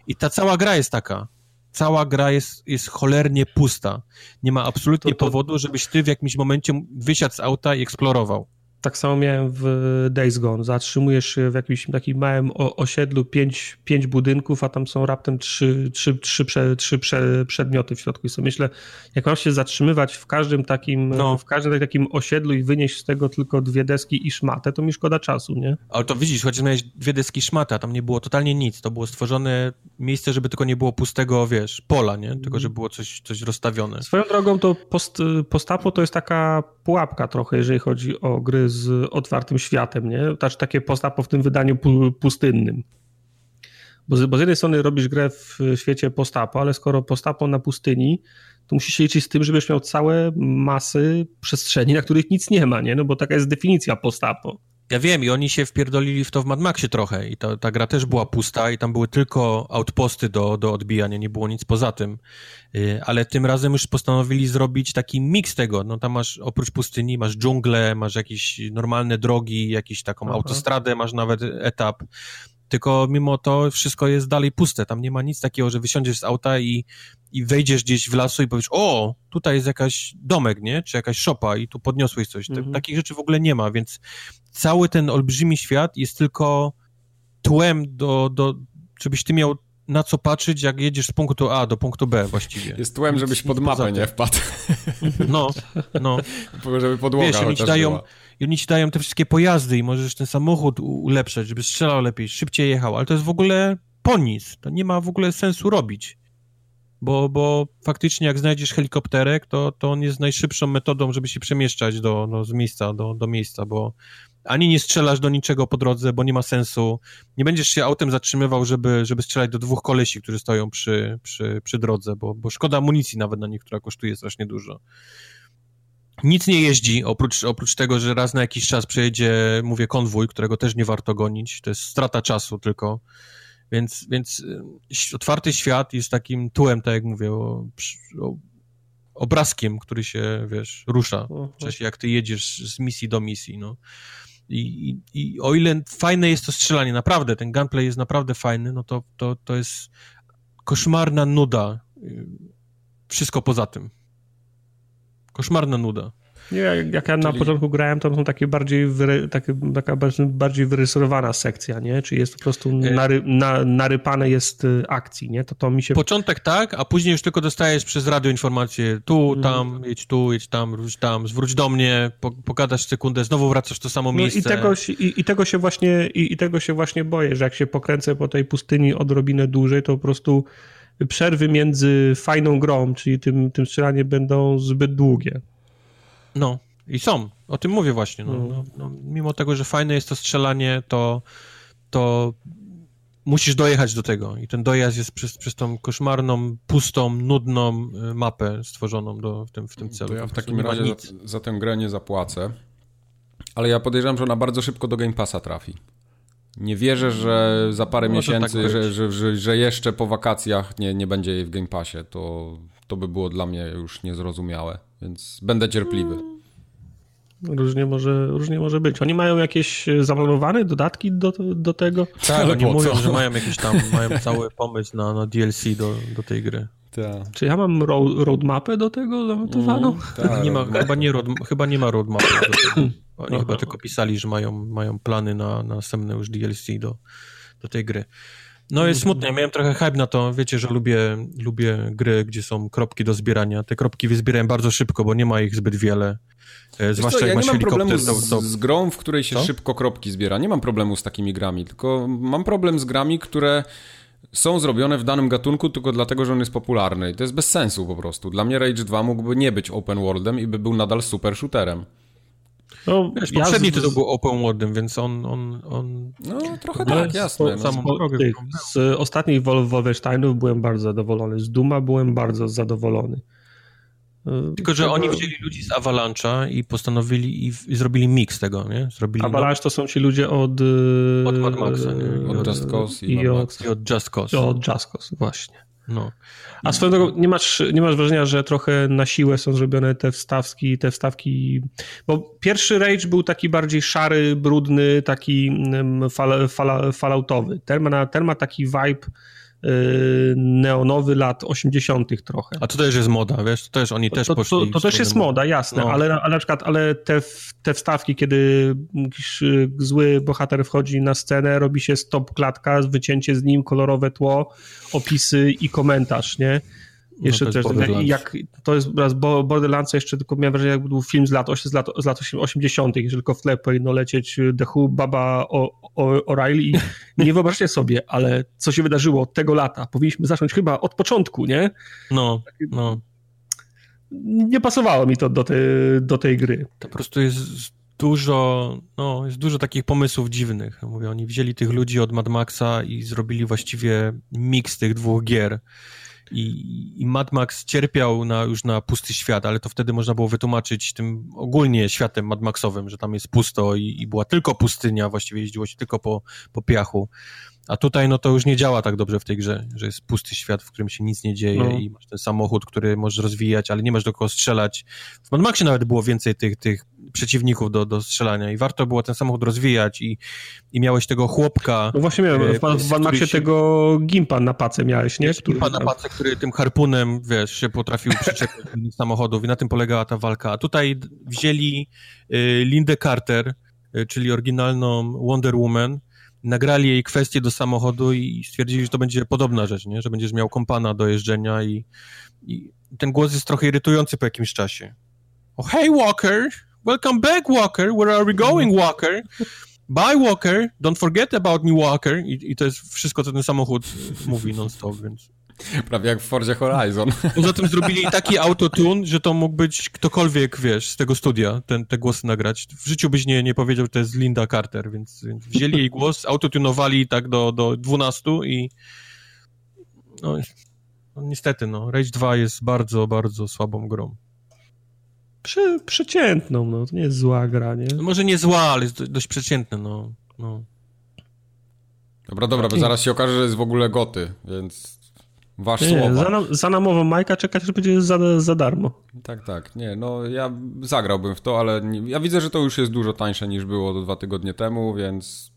I ta cała gra jest taka cała gra jest, jest cholernie pusta. Nie ma absolutnie to, to... powodu, żebyś ty w jakimś momencie wysiadł z auta i eksplorował. Tak samo miałem w Days Gone. Zatrzymujesz się w jakimś takim małym osiedlu, pięć, pięć budynków, a tam są raptem trzy, trzy, trzy, prze, trzy prze, przedmioty w środku. I sobie myślę, jak masz się zatrzymywać w każdym takim, no. w każdym takim osiedlu i wynieść z tego tylko dwie deski i szmatę, to mi szkoda czasu, nie? Ale to widzisz, chociaż miałeś dwie deski szmatę, a tam nie było totalnie nic. To było stworzone miejsce, żeby tylko nie było pustego, wiesz, pola, nie? Tylko, żeby było coś, coś rozstawione. Swoją drogą to post, postapo to jest taka pułapka trochę, jeżeli chodzi o gry z otwartym światem, nie? Znaczy takie postapo w tym wydaniu pustynnym. Bo z, bo z jednej strony robisz grę w świecie postapo, ale skoro postapo na pustyni, to musisz się liczyć z tym, żebyś miał całe masy przestrzeni, na których nic nie ma, nie? No bo taka jest definicja postapo. Ja wiem i oni się wpierdolili w to w Mad Maxie trochę i ta, ta gra też była pusta i tam były tylko outposty do, do odbijania, nie było nic poza tym. Y, ale tym razem już postanowili zrobić taki miks tego. No tam masz oprócz pustyni, masz dżunglę, masz jakieś normalne drogi, jakąś taką Aha. autostradę, masz nawet etap tylko mimo to wszystko jest dalej puste. Tam nie ma nic takiego, że wysiądziesz z auta i, i wejdziesz gdzieś w lasu i powiesz, o, tutaj jest jakaś domek, nie? Czy jakaś szopa i tu podniosłeś coś. Mhm. Takich rzeczy w ogóle nie ma, więc cały ten olbrzymi świat jest tylko tłem do, do żebyś ty miał na co patrzeć, jak jedziesz z punktu A do punktu B właściwie. Jest tłem, żebyś pod mapę nie wpadł. *laughs* No, no. Żeby podłoga Wiesz, oni ci dają, była oni ci dają te wszystkie pojazdy i możesz ten samochód ulepszać, żeby strzelał lepiej, szybciej jechał, ale to jest w ogóle po nic. To nie ma w ogóle sensu robić. Bo, bo faktycznie jak znajdziesz helikopterek, to, to on jest najszybszą metodą, żeby się przemieszczać do, do, z miejsca do, do miejsca, bo ani nie strzelasz do niczego po drodze, bo nie ma sensu. Nie będziesz się autem zatrzymywał, żeby, żeby strzelać do dwóch kolesi, którzy stoją przy, przy, przy drodze, bo, bo szkoda amunicji nawet na nich, która kosztuje strasznie dużo nic nie jeździ, oprócz, oprócz tego, że raz na jakiś czas przejedzie, mówię, konwój, którego też nie warto gonić. To jest strata czasu tylko. Więc, więc y, otwarty świat jest takim tułem, tak jak mówię, o, o, obrazkiem, który się, wiesz, rusza w czasie, jak ty jedziesz z misji do misji, no. I, i, I o ile fajne jest to strzelanie, naprawdę, ten gunplay jest naprawdę fajny, no to, to, to jest koszmarna nuda. Y, wszystko poza tym. Koszmarna nuda. Nie, jak, ja Czyli... na początku grałem, to są takie bardziej, wyry, takie, taka bardziej wyrysowana sekcja, nie? Czyli jest po prostu e- nary, na, narypane jest y, akcji, nie? To to mi się... Początek tak, a później już tylko dostajesz przez radio informację tu, mhm. tam, jedź tu, jedź tam, wróć tam, zwróć do mnie, po, pogadasz sekundę, znowu wracasz w to samo miejsce. No i tego, i, i, tego się właśnie, i, i tego się właśnie boję, że jak się pokręcę po tej pustyni odrobinę dłużej, to po prostu przerwy między fajną grą, czyli tym, tym strzelaniem będą zbyt długie. No, i są. O tym mówię właśnie. No, no, no, mimo tego, że fajne jest to strzelanie, to, to musisz dojechać do tego. I ten dojazd jest przez, przez tą koszmarną, pustą, nudną y, mapę stworzoną do, w, tym, w tym celu. To ja w takim razie za, za, tę grę nie zapłacę. Ale ja podejrzewam, że ona bardzo szybko do Game Passa trafi. Nie wierzę, że za parę miesięcy, tak że, że, że, że, jeszcze po wakacjach nie, nie będzie jej w Game Passie. To, to by było dla mnie już niezrozumiałe, więc będę cierpliwy. Różnie może, różnie może być. Oni mają jakieś zaplanowane dodatki do, do tego? Tak, oni mówią, że mają jakiś tam, *laughs* mają cały pomysł na, na DLC do, do tej gry. Tak. Czy ja mam road, roadmapę do tego zanotowaną? Mm, tak, nie ma, chyba, nie road, chyba nie ma roadmapy. *coughs* Oni no, chyba tylko pisali, że mają, mają plany na, na następne już DLC do, do tej gry. No jest smutne, ja miałem trochę hype na to, wiecie, że lubię, lubię gry, gdzie są kropki do zbierania. Te kropki wyzbierałem bardzo szybko, bo nie ma ich zbyt wiele. E, zwłaszcza co, ja jak nie mam problemu z, to... z, grą, w której się co? szybko kropki zbiera. Nie mam problemu z takimi grami, tylko mam problem z grami, które są zrobione w danym gatunku tylko dlatego, że on jest popularny. I to jest bez sensu po prostu. Dla mnie Rage 2 mógłby nie być open worldem i by był nadal super shooterem. No, Wiesz, ja poprzedni z... tytuł był open worldem, więc on... on, on... No, trochę tak, jasne. Z, no. drogę tych, z ostatnich Wolfensteinów byłem bardzo zadowolony. Z Duma byłem bardzo zadowolony. Tylko, że oni wzięli ludzi z Avalanche'a i postanowili i, i, zrobili mix tego, nie? Zrobili Avalanche to są ci ludzie od... Od Mad Maxa, nie? Od Just Cause i, i, od, i od Just Cause. Od Just Cause, właśnie. No. A swoją drogą, nie masz, nie masz wrażenia, że trochę na siłę są zrobione te wstawki, te wstawki, bo pierwszy Rage był taki bardziej szary, brudny, taki mm, fal, fal, falloutowy. Ten ma, ten ma taki vibe neonowy lat 80. trochę. A to też jest moda, wiesz, to też oni też to, poszli. To, to, to też jest moda, jasne, no. ale, ale na przykład ale te, te wstawki, kiedy jakiś zły bohater wchodzi na scenę, robi się stop klatka, wycięcie z nim, kolorowe tło, opisy i komentarz, nie? Jeszcze no też, jak, to jest raz Borderlands, jeszcze tylko miałem wrażenie, jakby był film z lat, z lat, z lat 80., że tylko w tle powinno lecieć The Who, Baba O'Reilly *laughs* nie wyobraźcie sobie, ale co się wydarzyło tego lata? Powinniśmy zacząć chyba od początku, nie? No, no. Nie pasowało mi to do, te, do tej gry. To po prostu jest dużo, no, jest dużo takich pomysłów dziwnych. Mówię, oni wzięli tych ludzi od Mad Maxa i zrobili właściwie miks tych dwóch gier. I, I Mad Max cierpiał na, już na pusty świat, ale to wtedy można było wytłumaczyć tym ogólnie światem Mad Maxowym, że tam jest pusto i, i była tylko pustynia, właściwie jeździło się tylko po, po piachu. A tutaj no to już nie działa tak dobrze w tej grze, że jest pusty świat, w którym się nic nie dzieje no. i masz ten samochód, który możesz rozwijać, ale nie masz do kogo strzelać. W Mad Maxie nawet było więcej tych, tych przeciwników do, do strzelania i warto było ten samochód rozwijać i, i miałeś tego chłopka. No właśnie miałem, w, w Mad Maxie się... tego Gimpa na pace miałeś, nie? Który... Gimpa na pace, który tym harpunem, wiesz, się potrafił *laughs* przyczepić do samochodów i na tym polegała ta walka. A tutaj wzięli y, Lindę Carter, y, czyli oryginalną Wonder Woman, nagrali jej kwestie do samochodu i stwierdzili, że to będzie podobna rzecz, nie? że będziesz miał kompana do jeżdżenia i, i ten głos jest trochę irytujący po jakimś czasie. Oh, hey Walker, welcome back Walker, where are we going Walker? Bye Walker, don't forget about me Walker i, i to jest wszystko, co ten samochód mówi non-stop, więc... Prawie jak w Fordzie Horizon. *laughs* Poza tym zrobili taki autotune, że to mógł być ktokolwiek, wiesz, z tego studia, ten, te głosy nagrać. W życiu byś nie, nie powiedział, że to jest Linda Carter, więc, więc wzięli jej głos, autotunowali tak do, do 12 i no, no, niestety, no, Rage 2 jest bardzo, bardzo słabą grą. Prze, przeciętną, no, to nie jest zła gra, nie? No, może nie zła, ale jest dość przeciętne, no. no. Dobra, dobra, bo zaraz się okaże, że jest w ogóle goty, więc Wasz nie, słowa. Za, za namową Majka czekać, że będzie za, za darmo. Tak, tak. Nie, no ja zagrałbym w to, ale nie, ja widzę, że to już jest dużo tańsze niż było do dwa tygodnie temu, więc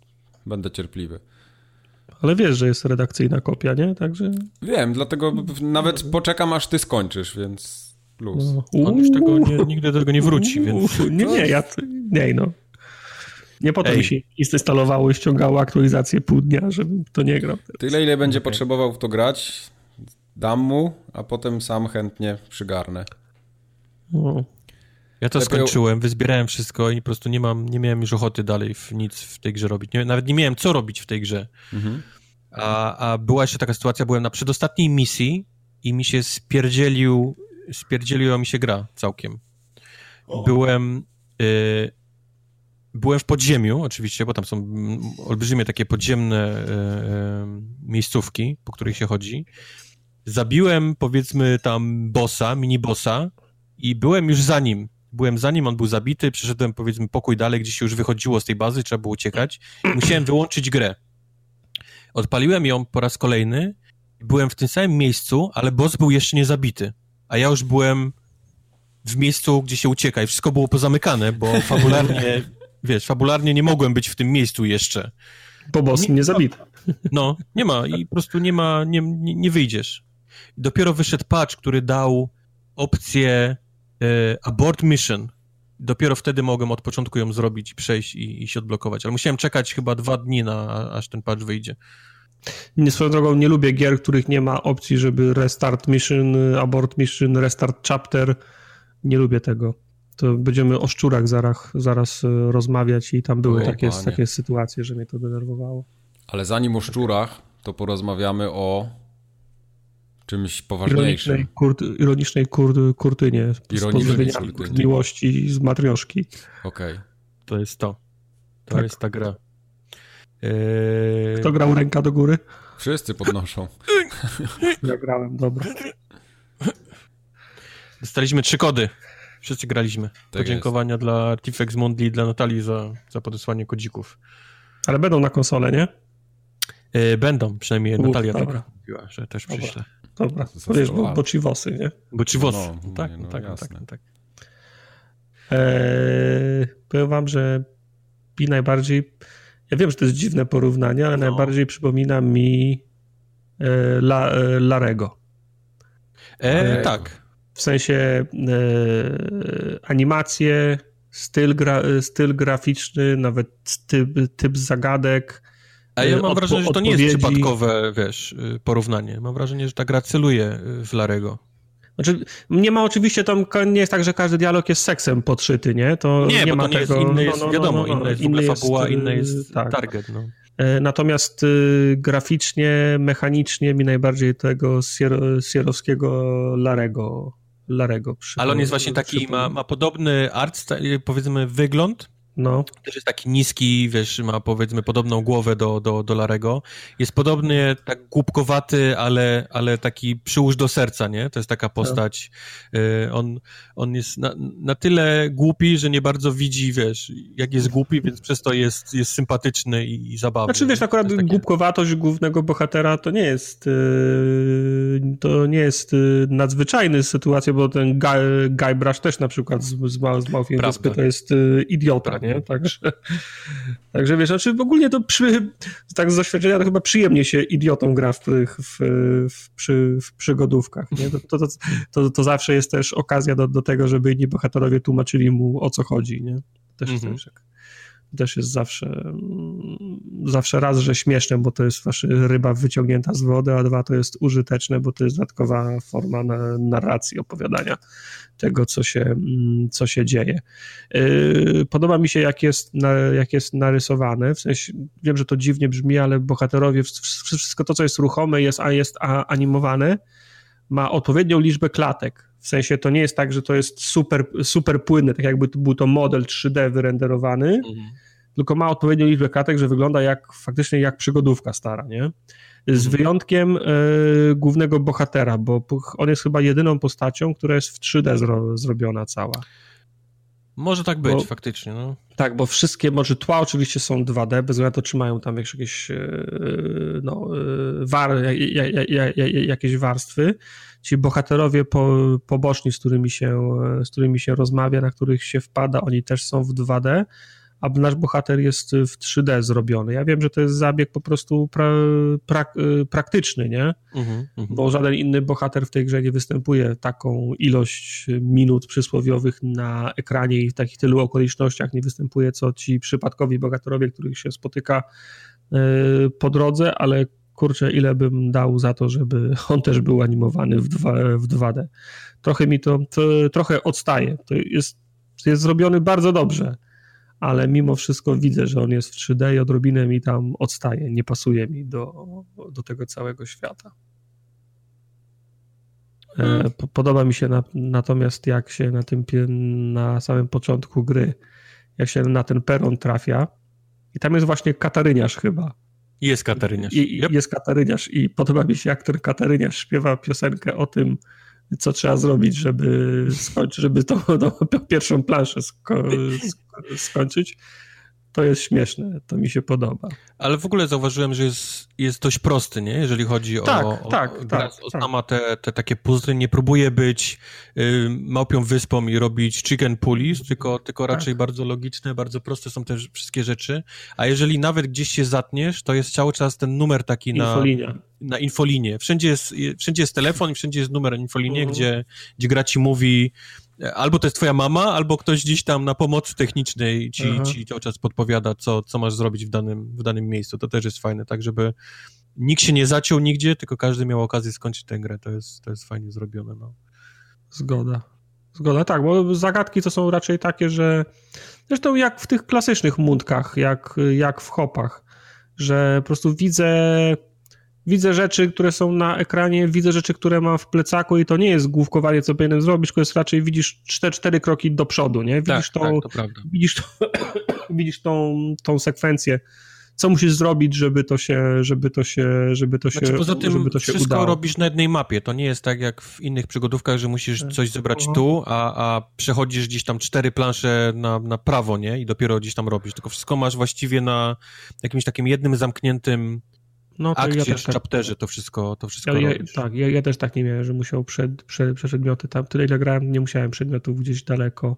będę cierpliwy. Ale wiesz, że jest redakcyjna kopia, nie? Także... Wiem, dlatego nawet poczekam, aż ty skończysz, więc plus. No. On już tego nie, nigdy do tego nie wróci, więc... Nie, nie, ja... Nie, no. Nie po to mi się instalowało i ściągało aktualizację pół dnia, żebym to nie grał. Tyle, ile będzie okay. potrzebował w to grać, dam mu, a potem sam chętnie przygarnę. No. Ja to Lepiej... skończyłem, wyzbierałem wszystko i po prostu nie mam, nie miałem już ochoty dalej w nic w tej grze robić. Nie, nawet nie miałem co robić w tej grze. Mhm. A, a była jeszcze taka sytuacja, byłem na przedostatniej misji i mi się spierdzielił, spierdzieliła mi się gra całkiem. Byłem, y, byłem w podziemiu oczywiście, bo tam są olbrzymie takie podziemne y, y, miejscówki, po których się chodzi zabiłem powiedzmy tam bossa, mini bossa i byłem już za nim. Byłem za nim, on był zabity, przeszedłem powiedzmy pokój dalej, gdzie się już wychodziło z tej bazy, trzeba było uciekać. Musiałem wyłączyć grę. Odpaliłem ją po raz kolejny, byłem w tym samym miejscu, ale boss był jeszcze nie zabity, a ja już byłem w miejscu, gdzie się ucieka i wszystko było pozamykane, bo *laughs* fabularnie, wiesz, fabularnie nie mogłem być w tym miejscu jeszcze. Bo boss nie, nie zabity. No, nie ma i po prostu nie ma, nie, nie, nie wyjdziesz. Dopiero wyszedł patch, który dał opcję e, abort mission. Dopiero wtedy mogłem od początku ją zrobić, przejść i, i się odblokować. Ale musiałem czekać chyba dwa dni, na, aż ten patch wyjdzie. Nie swoją drogą nie lubię gier, których nie ma opcji, żeby restart mission, abort mission, restart chapter. Nie lubię tego. To będziemy o szczurach zaraz, zaraz e, rozmawiać i tam były o, takie, takie sytuacje, że mnie to denerwowało. Ale zanim o szczurach, to porozmawiamy o czymś poważniejszym. Ironicznej, kurt, ironicznej kur, kurtynie. Ironicznej kurtynie. miłości z matrioszki. Okej. Okay. To jest to. To tak. jest ta gra. Eee... Kto grał ręka do góry? Wszyscy podnoszą. *laughs* ja grałem, dobra. Dostaliśmy trzy kody. Wszyscy graliśmy. Tak Podziękowania jest. dla Artifex Mundi i dla Natalii za, za podesłanie kodzików. Ale będą na konsolę, nie? Eee, będą, przynajmniej Uf, Natalia dobra. tak mówiła, że też przyśle. Dobra, to wiesz, bo, bo wosy, nie? Bo wosy, no, tak, no, tak, tak, tak. Eee, powiem wam, że mi najbardziej, ja wiem, że to jest dziwne porównanie, ale no. najbardziej przypomina mi La, Larego. E, tak. W sensie e, animacje, styl, gra, styl graficzny, nawet typ, typ zagadek. A ja mam wrażenie, że to nie jest przypadkowe, wiesz, porównanie. Mam wrażenie, że ta gra celuje w Larego. Znaczy, nie ma oczywiście tam, nie jest tak, że każdy dialog jest seksem podszyty, nie? To nie, nie ma to tego, jest, inny jest, no, no, wiadomo, no, no, inny jest inny fabuła, jest, inny jest tak. target, no. E, natomiast y, graficznie, mechanicznie mi najbardziej tego sierowskiego Larego Larego. Ale on jest właśnie taki, ma, ma podobny art, powiedzmy, wygląd, no. Też jest taki niski, wiesz, ma powiedzmy podobną głowę do, do, do Larego. Jest podobnie tak głupkowaty, ale, ale taki przyłóż do serca, nie? To jest taka postać. Y, on, on jest na, na tyle głupi, że nie bardzo widzi, wiesz, jak jest głupi, więc przez to jest, jest sympatyczny i, i zabawny. Znaczy, wiesz, akurat takie... głupkowatość głównego bohatera to nie jest yy, to nie jest yy, nadzwyczajny sytuacja, bo ten Guy, Guybrush też na przykład z, z, z Małfiem Wyspy to jest yy, idiota, nie? Także, *laughs* także wiesz, znaczy ogólnie to przy, tak z doświadczenia to chyba przyjemnie się idiotą gra w, w, w, przy, w przygodówkach, nie? To, to, to, to, zawsze jest też okazja do, do tego, żeby inni bohaterowie tłumaczyli mu o co chodzi, nie? Też jest mm -hmm. Też jest zawsze, zawsze raz, że śmieszne, bo to jest wasza ryba wyciągnięta z wody, a dwa to jest użyteczne, bo to jest dodatkowa forma narracji, opowiadania tego, co się, co się dzieje. Yy, podoba mi się, jak jest, jak jest narysowane, w sensie, wiem, że to dziwnie brzmi, ale bohaterowie, wszystko to, co jest ruchome, jest, a jest animowane, ma odpowiednią liczbę klatek, w sensie to nie jest tak, że to jest super, super płynne, tak jakby to był to model 3D wyrenderowany, mhm. tylko ma odpowiednią liczbę klatek, że wygląda jak faktycznie jak przygodówka stara, nie? Z mhm. wyjątkiem y, głównego bohatera, bo on jest chyba jedyną postacią, która jest w 3D zro, zrobiona cała. Może tak być, bo, faktycznie. No. Tak, bo wszystkie, może tła oczywiście są 2D, bez względu na to, czy mają tam jakieś, no, war, jakieś warstwy ci bohaterowie po, poboczni, z którymi, się, z którymi się rozmawia, na których się wpada, oni też są w 2D, a nasz bohater jest w 3D zrobiony. Ja wiem, że to jest zabieg po prostu pra, pra, praktyczny, nie? Uh-huh, uh-huh. Bo żaden inny bohater w tej grze nie występuje taką ilość minut przysłowiowych na ekranie i w takich tylu okolicznościach nie występuje, co ci przypadkowi bohaterowie, których się spotyka e, po drodze, ale kurczę, ile bym dał za to, żeby *laughs* on też był animowany w, 2, w 2D. Trochę mi to, to trochę odstaje. To jest, jest zrobiony bardzo dobrze, ale mimo wszystko widzę, że on jest w 3D i odrobinę mi tam odstaje, nie pasuje mi do, do tego całego świata. E, hmm. Podoba mi się na, natomiast jak się na tym na samym początku gry, jak się na ten peron trafia i tam jest właśnie Kataryniarz chyba, jest Kataryniarz. I, yep. Jest Kataryniarz i podoba mi się, jak ten Kataryniarz śpiewa piosenkę o tym, co trzeba zrobić, żeby skończyć, żeby tą, tą *laughs* pierwszą planszę sko skończyć to jest śmieszne, to mi się podoba. Ale w ogóle zauważyłem, że jest, jest dość prosty, nie? Jeżeli chodzi tak, o, tak, o, tak, o tak. sama te, te takie puzzle, nie próbuje być y, małpią wyspą i robić chicken police, tylko, tylko tak. raczej tak. bardzo logiczne, bardzo proste są te wszystkie rzeczy, a jeżeli nawet gdzieś się zatniesz, to jest cały czas ten numer taki na, na infolinie. Wszędzie jest, wszędzie jest telefon i wszędzie jest numer infolinie, uh mhm. -huh. gdzie, gdzie gra ci mówi albo to jest twoja mama, albo ktoś gdzieś tam na pomocy technicznej ci, ci cały czas podpowiada, co, co masz zrobić w danym, w danym miejscu. To też jest fajne, tak żeby nikt się nie zaciął nigdzie, tylko każdy miał okazję skończyć tę grę. To jest, to jest fajnie zrobione. No. Zgoda. Zgoda, tak, bo zagadki to są raczej takie, że zresztą jak w tych klasycznych mundkach, jak, jak w hopach, że po prostu widzę widzę rzeczy, które są na ekranie, widzę rzeczy, które mam w plecaku i to nie jest główkowanie, co powinienem zrobić, tylko jest raczej widzisz cztery, cztery kroki do przodu, nie? Widzisz, tak, tą, tak, widzisz, to, *coughs* widzisz tą, tą sekwencję, co musisz zrobić, żeby to się, żeby to się, żeby to znaczy, się, poza tym żeby to się wszystko udało. robisz na jednej mapie, to nie jest tak jak w innych przygodówkach, że musisz tak. coś zebrać tu, a, a przechodzisz gdzieś tam cztery plansze na, na prawo, nie? I dopiero gdzieś tam robisz, tylko wszystko masz właściwie na jakimś takim jednym zamkniętym No, to akcje ja w też tak, chapterze, to wszystko, to wszystko ja, tak, ja, ja też tak nie miałem, że musiał przed, przed, przedmioty tam, tyle ile grałem, nie musiałem przedmiotów gdzieś daleko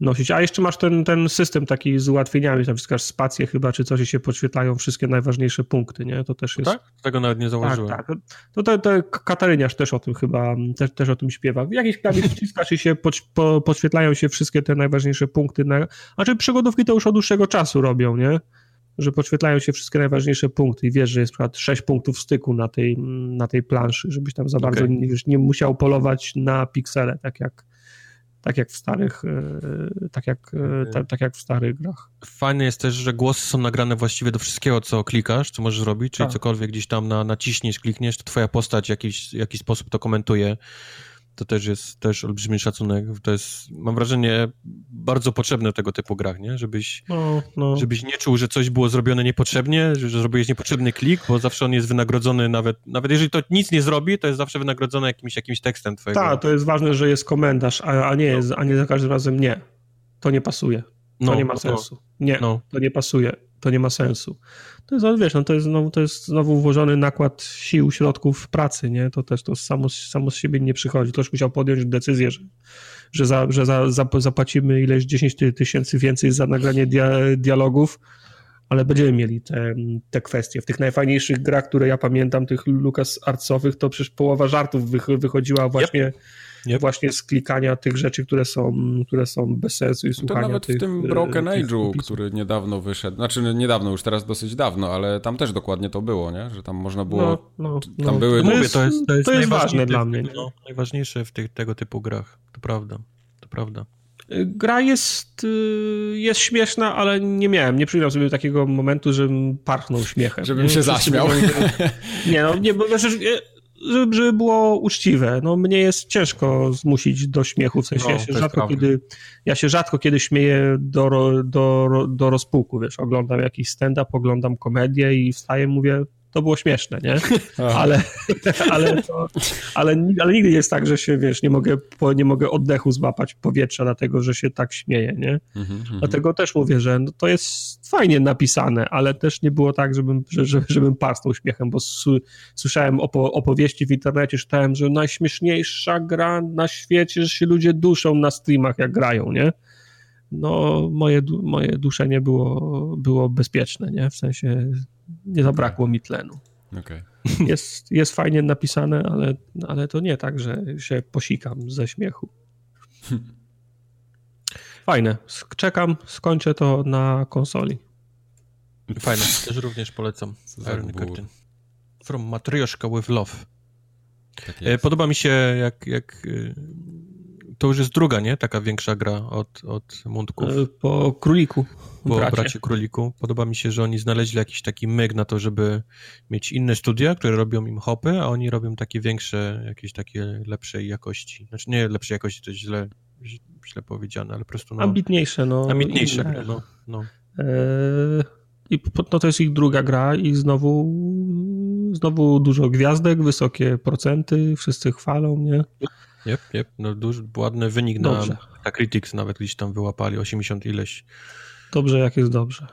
nosić. A jeszcze masz ten, ten system taki z ułatwieniami, tam wciskasz spację chyba, czy coś i się podświetlają wszystkie najważniejsze punkty, nie? To też jest... Tak? Tego nawet nie zauważyłem. Tak, tak. To, to, to Kataryniarz też o tym chyba, też, też o tym śpiewa. Jakiś klawisz wciskasz i się pod, po, podświetlają się wszystkie te najważniejsze punkty. Na, znaczy przygodówki to już od dłuższego czasu robią, nie? Że podświetlają się wszystkie najważniejsze punkty i wiesz, że jest przykład 6 punktów styku na tej, na tej planszy, żebyś tam za Okej. bardzo nie, nie musiał polować na piksele, tak jak, tak jak w starych, e, tak jak, e, ta, tak jak w starych grach. Fajne jest też, że głosy są nagrane właściwie do wszystkiego, co klikasz, co możesz robić, czyli Tak. cokolwiek gdzieś tam na, naciśniesz, klikniesz, to twoja postać w jakiś, w jakiś sposób to komentuje. To też jest też olbrzymi szacunek. To jest, mam wrażenie, bardzo potrzebne tego typu grach, nie? Żebyś, No, no. żebyś nie czuł, że coś było zrobione niepotrzebnie, że, zrobiłeś niepotrzebny klik, bo zawsze on jest wynagrodzony nawet, nawet jeżeli to nic nie zrobi, to jest zawsze wynagrodzone jakimś, jakimś tekstem twojego. Tak, to jest ważne, że jest komentarz, a, a nie jest, a nie za każdym razem nie. To nie pasuje. To nie ma no sensu. Nie, No. to nie pasuje. To nie ma sensu. To jest, wiesz, no to jest znowu, to jest znowu włożony nakład sił, środków pracy, nie? To też to samo, samo z siebie nie przychodzi. Ktoś musiał podjąć decyzję, że, że, za, że za, za, zapłacimy ileś 10 ty- tysięcy więcej za nagranie dia, dialogów, ale będziemy mieli te, te kwestie. W tych najfajniejszych grach, które ja pamiętam, tych Lucas Artsowych, to przecież połowa żartów wych, wychodziła właśnie, Yep. Właśnie z klikania tych rzeczy, które są, które są bez sensu i To słuchania nawet tych, w tym e, Broken Age'u, który niedawno wyszedł, znaczy niedawno, już teraz dosyć dawno, ale tam też dokładnie to było, nie? Że tam można było... No, no, no. tam były- to Mówię, jest, to jest, to jest, to jest ważne najważniejsze dla w- mnie. nie? No, najważniejsze w tych, tego typu grach. To prawda. To prawda. Gra jest, y, jest śmieszna, ale nie miałem, nie przypominam sobie takiego momentu, żebym parchnął śmiechem. Żebym Nie? się zaśmiał. *laughs* Nie, no, nie, bo znaczy, e, żeby, żeby było uczciwe. No, mnie jest ciężko zmusić do śmiechu, w sensie No, ja się rzadko prawda. kiedy, ja się rzadko kiedy śmieję do, do, do rozpuku, wiesz, oglądam jakiś stand-up, oglądam komedię i wstaję, mówię, to było śmieszne, nie? ale, ale, to, ale, ale nigdy nie jest tak, że się, wiesz, nie mogę, nie mogę oddechu złapać powietrza, dlatego, że się tak śmieję, nie? Mhm, mhm. Dlatego też mówię, że no to jest fajnie napisane, ale też nie było tak, żebym, że, że, żebym parsnął śmiechem, bo słyszałem opo, opowieści w internecie, czytałem, że najśmieszniejsza gra na świecie, że się ludzie duszą na streamach, jak grają, nie? No, moje, moje duszenie było, było bezpieczne, nie? W sensie nie zabrakło mi tlenu. Okej. Jest, jest fajnie napisane, ale, ale to nie tak, że się posikam ze śmiechu. *laughs* Fajne. Czekam, skończę to na konsoli. Fajne. Też również polecam. From Matryoshka with Love. Tak E. Podoba mi się, jak, jak y, to już jest druga, nie? Taka większa gra od, od Mundków. E, Po króliku. po bracie. bracie. Króliku. Podoba mi się, że oni znaleźli jakiś taki myk na to, żeby mieć inne studia, które robią im hopy, a oni robią takie większe, jakieś takie lepszej jakości. Znaczy nie lepszej jakości, to źle, źle powiedziane, ale po prostu no, Ambitniejsze, no. ambitniejsze. inne. No, no. E, I no to jest ich druga gra i znowu znowu dużo gwiazdek, wysokie procenty, wszyscy chwalą, nie? Yep, yep. No, duży, ładny wynik Dobrze. na Metacritics nawet gdzieś tam wyłapali, 80 ileś. Dobrze, jak jest dobrze.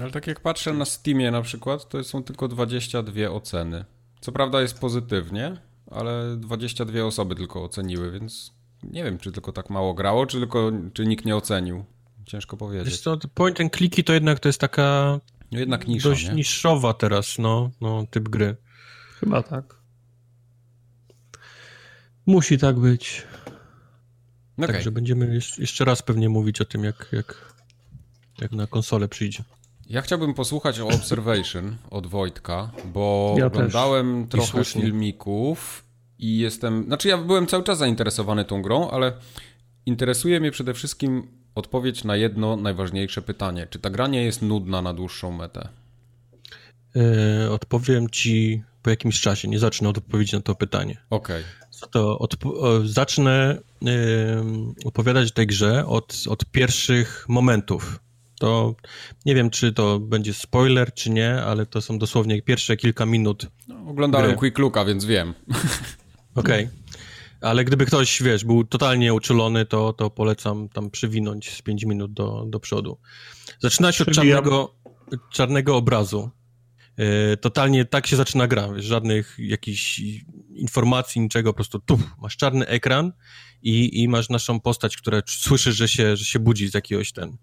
Ale tak jak patrzę na Steamie na przykład, to są tylko 22 oceny. Co prawda jest pozytywnie, ale 22 osoby tylko oceniły, więc nie wiem, czy tylko tak mało grało, czy tylko czy nikt nie ocenił. Ciężko Wiesz powiedzieć. co, point and kliki to jednak to jest taka No jednak nisza, dość nie? niszowa teraz, no, no, typ gry. Chyba tak. Musi tak być. No Okej. Także będziemy jeszcze- raz pewnie mówić o tym, jak, jak, jak na konsolę przyjdzie. Ja chciałbym posłuchać o Observation od Wojtka, bo Ja oglądałem trochę słusznie. filmików i jestem. Znaczy, ja byłem cały czas zainteresowany tą grą, ale interesuje mnie przede wszystkim odpowiedź na jedno najważniejsze pytanie. Czy ta gra nie jest nudna na dłuższą metę? E, odpowiem ci po jakimś czasie, nie zacznę od odpowiedzi na to pytanie. Okej. Co to o, zacznę em, opowiadać o tej grze od, od pierwszych momentów. To nie wiem, czy to będzie spoiler, czy nie, ale to są dosłownie pierwsze kilka minut No, oglądałem Gry. Quick Looka, więc wiem. *laughs* Okej. Ale gdyby ktoś, wiesz, był totalnie uczulony, to, to polecam tam przywinąć z 5 minut do, do przodu. Zaczyna się od czarnego, czarnego obrazu. E, totalnie tak się zaczyna gra, żadnych jakichś informacji, niczego, po prostu tu masz czarny ekran i, i masz naszą postać, która słyszy, że się, że się budzi z jakiegoś ten.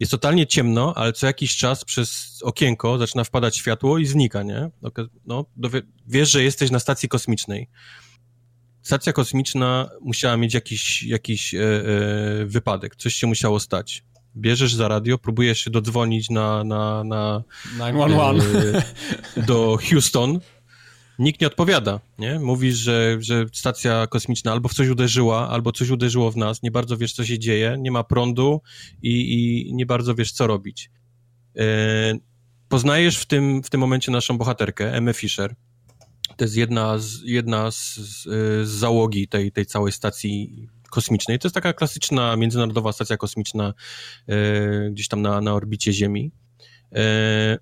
Jest totalnie ciemno, ale co jakiś czas przez okienko zaczyna wpadać światło i znika, nie? No, wiesz, że jesteś na stacji kosmicznej. Stacja kosmiczna musiała mieć jakiś, jakiś e, e, wypadek, coś się musiało stać bierzesz za radio, próbujesz się dodzwonić na, na, na 911 e, do Houston, nikt nie odpowiada, nie? Mówisz, że, że stacja kosmiczna albo w coś uderzyła, albo coś uderzyło w nas, nie bardzo wiesz, co się dzieje, nie ma prądu i, i nie bardzo wiesz, co robić. E, poznajesz w tym, w tym momencie naszą bohaterkę, Emma Fisher. To jest jedna z, jedna z, z, z załogi tej, tej całej stacji kosmicznej. To jest taka klasyczna międzynarodowa stacja kosmiczna e, gdzieś tam na, na orbicie Ziemi. E,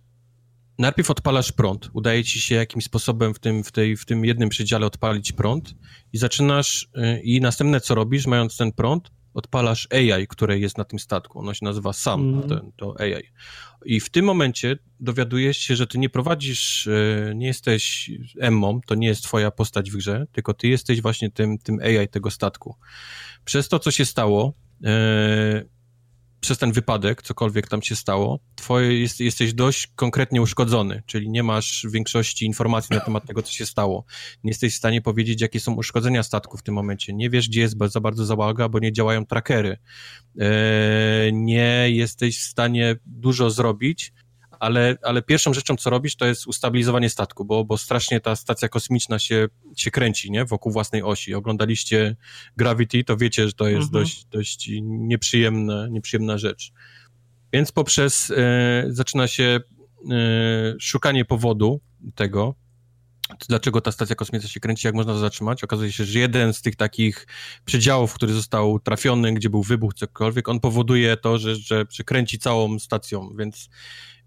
najpierw odpalasz prąd. Udaje ci się jakimś sposobem w tym, w tej, w tym jednym przedziale odpalić prąd i zaczynasz, e, i następne co robisz, mając ten prąd, odpalasz AI, które jest na tym statku. Ono się nazywa SAM, mm. to, to AI. I w tym momencie dowiadujesz się, że ty nie prowadzisz, e, nie jesteś Emmą, to nie jest twoja postać w grze, tylko ty jesteś właśnie tym, tym AI tego statku. Przez to, co się stało, e, przez ten wypadek, cokolwiek tam się stało, twoje, jest, jesteś dość konkretnie uszkodzony, czyli nie masz większości informacji na temat tego, co się stało. Nie jesteś w stanie powiedzieć, jakie są uszkodzenia statku w tym momencie. Nie wiesz, gdzie jest za bardzo załaga, bo nie działają trackery. Eee, nie jesteś w stanie dużo zrobić, ale, ale pierwszą rzeczą, co robisz, to jest ustabilizowanie statku, bo, bo strasznie ta stacja kosmiczna się, się kręci, nie? Wokół własnej osi. Oglądaliście Gravity, to wiecie, że to jest mhm. dość, dość nieprzyjemna, nieprzyjemna rzecz. Więc poprzez, e, zaczyna się e, szukanie powodu tego, dlaczego ta stacja kosmiczna się kręci, jak można to zatrzymać. Okazuje się, że jeden z tych takich przedziałów, który został trafiony, gdzie był wybuch, cokolwiek, on powoduje to, że, że, że kręci całą stacją, więc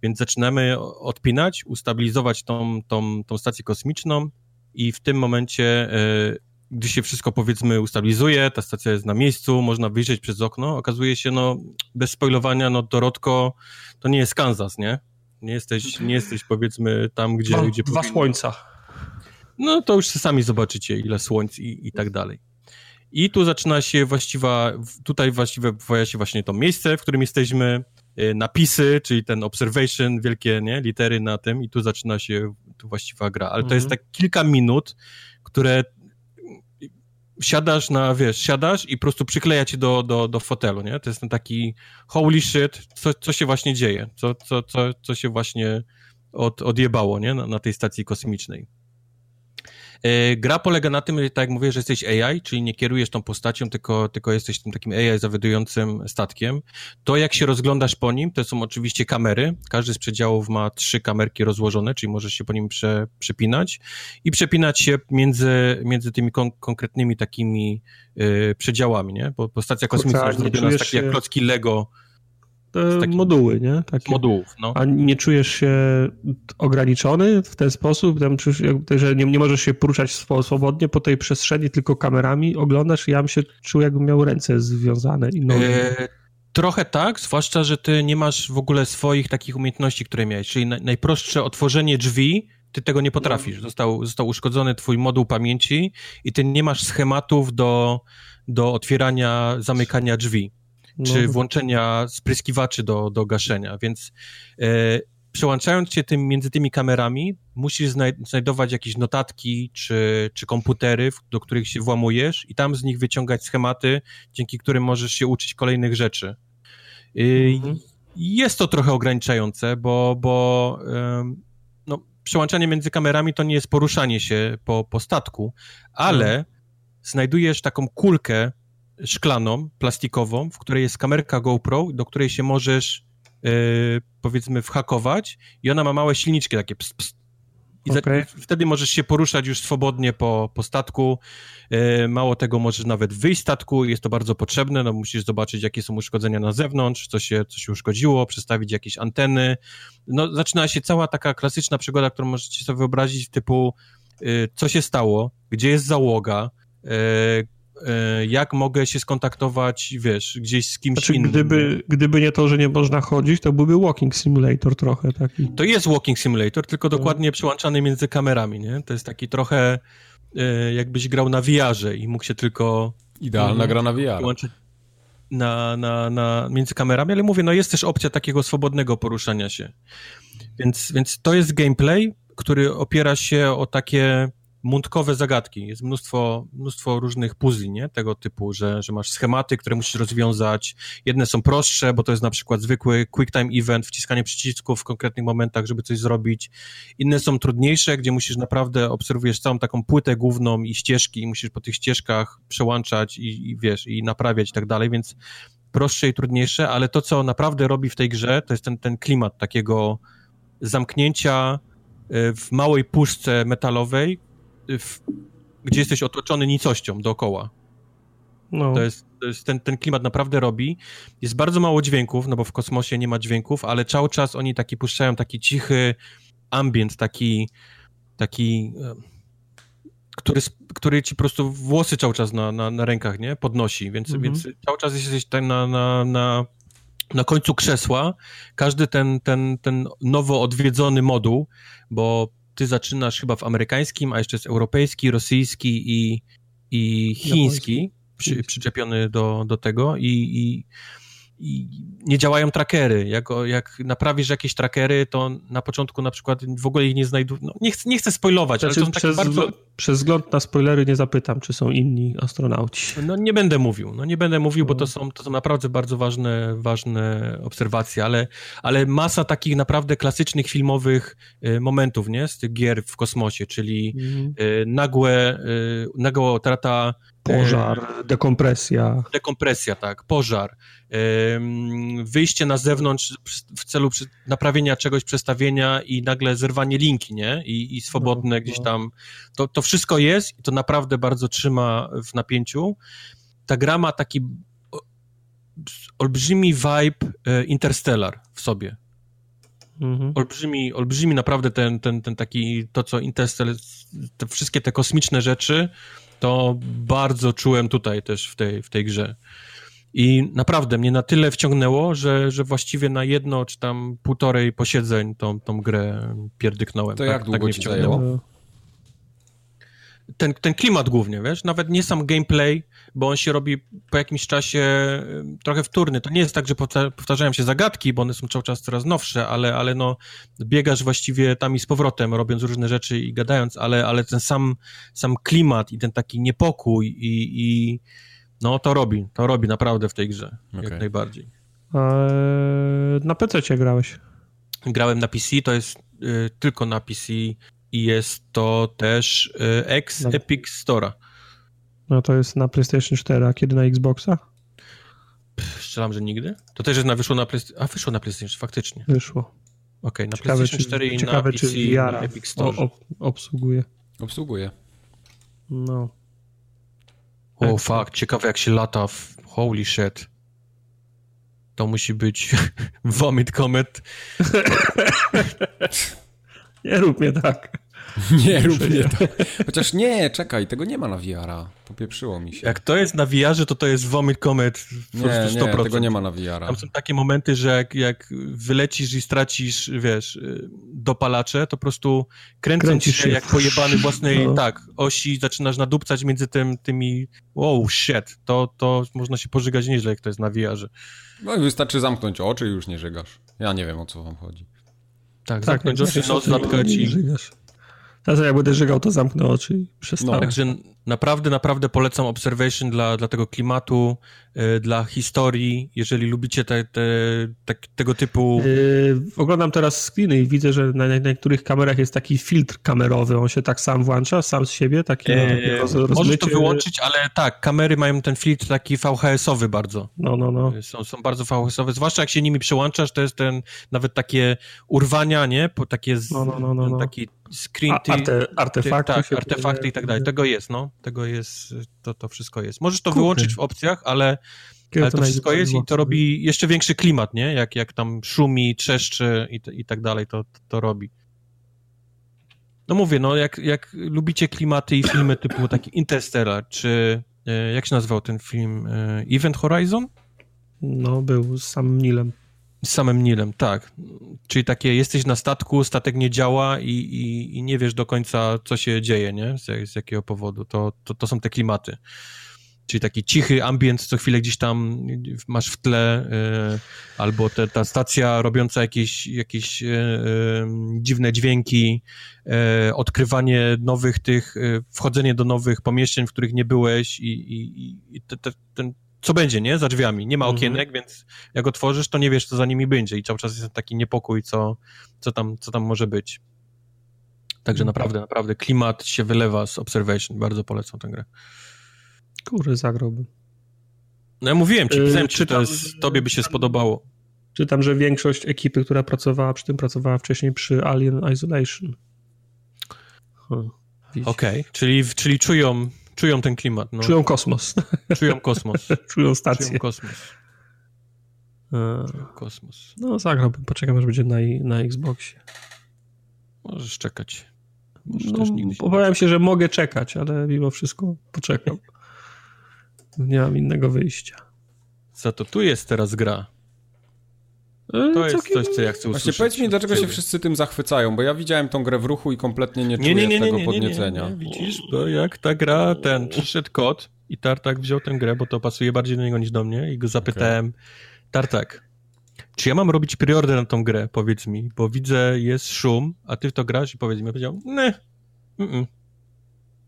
więc zaczynamy odpinać, ustabilizować tą, tą, tą stację kosmiczną i w tym momencie, e, gdy się wszystko powiedzmy ustabilizuje, ta stacja jest na miejscu, można wyjrzeć przez okno, okazuje się, no bez spoilowania, no Dorotko to nie jest Kansas, nie? Nie jesteś, nie jesteś powiedzmy tam, gdzie... Gdzie dwa powinno. słońca. No to już sami zobaczycie, ile słońc i, i tak dalej. I tu zaczyna się właściwa, tutaj właściwie pojawia się właśnie to miejsce, w którym jesteśmy, napisy, czyli ten observation, wielkie nie, litery na tym i tu zaczyna się tu właściwa gra. Ale to jest mhm. tak kilka minut, które siadasz na, wiesz, siadasz i po prostu przykleja cię do, do, do fotelu, nie? To jest ten taki holy shit, co, co się właśnie dzieje, co, co, co, co się właśnie od, odjebało, nie? Na, na tej stacji kosmicznej. E, gra polega na tym, tak jak mówię, że jesteś AI, czyli nie kierujesz tą postacią, tylko, tylko jesteś tym takim AI zawiadującym statkiem. To, jak się rozglądasz po nim, to są oczywiście kamery. Każdy z przedziałów ma trzy kamerki rozłożone, czyli możesz się po nim prze, przepinać i przepinać się między, między tymi kon konkretnymi takimi yy, przedziałami, nie? Bo, bo stacja kosmiczna jest zrobiona z takie jak klocki Lego, te moduły, nie? Takie. Modułów, no. A nie czujesz się ograniczony w ten sposób, tam, że nie, nie możesz się poruszać swobodnie po tej przestrzeni, tylko kamerami oglądasz ja bym się czuł, jakbym miał ręce związane i nogi. E, trochę tak, zwłaszcza, że ty nie masz w ogóle swoich takich umiejętności, które miałeś, czyli na, najprostsze otworzenie drzwi, ty tego nie potrafisz. Został, został uszkodzony twój moduł pamięci i ty nie masz schematów do, do otwierania, zamykania drzwi czy no. włączenia spryskiwaczy do, do gaszenia, więc e, przełączając się tym, między tymi kamerami, musisz znajdować jakieś notatki czy, czy komputery, do których się włamujesz i tam z nich wyciągać schematy, dzięki którym możesz się uczyć kolejnych rzeczy. Mhm. Jest to trochę ograniczające, bo, bo no, przełączanie między kamerami to nie jest poruszanie się po, po statku, ale mhm. znajdujesz taką kulkę szklaną, plastikową, w której jest kamerka GoPro, do której się możesz yy, powiedzmy whakować i ona ma małe silniczki takie. I okay. za, wtedy możesz się poruszać już swobodnie po, po statku. Yy, mało tego, możesz nawet wyjść z statku, jest to bardzo potrzebne, no musisz zobaczyć, jakie są uszkodzenia na zewnątrz, co się, co się uszkodziło, przestawić jakieś anteny. No, zaczyna się cała taka klasyczna przygoda, którą możecie sobie wyobrazić, typu yy, co się stało, gdzie jest załoga, e, jak mogę się skontaktować, wiesz, gdzieś z kimś Znaczy, innym. gdyby, gdyby nie to, że nie można chodzić, to byłby walking simulator trochę taki. To jest Walking Simulator, tylko No. dokładnie przełączany między kamerami, nie? To jest taki trochę e, jakbyś grał na VR-ze i mógł się tylko Idealna gra na VR. na, na, na, między kamerami, ale mówię, no jest też opcja takiego swobodnego poruszania się. Więc, więc to jest gameplay, który opiera się o takie mundkowe zagadki. Jest mnóstwo, mnóstwo różnych puzli, nie? Tego typu, że, że masz schematy, które musisz rozwiązać. Jedne są prostsze, bo to jest na przykład zwykły quick time event, wciskanie przycisków w konkretnych momentach, żeby coś zrobić. Inne są trudniejsze, gdzie musisz naprawdę, obserwujesz całą taką płytę główną i ścieżki i musisz po tych ścieżkach przełączać i, i wiesz, i naprawiać i tak dalej, więc prostsze i trudniejsze, ale to, co naprawdę robi w tej grze, to jest ten, ten klimat takiego zamknięcia y, w małej puszce metalowej, w, gdzie jesteś otoczony nicością dookoła. No. To jest, to jest ten, ten klimat naprawdę robi. Jest bardzo mało dźwięków, no bo w kosmosie nie ma dźwięków, ale cały czas oni taki puszczają taki cichy ambient, taki taki e, który, który ci po prostu włosy cały czas na, na, na rękach, nie? Podnosi, więc, Mhm. więc cały czas jesteś tam na, na, na, na końcu krzesła. Każdy ten, ten, ten nowo odwiedzony moduł, bo ty zaczynasz chyba w amerykańskim, a jeszcze jest europejski, rosyjski i, i chiński przy, przyczepiony do, do tego i, i, i nie działają trackery. Jak, jak naprawisz jakieś trackery, to na początku na przykład w ogóle ich nie znajdu... No, nie, chcę, nie chcę spoilować, ale Znaczy, to są takie przez, bardzo... przez wzgląd na spoilery nie zapytam, czy są inni astronauci. No nie będę mówił, no nie będę mówił, bo No. to są, to są naprawdę bardzo ważne, ważne obserwacje, ale, ale masa takich naprawdę klasycznych filmowych y, momentów, nie, z tych gier w kosmosie, czyli Mhm. y, nagłe, y, nagła utrata Pożar, dekompresja. dekompresja, tak, pożar, wyjście na zewnątrz w celu naprawienia czegoś, przestawienia i nagle zerwanie linki, nie? I, i swobodne No, gdzieś no. tam. To, to wszystko jest i to naprawdę bardzo trzyma w napięciu. Ta gra ma taki olbrzymi vibe e, Interstellar w sobie. Mhm. Olbrzymi, olbrzymi naprawdę ten, ten, ten taki, to co Interstellar, te wszystkie te kosmiczne rzeczy, to bardzo czułem tutaj też w tej, w tej grze. I naprawdę mnie na tyle wciągnęło, że, że właściwie na jedno czy tam półtorej posiedzeń tą, tą grę pierdyknąłem. To tak, jak długo tak mnie ci wciągnęło. zajęło? Ten, ten klimat głównie, wiesz, nawet nie sam gameplay, bo on się robi po jakimś czasie trochę wtórny. To nie jest tak, że powta- powtarzają się zagadki, bo one są cały czas coraz nowsze, ale, ale no biegasz właściwie tam i z powrotem, robiąc różne rzeczy i gadając, ale, ale ten sam, sam klimat i ten taki niepokój i, i no to robi, to robi naprawdę w tej grze, Okej. jak najbardziej. Eee, na PC cię grałeś. Grałem na PC, to jest y, tylko na PC i jest to też y, ex Epic Store'a. No to jest na PlayStation 4, a kiedy na Xboxa? Strzelam, że nigdy. To też jest na, wyszło na PlayStation. A wyszło na PlayStation, faktycznie. Wyszło. Okej, na Ciekawe, PlayStation czy, 4 i ciekawe, na czy PC VR na Epic o, Store. ob, obsługuje. Obsługuję. No. O, fuck, ciekawe jak się lata w... Holy shit. To musi być *laughs* Vomit Comet. *laughs* Nie rób mnie tak. *laughs* Nie rób mnie to. *laughs* Chociaż nie, czekaj, tego nie ma na VR-a. Popieprzyło mi się. Jak to jest na VR-ze, to to jest Vomit Comet po Nie, prostu 100%. nie, tego nie ma na VR-a. Tam są takie momenty, że jak, jak wylecisz i stracisz, wiesz, y, dopalacze, to po prostu kręcąc Kręcisz się się. jak pojebany własnej, No. tak, osi, zaczynasz nadupcać między tym, tymi, wow, shit, to, to można się pożygać nieźle, jak to jest na VR-ze. No i wystarczy zamknąć oczy i już nie żygasz. Ja nie wiem, o co wam chodzi. Tak, zamknąć jak oczy, nos zatkać nie i... żygasz. Teraz jak będę żygał, to zamknę oczy i przestanę. No. Także naprawdę, naprawdę polecam Observation dla, dla tego klimatu, y, dla historii, jeżeli lubicie te, te, te, tego typu... Yy, oglądam teraz screeny i widzę, że na, na niektórych kamerach jest taki filtr kamerowy. On się tak sam włącza, sam z siebie, taki E, roz, możesz to wyłączyć, ale tak, kamery mają ten filtr taki VHS-owy bardzo. No, no, no. Są, są bardzo VHS-owe, zwłaszcza jak się nimi przełączasz, to jest ten, nawet takie urwania, nie? Po takie, z, No, no, no, no, no. taki screen, ty, arte, ty, artefakty. tak, artefakty i tak dalej, tego jest, no, tego jest, to, to wszystko jest. Możesz to Kurde. wyłączyć w opcjach, ale, Kiedy ale to wszystko najwyżej jest i to robi jeszcze większy klimat, nie? Jak, jak tam szumi, trzeszczy i, i tak dalej, to, to robi. No mówię, no jak, jak lubicie klimaty i filmy typu taki Interstellar, czy e, jak się nazywał ten film? E, Event Horizon? No, był z samym Nilem. Z samym Nilem, tak. Czyli takie, jesteś na statku, statek nie działa i, i, i nie wiesz do końca, co się dzieje, nie? Z, z jakiego powodu. To, to, to są te klimaty. Czyli taki cichy ambient, co chwilę gdzieś tam masz w tle, y, albo te, ta stacja robiąca jakieś, jakieś y, y, dziwne dźwięki, odkrywanie nowych tych, wchodzenie do nowych pomieszczeń, w których nie byłeś i, i, i te, te, ten co będzie, nie? Za drzwiami. Nie ma mhm. okienek, mhm. więc jak otworzysz, to nie wiesz, co za nimi będzie i cały czas jest taki niepokój, co, co, tam, co tam może być. Także mhm. naprawdę, naprawdę klimat się wylewa z Observation. Bardzo polecam tę grę. Kurde, zagrałbym. No ja mówiłem ci, pisałem czy to jest, tobie by się spodobało. Czytam, że większość ekipy, która pracowała przy tym, pracowała wcześniej przy Alien Isolation. Huh, Okej, okay. czyli, czyli czują Czują ten klimat. No. Czują kosmos. *laughs* Czują kosmos. *laughs* Czują stację. Czują kosmos. E, Czują kosmos. No zagrałbym, poczekam aż będzie na, na Xboxie. Możesz czekać. Możesz no, obawiam się, że mogę czekać, ale mimo wszystko poczekam. *laughs* Nie mam innego wyjścia. Za to tu jest teraz gra. E, to jest coś, co ja chcę usłyszeć. Właśnie powiedz mi, dlaczego się wszyscy tym zachwycają, bo ja widziałem tą grę w ruchu i kompletnie nie czuję nie, nie, nie, tego podniecenia. Nie, Widzisz, bo jak ta gra, ten, przyszedł kot i Tartak wziął tę grę, bo to pasuje bardziej do niego niż do mnie i go zapytałem, okay. Tartak, czy ja mam robić preorder na tą grę, powiedz mi, bo widzę, jest szum, a ty w to grasz i powiedz mi, ja powiedział, nie, mm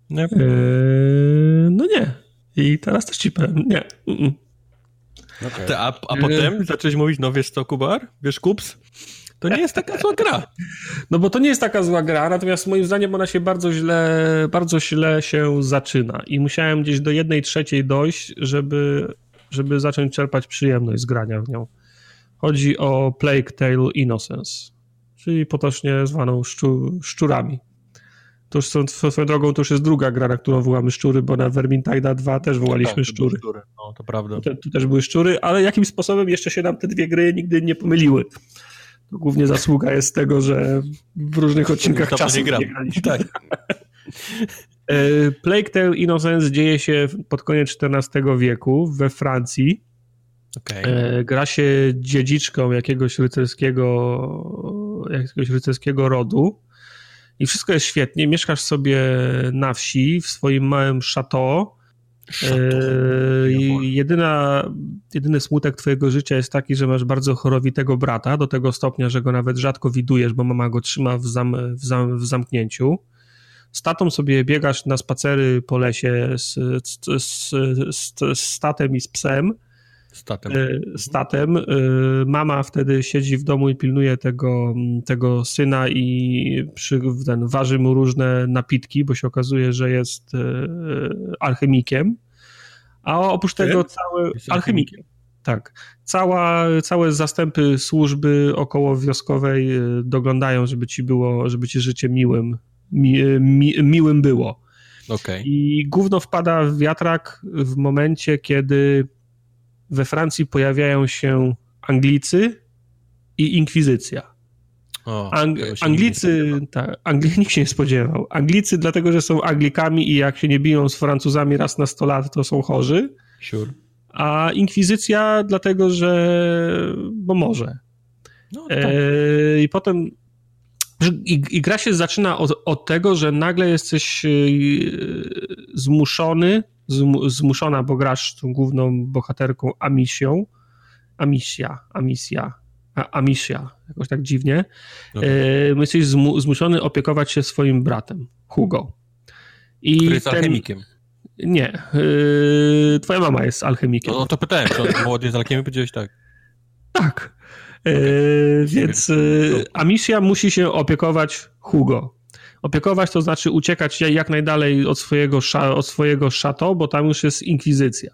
nie. Eee, no nie. I teraz też ci powiem, nie. Mm Okay. A, a potem zacząłeś mówić, no wiesz co, Kubar? Wiesz, Kups? To nie jest taka zła gra. *laughs* No bo to nie jest taka zła gra, natomiast moim zdaniem ona się bardzo źle, bardzo źle się zaczyna i musiałem gdzieś do jednej trzeciej dojść, żeby, żeby zacząć czerpać przyjemność z grania w nią. Chodzi o Plague Tale Innocence, czyli potocznie zwaną szczu, szczurami. To już są, swoją drogą to już jest druga gra, na którą wołamy szczury, bo na Vermintide 2 też wołaliśmy tak, szczury. szczury. No, to prawda. Tu, tu, też były szczury, ale jakimś sposobem jeszcze się nam te dwie gry nigdy nie pomyliły. To głównie zasługa jest tego, że w różnych odcinkach to czasu nie, gram. nie graliśmy. Tak. E, Plague Tale Innocence dzieje się pod koniec XIV wieku we Francji. Okay. E, gra się dziedziczką jakiegoś rycerskiego, jakiegoś rycerskiego rodu i wszystko jest świetnie. Mieszkasz sobie na wsi, w swoim małym chateau. E, jedyna, jedyny smutek twojego życia jest taki, że masz bardzo chorowitego brata, do tego stopnia, że go nawet rzadko widujesz, bo mama go trzyma w, zam, w, zam, w zamknięciu. Z tatą sobie biegasz na spacery po lesie z, z, z, z statem i z psem Statem. E, statem. E, mama wtedy siedzi w domu i pilnuje tego, tego syna i przy, ten, waży mu różne napitki, bo się okazuje, że jest e, alchemikiem. A oprócz tego całe... Alchemikiem. Tak. Cała, całe zastępy służby około wioskowej doglądają, żeby ci było, żeby ci życie miłym, mi, mi, miłym było. Okay. I gówno wpada w wiatrak w momencie, kiedy we Francji pojawiają się Anglicy i Inkwizycja. O, Ang Anglicy, tak, Angli *laughs* nikt się nie spodziewał. Anglicy dlatego, że są Anglikami i jak się nie biją z Francuzami raz na 100 lat, to są chorzy. Sure. A Inkwizycja dlatego, że bo może. No, tak. e, I potem i, I, gra się zaczyna od, od, tego, że nagle jesteś e, zmuszony zmuszona, bo grasz tą główną bohaterką Amisją. Amisja, Amisja, Amisja, jakoś tak dziwnie. Okay. E, jesteś zmuszony opiekować się swoim bratem, Hugo. I Który jest ten... alchemikiem. Nie. E, twoja mama jest alchemikiem. No, no to pytałem, czy młody jest alchemikiem? Powiedziałeś tak. Tak. E, więc Amisja musi się opiekować Hugo. Opiekować to znaczy uciekać jak najdalej od swojego, od swojego szato, bo tam już jest inkwizycja.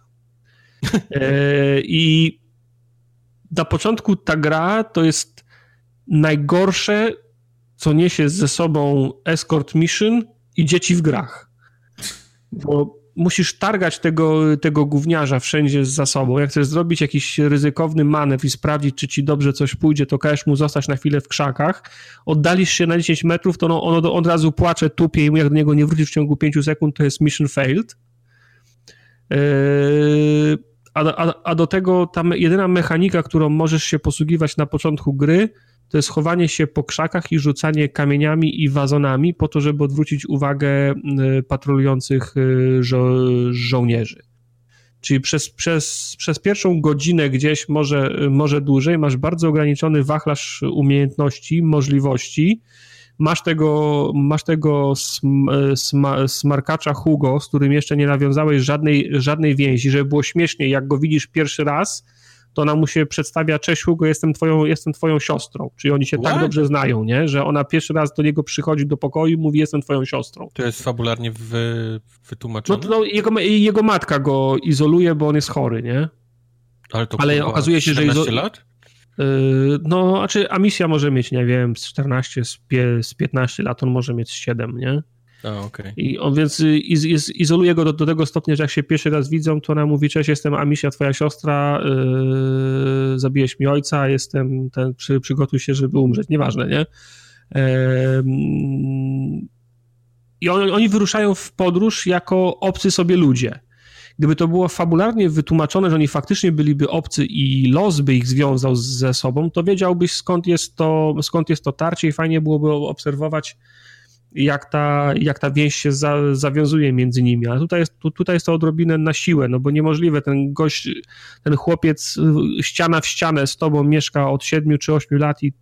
*laughs* E, I na początku ta gra to jest najgorsze, co niesie ze sobą escort mission i dzieci w grach. Bo musisz targać tego, tego gówniarza wszędzie za sobą. Jak chcesz zrobić jakiś ryzykowny manewr i sprawdzić, czy ci dobrze coś pójdzie, to każesz mu zostać na chwilę w krzakach. Oddalisz się na 10 metrów, to on, on od razu płacze, tupie i jak do niego nie wrócisz w ciągu 5 sekund, to jest mission failed. a, a, a do tego ta jedyna mechanika, którą możesz się posługiwać na początku gry, to jest chowanie się po krzakach i rzucanie kamieniami i wazonami po to, żeby odwrócić uwagę patrolujących żo żołnierzy. Czyli przez, przez, przez pierwszą godzinę gdzieś, może, może dłużej, masz bardzo ograniczony wachlarz umiejętności, możliwości. Masz tego, masz tego sm, sm, smarkacza Hugo, z którym jeszcze nie nawiązałeś żadnej, żadnej więzi, żeby było śmiesznie, jak go widzisz pierwszy raz, to ona mu się przedstawia, cześć Hugo, jestem twoją, jestem twoją siostrą. Czyli oni się tak What? tak dobrze znają, nie? że ona pierwszy raz do niego przychodzi do pokoju i mówi, jestem twoją siostrą. To jest fabularnie wy, wytłumaczone? No, no jego, jego matka go izoluje, bo on jest chory, nie? Ale to Ale okazuje się, że... Izo... lat? Yy, no, znaczy, a misja może mieć, nie wiem, z 14, z, z 15 lat, on może mieć 7, nie? A, okay. I on więc y, iz, iz, izoluje go do, do, tego stopnia, że jak się pierwszy raz widzą, to ona mówi, cześć, jestem Amicia, twoja siostra, yy, zabijesz mi ojca, jestem ten, przy, przygotuj się, żeby umrzeć, nieważne, nie? Yy, I on, oni wyruszają w podróż jako obcy sobie ludzie. Gdyby to było fabularnie wytłumaczone, że oni faktycznie byliby obcy i los by ich związał ze sobą, to wiedziałbyś skąd jest to, skąd jest to tarcie i fajnie byłoby obserwować jak ta, jak ta więź się za, zawiązuje między nimi, a tutaj jest, tu, tutaj jest to odrobinę na siłę, no bo niemożliwe, ten gość, ten chłopiec ściana w ścianę z tobą mieszka od 7 czy 8 lat i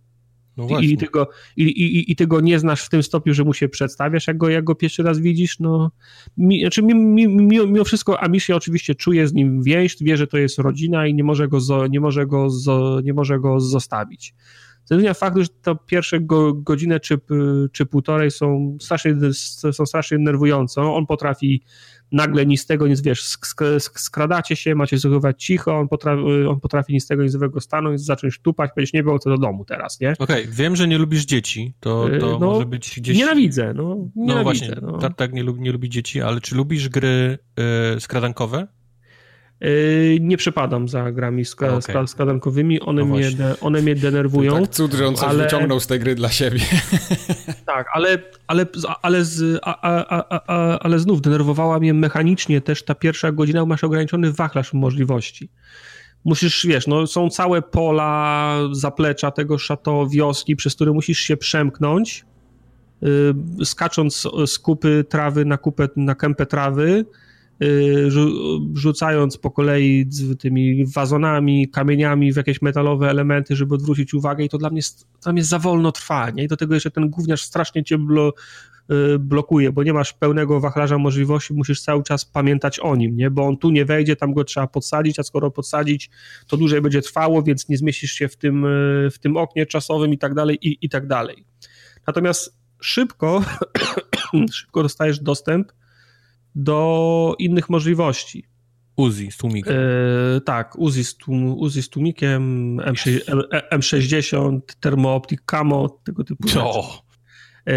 no I, ty go, i, i, I ty go nie znasz w tym stopniu, że mu się przedstawiasz, jak go, jak go pierwszy raz widzisz, no. Mi, znaczy mi, mi, mimo, mimo wszystko Amicia oczywiście czuje z nim więź, wie, że to jest rodzina i nie może go, zo, nie może go, zo, nie może go zostawić. Ze faktu, że to pierwsze go, godzinę czy, czy półtorej są strasznie, są strasznie nerwujące. On potrafi nagle nic z tego, nic wiesz, sk skradacie się, macie zachowywać cicho, on potrafi, on potrafi nic z tego, nic złego stanąć, zacząć tupać, powiedzieć, nie było co do domu teraz, nie? Okej, okay, wiem, że nie lubisz dzieci, to, to no, może być gdzieś... Nienawidzę, no, nienawidzę. No właśnie, no. tak, tak nie, lubi, nie lubi dzieci, ale czy lubisz gry y, skradankowe? Yy, nie przepadam za grami skra okay. skradankowymi, one, no mnie, one mnie denerwują. Tak cud, że on coś ale... wyciągnął z tej gry dla siebie. *laughs* Tak, ale, ale, ale, z, a, a, a, ale znów denerwowała mnie mechanicznie też ta pierwsza godzina, masz ograniczony wachlarz możliwości. Musisz, wiesz, no są całe pola, zaplecza tego szato, wioski, przez które musisz się przemknąć, yy, skacząc z kupy trawy na kupę, na kępę trawy, rzucając po kolei tymi wazonami, kamieniami w jakieś metalowe elementy, żeby odwrócić uwagę i to dla mnie tam jest za wolno trwa, nie? I do tego jeszcze ten gówniarz strasznie cię blo, y, blokuje, bo nie masz pełnego wachlarza możliwości, musisz cały czas pamiętać o nim, nie? Bo on tu nie wejdzie, tam go trzeba podsadzić, a skoro podsadzić, to dłużej będzie trwało, więc nie zmieścisz się w tym, y, w tym oknie czasowym i tak dalej, i, i tak dalej. Natomiast szybko, *coughs* szybko dostajesz dostęp do innych możliwości. Uzi z tłumikiem. E, tak, Uzi z, tłum, Uzi z tłumikiem, M6, M, 60 Thermooptic Camo, tego typu rzeczy. E,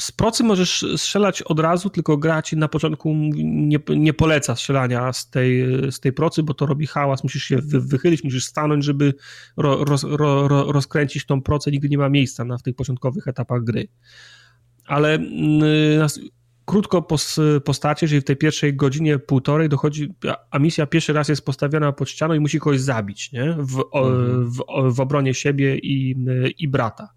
z procy możesz strzelać od razu, tylko gra ci na początku nie, nie poleca strzelania z tej, z tej procy, bo to robi hałas, musisz się wy, wychylić, musisz stanąć, żeby ro, roz, ro, ro, rozkręcić tą procę, nigdy nie ma miejsca na, w tych początkowych etapach gry. Ale y, krótko po, po starcie, czyli w tej pierwszej godzinie, półtorej dochodzi, a misja pierwszy raz jest postawiona pod ścianą i musi kogoś zabić, nie? W, mhm. w, w obronie siebie i, i brata.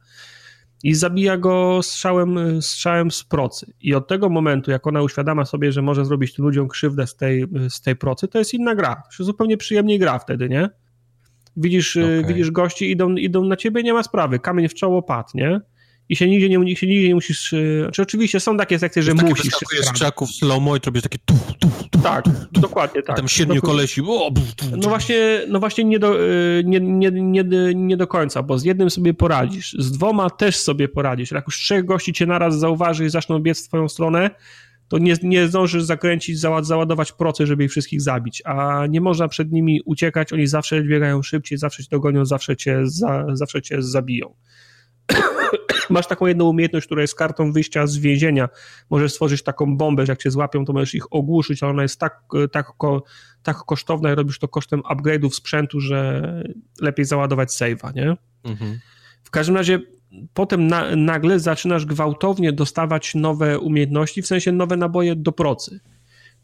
I zabija go strzałem, strzałem z procy. I od tego momentu, jak ona uświadama sobie, że może zrobić tym ludziom krzywdę z tej, z tej procy, to jest inna gra. To zupełnie przyjemniej gra wtedy, nie? Widzisz, okay. widzisz gości, idą, idą na ciebie, nie ma sprawy. Kamień w czoło padł, nie? I się nigdzie nie, się nigdzie nie musisz... Znaczy oczywiście są takie sekcje, że musisz... Wyskakujesz z krzaków slow-mo i robisz takie tu, tu, tu, Tak, dokładnie tak. Tam siedmiu kolesi... O, no właśnie, no właśnie nie, do, y, nie, nie, nie, nie do końca, bo z jednym sobie poradzisz, z dwoma też sobie poradzisz. Jak już trzech gości cię naraz zauważy i zaczną biec w twoją stronę, to nie, nie zdążysz zakręcić, załadować proces, żeby ich wszystkich zabić, a nie można przed nimi uciekać, oni zawsze biegają szybciej, zawsze cię dogonią, zawsze cię, za, zawsze cię zabiją. *coughs* masz taką jedną umiejętność, która jest kartą wyjścia z więzienia. Możesz stworzyć taką bombę, że jak cię złapią, to możesz ich ogłuszyć, ale ona jest tak, tak, tak kosztowna i robisz to kosztem upgrade'ów sprzętu, że lepiej załadować save'a, nie? Mhm. W każdym razie potem na, nagle zaczynasz gwałtownie dostawać nowe umiejętności, w sensie nowe naboje do procy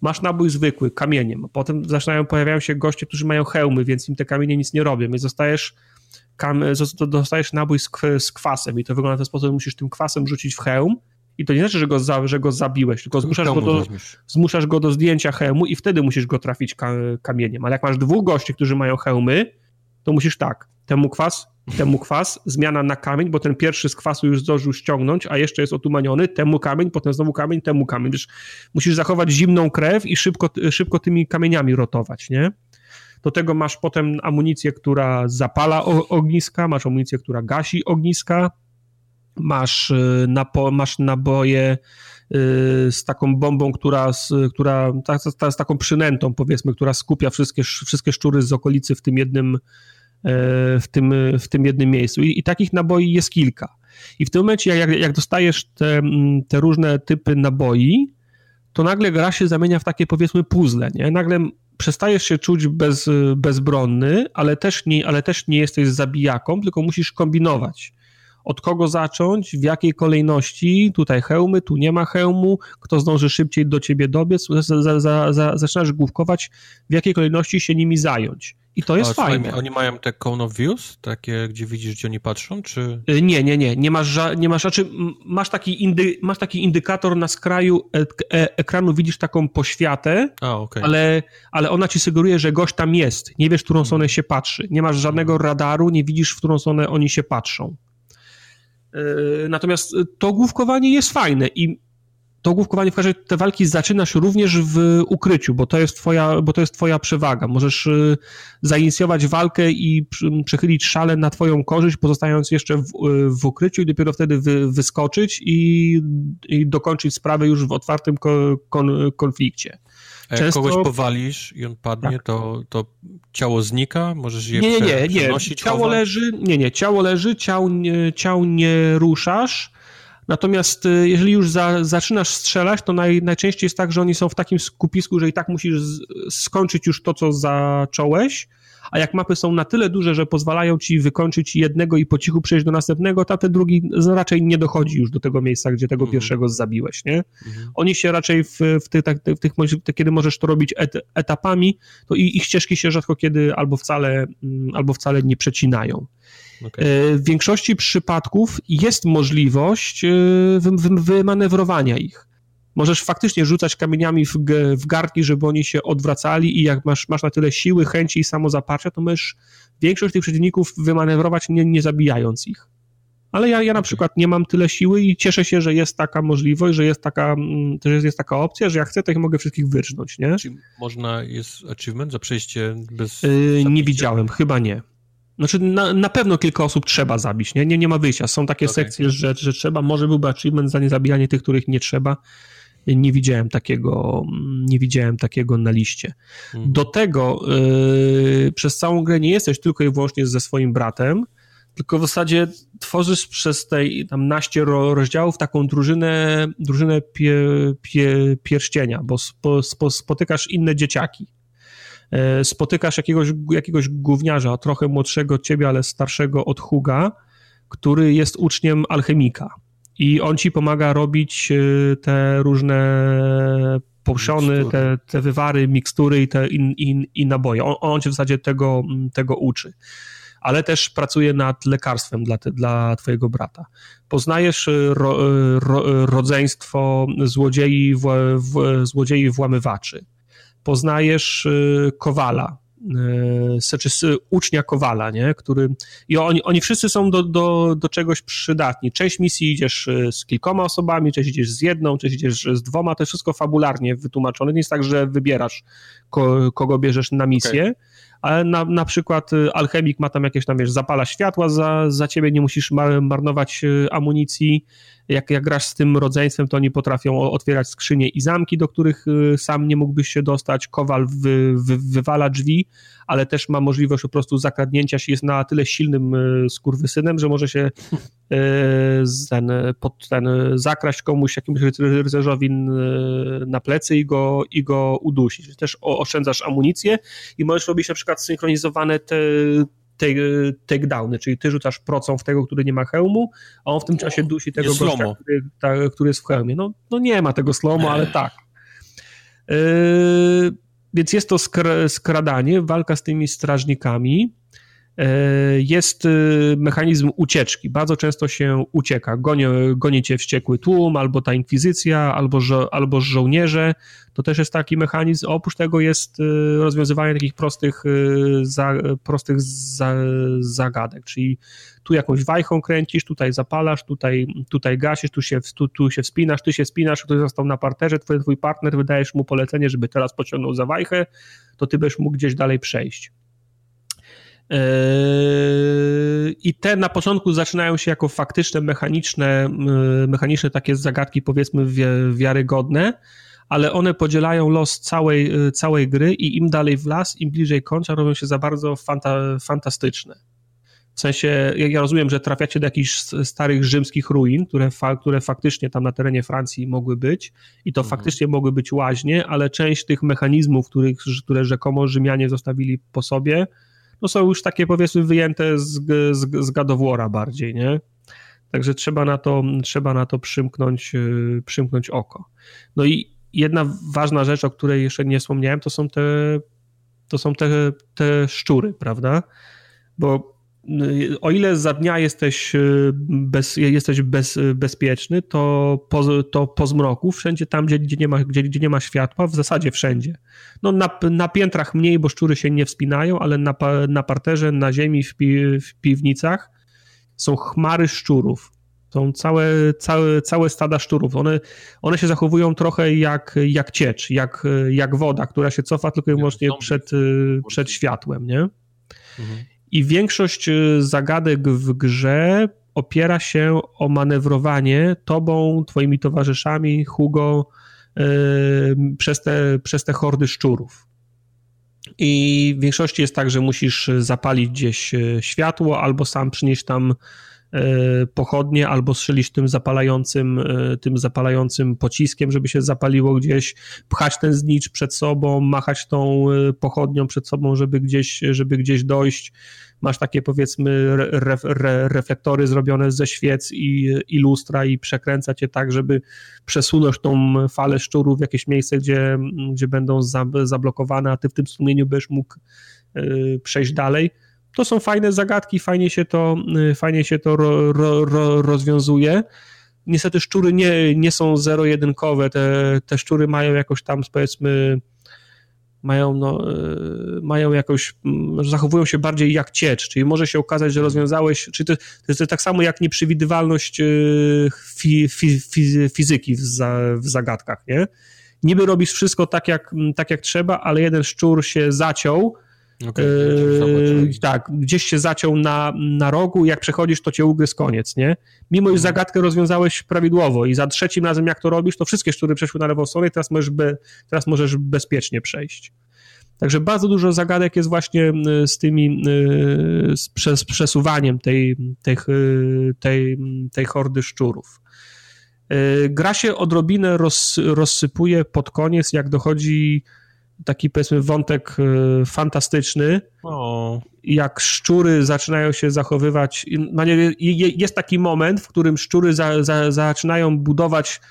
Masz nabój zwykły, kamieniem, potem zaczynają, pojawiają się goście, którzy mają hełmy, więc im te kamienie nic nie robią, więc zostajesz, kam, dostajesz nabój z, z kwasem i to wygląda w ten sposób, że musisz tym kwasem rzucić w hełm i to nie znaczy, że go, za, że go zabiłeś, tylko zmuszasz go, do, zmuszasz go do zdjęcia hełmu i wtedy musisz go trafić ka, kamieniem, ale jak masz dwóch gości, którzy mają hełmy, to musisz tak, temu kwas, temu kwas, zmiana na kamień, bo ten pierwszy z kwasu już zdążył ściągnąć, a jeszcze jest otumaniony, temu kamień, potem znowu kamień, temu kamień. Wiesz, musisz zachować zimną krew i szybko, szybko tymi kamieniami rotować, nie? Do tego masz potem amunicję, która zapala ogniska, masz amunicję, która gasi ogniska, masz, y, napo, masz naboje y, z taką bombą, która, która ta, ta, z taką przynętą, powiedzmy, która skupia wszystkie, wszystkie szczury z okolicy w tym jednym, E, w tym, w tym jednym miejscu. I, I, takich naboi jest kilka. I w tym momencie, jak, jak dostajesz te, te różne typy naboi, to nagle gra się zamienia w takie powiedzmy puzzle, nie? Nagle przestajesz się czuć bez, bezbronny, ale też, nie, ale też nie jesteś zabijaką, tylko musisz kombinować. Od kogo zacząć, w jakiej kolejności, tutaj hełmy, tu nie ma hełmu, kto zdąży szybciej do ciebie dobiec, za, za, za, zaczynasz główkować, w jakiej kolejności się nimi zająć. I to jest A, fajne. Oni mają te cone of views, takie, gdzie widzisz, gdzie oni patrzą, czy... Y, nie, nie, nie. Nie masz, nie masz, znaczy, masz, taki indy, masz taki indykator na skraju e e ekranu, widzisz taką poświatę, A, okay. ale, ale ona ci sugeruje, że gość tam jest. Nie wiesz, w którą hmm. stronę się patrzy. Nie masz żadnego radaru, nie widzisz, w którą stronę oni się patrzą. E, natomiast to główkowanie jest fajne i to główkowanie w każdej te walki zaczynasz również w ukryciu, bo to jest twoja, bo to jest twoja przewaga. Możesz y, zainicjować walkę i przechylić szale na twoją korzyść, pozostając jeszcze w, w ukryciu i dopiero wtedy wy, wyskoczyć i, i dokończyć sprawę już w otwartym kon, konflikcie. A jak Często... kogoś powalisz i on padnie, tak. to, to ciało znika? Możesz je nie, nie, nie, nie. Ciało leży, nie, nie, ciało leży, ciał, ciał nie ruszasz, Natomiast y, jeżeli już za, zaczynasz strzelać, to naj, najczęściej jest tak, że oni są w takim skupisku, że i tak musisz z, skończyć już to, co zacząłeś, a jak mapy są na tyle duże, że pozwalają ci wykończyć jednego i po cichu przejść do następnego, to ten drugi raczej nie dochodzi już do tego miejsca, gdzie tego mhm. pierwszego zabiłeś, nie? Mhm. Oni się raczej w, w, tych, tak, w tych, kiedy możesz to robić et, etapami, to ich ścieżki się rzadko kiedy albo wcale, mm, albo wcale nie przecinają. Okay. E, w większości przypadków jest możliwość e, wymanewrowania ich. Możesz faktycznie rzucać kamieniami w, w garki, żeby oni się odwracali i jak masz, masz na tyle siły, chęci i samozaparcia, to możesz większość tych przeciwników wymanewrować, nie, nie zabijając ich. Ale ja, ja na okay. przykład nie mam tyle siły i cieszę się, że jest taka możliwość, że jest taka, mm, że jest taka opcja, że jak chcę, to ich mogę wszystkich wyrżnąć, nie? Czy można, jest achievement za przejście bez... Yy, nie widziałem, chyba nie. Znaczy, na, na pewno kilka osób trzeba zabić, nie? Nie, nie ma wyjścia. Są takie okay. sekcje, że, że trzeba. Może byłby achievement za niezabijanie tych, których nie trzeba. Nie widziałem takiego, nie widziałem takiego na liście. Mhm. Do tego yy, przez całą grę nie jesteś tylko i wyłącznie ze swoim bratem, tylko w zasadzie tworzysz przez te tam naście rozdziałów taką drużynę, drużynę pie, pie, pierścienia, bo spo, spo, spotykasz inne dzieciaki. E, spotykasz jakiegoś, jakiegoś gówniarza, trochę młodszego od ciebie, ale starszego od Huga, który jest uczniem alchemika. I on ci pomaga robić e, te różne poszony, te, te wywary, mikstury i, te in, in, i naboje. On, on cię w zasadzie tego, tego uczy. Ale też pracuje nad lekarstwem dla, te, dla twojego brata. Poznajesz e, ro, ro, rodzeństwo złodziei, w, w, złodziei włamywaczy poznajesz y, Kowala, y, znaczy ucznia Kowala, nie? który i oni, oni wszyscy są do, do, do czegoś przydatni. Część misji idziesz y, z kilkoma osobami, część idziesz z jedną, część idziesz z dwoma, to jest wszystko fabularnie wytłumaczone. Nie jest tak, że wybierasz ko, kogo bierzesz na misję, okay ale na, na przykład alchemik ma tam jakieś tam, wiesz, zapala światła za, za ciebie, nie musisz marnować amunicji. Jak, jak grasz z tym rodzeństwem, to oni potrafią otwierać skrzynie i zamki, do których y, sam nie mógłbyś się dostać. Kowal wy, wy, wywala drzwi, ale też ma możliwość po prostu zakradnięcia się, jest na tyle silnym skurwysynem, że może się ten, pod ten, zakraść komuś, jakiemuś rycerzowi na plecy i go, i go udusić. Też oszczędzasz amunicję i możesz robić na przykład synchronizowane te takedowny, czyli ty rzucasz procą w tego, który nie ma hełmu, a on w tym czasie dusi tego gościa, który, ta, który, jest w hełmie. No, no nie ma tego slomo, ale tak. Więc jest to skradanie, walka z tymi strażnikami. E, jest e, mechanizm ucieczki. Bardzo często się ucieka. Goni, cię wściekły tłum, albo ta inkwizycja, albo, żo, albo żołnierze. To też jest taki mechanizm. Oprócz tego jest e, rozwiązywanie takich prostych, za, prostych za, zagadek, czyli tu jakąś wajchą kręcisz, tutaj zapalasz, tutaj, tutaj gasisz, tu się, tu, tu się wspinasz, ty się wspinasz, ktoś został na parterze, twój, twój partner, wydajesz mu polecenie, żeby teraz pociągnął za wajchę, to ty będziesz mógł gdzieś dalej przejść. Yy, I te na początku zaczynają się jako faktyczne, mechaniczne, yy, mechaniczne takie zagadki, powiedzmy, wiarygodne, ale one podzielają los całej, yy, całej gry i im dalej w las, im bliżej końca robią się za bardzo fanta, fantastyczne. W sensie, ja rozumiem, że trafiacie do jakichś starych rzymskich ruin, które, fa, które faktycznie tam na terenie Francji mogły być i to mhm. faktycznie mogły być łaźnie, ale część tych mechanizmów, których, które rzekomo Rzymianie zostawili po sobie, no są już takie powiedzmy wyjęte z, z, z gadowłora bardziej, nie? Także trzeba na to, trzeba na to przymknąć, y, przymknąć oko. No i jedna ważna rzecz, o której jeszcze nie wspomniałem, to są te, to są te, te szczury, prawda? Bo o ile za dnia jesteś, y, bez, jesteś bez, bezpieczny, to po, to po zmroku, wszędzie tam, gdzie, gdzie, nie ma, gdzie, gdzie nie ma światła, w zasadzie wszędzie no na, na piętrach mniej, bo szczury się nie wspinają, ale na, na parterze, na ziemi, w, pi, w piwnicach są chmary szczurów. Są całe, całe, całe stada szczurów. One, one się zachowują trochę jak, jak ciecz, jak, jak woda, która się cofa tylko i wyłącznie przed, przed światłem, nie? Mhm. I większość zagadek w grze opiera się o manewrowanie tobą, twoimi towarzyszami, Hugo, przez te, przez te hordy szczurów. I w większości jest tak, że musisz zapalić gdzieś e, światło, albo sam przynieść tam pochodnie, albo strzelić tym zapalającym, e, tym zapalającym pociskiem, żeby się zapaliło gdzieś, pchać ten znicz przed sobą, machać tą pochodnią przed sobą, żeby gdzieś, żeby gdzieś dojść masz takie powiedzmy re, re, reflektory zrobione ze świec i, i lustra i przekręca cię tak, żeby przesunąć tą falę szczurów w jakieś miejsce, gdzie, gdzie będą za, zablokowane, a ty w tym strumieniu będziesz mógł przejść dalej. To są fajne zagadki, fajnie się to, y, fajnie się to ro, ro, ro, rozwiązuje. Niestety szczury nie, nie są zero-jedynkowe, te, te szczury mają jakoś tam powiedzmy mają, no, y, mają jakoś, mm, zachowują się bardziej jak ciecz, czyli może się okazać, że rozwiązałeś, czy to, to jest tak samo jak nieprzewidywalność y, fi, fi, fi, fizyki w, za, w zagadkach, nie? Niby robisz wszystko tak jak, tak jak trzeba, ale jeden szczur się zaciął, Okay, yy, tak, gdzieś się zaciął na, na rogu, jak przechodzisz, to cię ugryz koniec, nie? Mimo iż mhm. zagadkę rozwiązałeś prawidłowo i za trzecim razem jak to robisz, to wszystkie szczury przeszły na lewą stronę i teraz możesz, be, teraz możesz bezpiecznie przejść. Także bardzo dużo zagadek jest właśnie y, z tymi, y, z, przez, przesuwaniem tej, tej, tej, tej hordy szczurów. Gra się odrobinę roz, rozsypuje pod koniec, jak dochodzi taki powiedzmy wątek y, fantastyczny, o. jak szczury zaczynają się zachowywać. Jest taki moment, w którym szczury za, za, zaczynają budować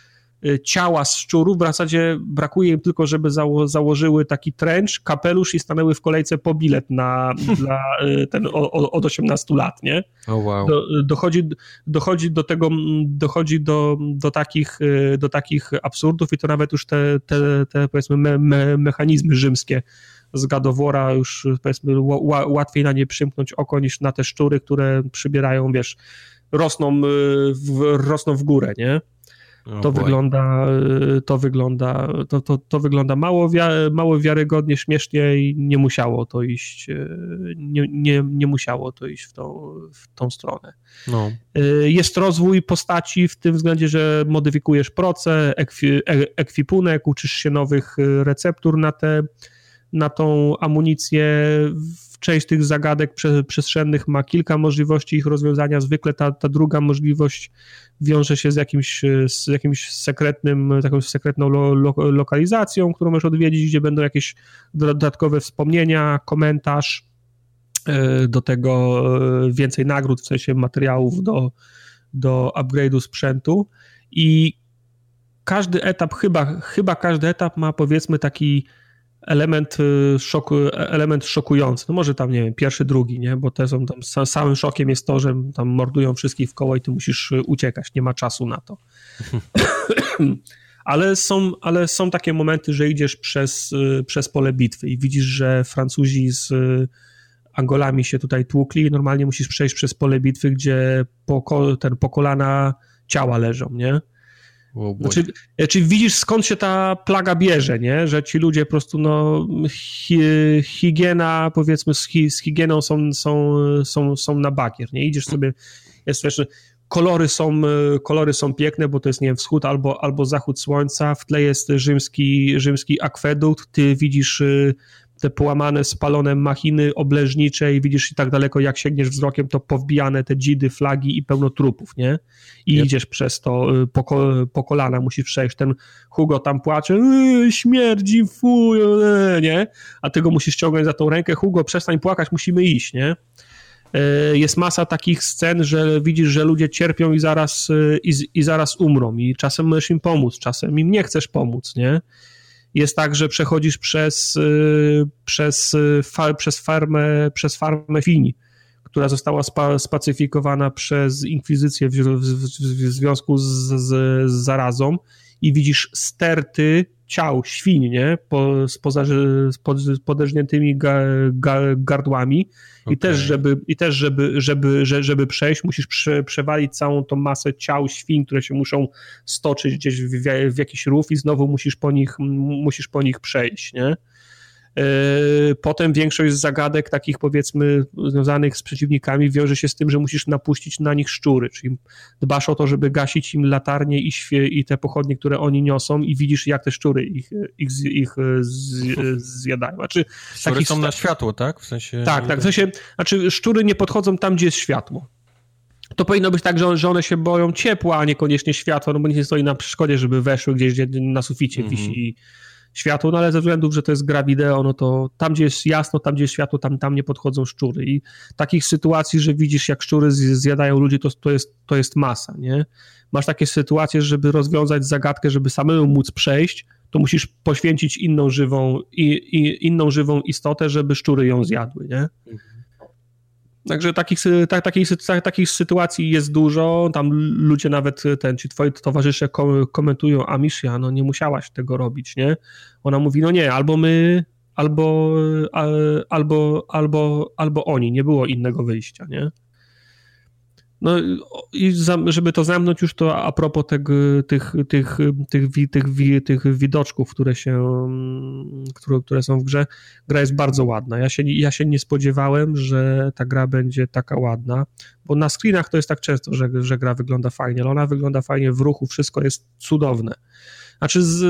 ciała z szczurów, w zasadzie brakuje im tylko, żeby zało założyły taki trench, kapelusz i stanęły w kolejce po bilet na, dla y, ten od 18 lat, nie? Oh, wow. Do, dochodzi, dochodzi do tego, dochodzi do, do, takich, y, do takich absurdów i to nawet już te, te, te powiedzmy me, me, mechanizmy rzymskie z gadowora już powiedzmy łatwiej na nie przymknąć oko niż na te szczury, które przybierają, wiesz, rosną w, rosną w górę, nie? To wygląda, to wygląda, to, to, to wygląda mało, mało wiarygodnie, śmiesznie i nie musiało to iść, e, nie, nie, nie musiało to iść w tą, w tą stronę. No. E, jest rozwój postaci w tym względzie, że modyfikujesz proce, ekwi, e, ekwipunek, uczysz się nowych receptur na te, na tą amunicję. Część tych zagadek przestrzennych ma kilka możliwości ich rozwiązania. Zwykle ta, ta druga możliwość wiąże się z jakimś, z jakimś sekretnym, taką sekretną lo, lo, lokalizacją, którą możesz odwiedzić, gdzie będą jakieś dodatkowe wspomnienia, komentarz, e, do tego e, więcej nagród, w sensie materiałów do, do upgrade'u sprzętu i każdy etap, chyba, chyba każdy etap ma powiedzmy taki element, y, szoku, element szokujący. No może tam, nie wiem, pierwszy, drugi, nie? Bo te są tam, samym szokiem jest to, że tam mordują wszystkich w koło i ty musisz y, uciekać, nie ma czasu na to. ale, są, ale są takie momenty, że idziesz przez, y, przez pole bitwy i widzisz, że Francuzi z Angolami się tutaj tłukli i normalnie musisz przejść przez pole bitwy, gdzie po, ten, po kolana ciała leżą, nie? Znaczy, znaczy, widzisz skąd się ta plaga bierze, nie? Że ci ludzie po prostu, no, hi, higiena, powiedzmy, z, hi, z higieną są, są, są, są na bakier, nie? Idziesz sobie, jest wiesz, kolory są, kolory są piękne, bo to jest, nie wiem, wschód albo, albo zachód słońca, w tle jest rzymski, rzymski akwedukt, ty widzisz y, te połamane, spalone machiny obleżnicze i widzisz i tak daleko, jak sięgniesz wzrokiem, to powbijane te dzidy, flagi i pełno trupów, nie? I yep. idziesz przez to y, po, po kolana, musisz przejść. Ten Hugo tam płacze, yy, śmierdzi, fuj, yy, nie? A ty go musisz ciągnąć za tą rękę, Hugo, przestań płakać, musimy iść, nie? Y, jest masa takich scen, że widzisz, że ludzie cierpią i zaraz, y, i, i zaraz umrą i czasem możesz im pomóc, czasem im nie chcesz pomóc, nie? Jest tak, że przechodzisz przez, y, przez, y, przez, farmę, przez farmę Fini, która została spa, spacyfikowana przez inkwizycję w, w, w związku z, z, z zarazą i widzisz sterty ciał świń, nie? Po, z, poza, z, pod, z ga, ga, gardłami okay. i też, żeby, i też żeby, żeby, żeby przejść, musisz prze, przewalić całą tą masę ciał świń, które się muszą stoczyć gdzieś w, w, w jakiś rów i znowu musisz po nich, musisz po nich przejść, nie? E, potem większość zagadek takich powiedzmy związanych z przeciwnikami wiąże się z tym, że musisz napuścić na nich szczury, czyli dbasz o to, żeby gasić im latarnie i, świe, i te pochodnie, które oni niosą i widzisz jak te szczury ich, ich, ich z, zjadają. Znaczy, szczury takich, są na światło, tak? W sensie... Tak, tak. W sensie, znaczy szczury nie podchodzą tam, gdzie jest światło. To powinno być tak, że, one się boją ciepła, a niekoniecznie światła, no bo nie stoi na przeszkodzie, żeby weszły gdzieś, gdzie na suficie mm -hmm. wisi światło, no ale ze względu, że to jest gra wideo, no to tam, gdzie jest jasno, tam, gdzie jest światło, tam, tam nie podchodzą szczury i takich sytuacji, że widzisz, jak szczury zjadają ludzi, to, to, jest, to jest masa, nie? Masz takie sytuacje, żeby rozwiązać zagadkę, żeby samemu móc przejść, to musisz poświęcić inną żywą, i, i, inną żywą istotę, żeby szczury ją zjadły, nie? Także takich, tak, takich, takich sytuacji jest dużo. Tam ludzie nawet, ten, ci twoi towarzysze komentują, a Misja, no nie musiałaś tego robić, nie? Ona mówi, no nie, albo my, albo, albo, albo, albo oni, nie było innego wyjścia, nie? No i żeby to zamknąć już to a propos tego, tych, tych, tych, tych, tych widoczków, które się, które, które są w grze, gra jest bardzo ładna. Ja się, ja się nie spodziewałem, że ta gra będzie taka ładna, bo na screenach to jest tak często, że, że gra wygląda fajnie, ale ona wygląda fajnie w ruchu, wszystko jest cudowne. Znaczy, z,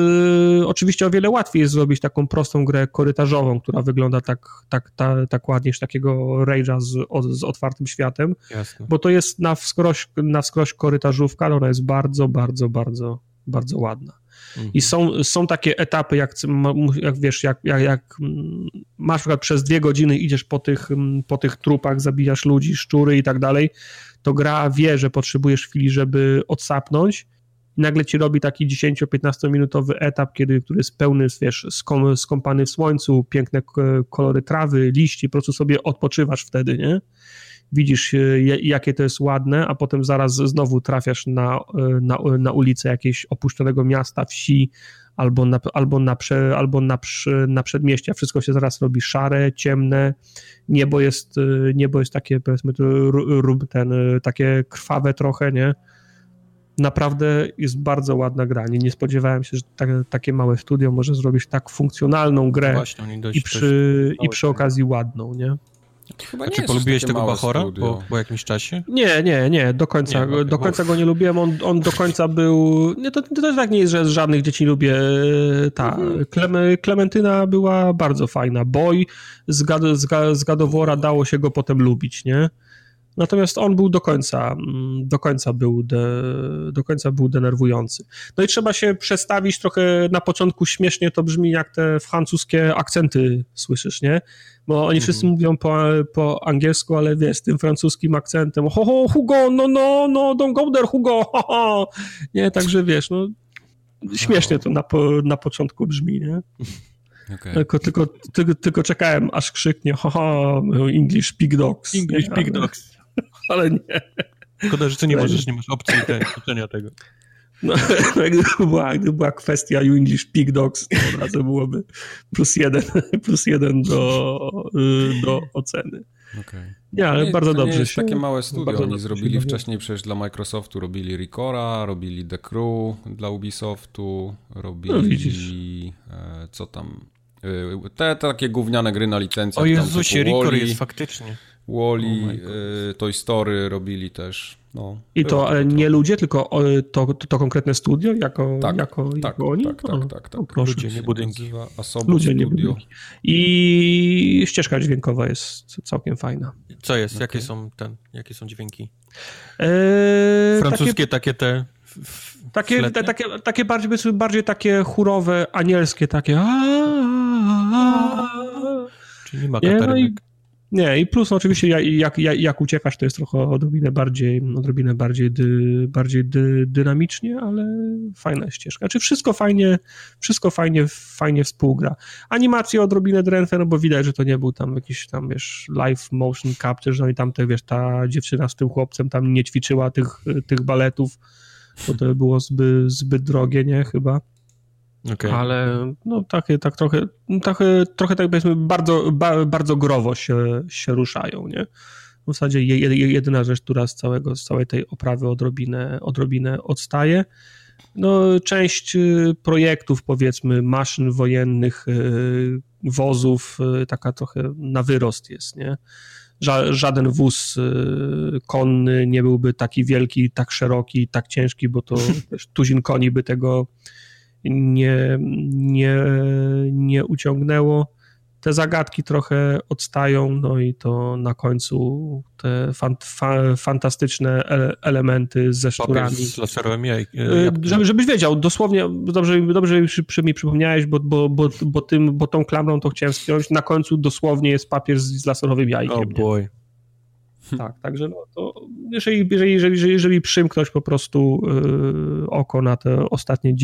oczywiście o wiele łatwiej jest zrobić taką prostą grę korytarzową, która wygląda tak, tak, ta, tak ładnie, takiego rage'a z, z otwartym światem, Jasne. bo to jest na wskroś, na wskroś korytarzówka, ale ona jest bardzo, bardzo, bardzo, bardzo ładna. Mhm. I są, są takie etapy, jak, jak wiesz, jak, jak, jak masz na przykład przez dwie godziny idziesz po tych, po tych trupach, zabijasz ludzi, szczury i tak dalej, to gra wie, że potrzebujesz chwili, żeby odsapnąć nagle ci robi taki 10-15 minutowy etap, kiedy, który jest pełny, wiesz, skom, skąpany w słońcu, piękne kolory trawy, liści, po prostu sobie odpoczywasz wtedy, nie? Widzisz, e, jakie to jest ładne, a potem zaraz znowu trafiasz na, e, na, na ulicę jakiegoś opuszczonego miasta, wsi, albo na, albo na, prze, albo na, na przedmieścia. Wszystko się zaraz robi szare, ciemne, niebo jest, e, niebo jest takie, powiedzmy, ten, takie krwawe trochę, nie? Naprawdę jest bardzo ładna gra. Nie, nie spodziewałem się, że tak, takie małe studio może zrobić tak funkcjonalną grę Właśnie, dość, i, przy, i przy okazji ładną, nie? Chyba A czy polubiłeś tego Bachora po, po, jakimś czasie? Nie, nie, nie, do końca, nie, do końca go nie lubiłem, on, on do końca był, nie, to, to też tak nie jest, że żadnych dzieci lubię, ta, mhm. Klementyna była bardzo fajna, Boy z, God, z, z Gadowora dało się go potem lubić, nie? Natomiast on był do końca, mm, do końca był, de, do końca był denerwujący. No i trzeba się przestawić trochę na początku śmiesznie to brzmi jak te francuskie akcenty słyszysz, nie? Bo oni wszyscy mm. mówią po, po angielsku, ale wiesz, z tym francuskim akcentem ho, ho, Hugo, no, no, no, don't go there, Hugo, ho, ho. Nie, także wiesz, no Śmiesznie to na, po, na początku brzmi, nie? *laughs* Okay. Tylko, tylko, tylko, tylko czekałem, aż krzyknie, haha, English Pig Dogs. English? Pig Dogs. *laughs* Ale nie. Szkoda, że ty nie Ale- możesz, nie masz opcji czytania tego. No, *laughs* gdyby, była, gdyby była kwestia You English Pig Dogs, to od razu byłoby plus jeden, *laughs* plus jeden do, y, do oceny. Okay. Nie, ale nie, bardzo to dobrze nie jest się... takie małe studio. Oni zrobili wcześniej przecież dla Microsoftu, robili Ricora, robili The Crew dla Ubisoftu, robili... No, e, co tam... e, Te takie gówniane gry na licencjach. O Jezusie, Ricor jest faktycznie. Wall-E, Oh my God. e, Toy Story robili też. No, I to e, nie ludzie, tylko to, to, to konkretne studio, jako, Tak, jako, tak, jako oni? tak, tak, tak, tak. o, proszę. Ludzie, nie budynki. Asobo Ludzie, nie Studio. budynki. I ścieżka dźwiękowa jest całkiem fajna. Co jest? Jakie Okej. są ten, jakie są dźwięki? Eee, Francuskie takie te... Takie, fletne? takie, takie, bardziej, bardziej takie chórowe, anielskie, takie. Czyli nie ma Nie, no i, nie, i plus no, oczywiście jak, jak, jak, uciekasz, to jest trochę odrobinę bardziej, odrobinę bardziej, dy, bardziej dy, dynamicznie, ale fajna ścieżka. Czy wszystko fajnie, wszystko fajnie, fajnie współgra. Animacje odrobinę drętwe, no bo widać, że to nie był tam jakiś tam, wiesz, live motion capture, no i tam te, wiesz, ta dziewczyna z tym chłopcem tam nie ćwiczyła tych, tych baletów, bo to było zbyt, zbyt drogie, nie, chyba. Okej. Ale no takie, tak trochę, trochę, trochę tak powiedzmy bardzo, ba, bardzo growo się, się ruszają, nie? W zasadzie je, je, jedyna rzecz, która z, całego, z całej tej oprawy odrobinę, odrobinę odstaje. No, część y, projektów, powiedzmy, maszyn wojennych, y, wozów, y, taka trochę na wyrost jest, nie? Ża, żaden wóz y, konny nie byłby taki wielki, tak szeroki, tak ciężki, bo to *laughs* tuzin koni by tego nie, nie, nie uciągnęło. Te zagadki trochę odstają, no i to na końcu te fan, fa, fantastyczne ele, elementy ze szturami. z laserowym jaj... Y, jabłkiem. Żeby, żebyś wiedział, dosłownie, dobrze, dobrze mi przy, mi przypomniałeś, bo, bo, bo, bo, tym, bo tą klamrą to chciałem spiąć. Na końcu dosłownie jest papier z, z laserowym jajkiem. Oh boy. Tak, także no to jeżeli, jeżeli, jeżeli, jeżeli przymknąć po prostu yy, oko na te ostatnie,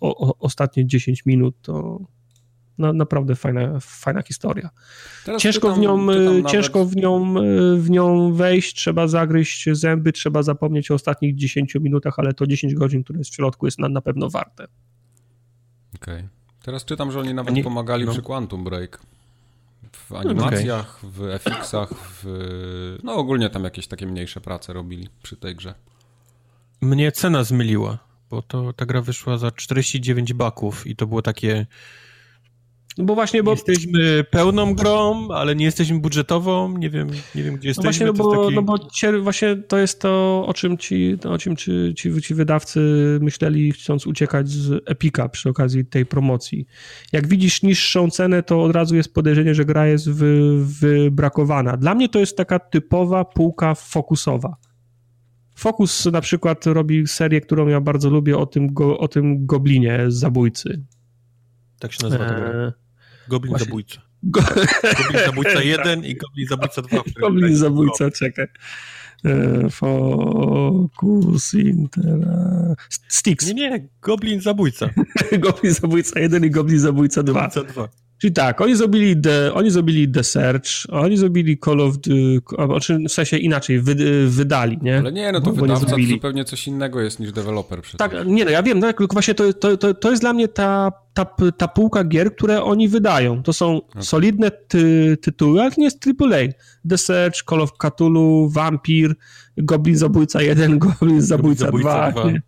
o, ostatnie 10 minut, to na, naprawdę fajna, fajna historia. Teraz Ciężko w czytam- nią, czytam yy, nawet- ciężko w nią, yy, w nią wejść, trzeba zagryźć zęby, trzeba zapomnieć o ostatnich 10 minutach, ale to 10 godzin, które jest w środku, jest na, na pewno warte. Okej. Teraz czytam, że oni nawet nie- pomagali no. przy Quantum Break. W animacjach, w FX-ach, w... no ogólnie tam jakieś takie mniejsze prace robili przy tej grze. Mnie cena zmyliła, bo to ta gra wyszła za 49 baków i to było takie... No bo właśnie, bo Jesteśmy pełną grą, ale nie jesteśmy budżetową, nie wiem, nie wiem gdzie No właśnie, jesteśmy. no to bo, jest taki... no bo cier- właśnie to jest to, o czym ci, o czym ci, ci, ci wydawcy myśleli, chcąc uciekać z Epika przy okazji tej promocji. Jak widzisz niższą cenę, to od razu jest podejrzenie, że gra jest wy, wybrakowana. Dla mnie to jest taka typowa półka fokusowa. Focus na przykład robi serię, którą ja bardzo lubię, o tym, go, o tym goblinie zabójcy. Tak się nazywa. Eee, Goblin właśnie- Zabójca. *laughs* go, Goblin Zabójca *laughs* 1 i Goblin Zabójca 2. Goblin zabójca, czekaj. E, Focus Intera... Sticks. Nie, nie, Goblin Zabójca. *laughs* Goblin zabójca 1 i Goblin zabójca 2. Zabójca 2. Czyli tak, oni zrobili The, oni zrobili The Search, oni zrobili Call of the... Znaczy, w sensie inaczej, wy, wydali, nie? Ale nie, no to Bo- bo wydawca zrobili. zupełnie coś innego jest niż deweloper przecież. Tak, nie no, ja wiem, no, tylko właśnie to, to, to, to jest dla mnie ta, ta, ta półka gier, które oni wydają. To są solidne ty, tytuły, ale to nie jest AAA. The Search, Call of Cthulhu, Vampir, Goblin Zabójca 1, *laughs* Goblin Zabójca, Zabójca 2. 2. nie?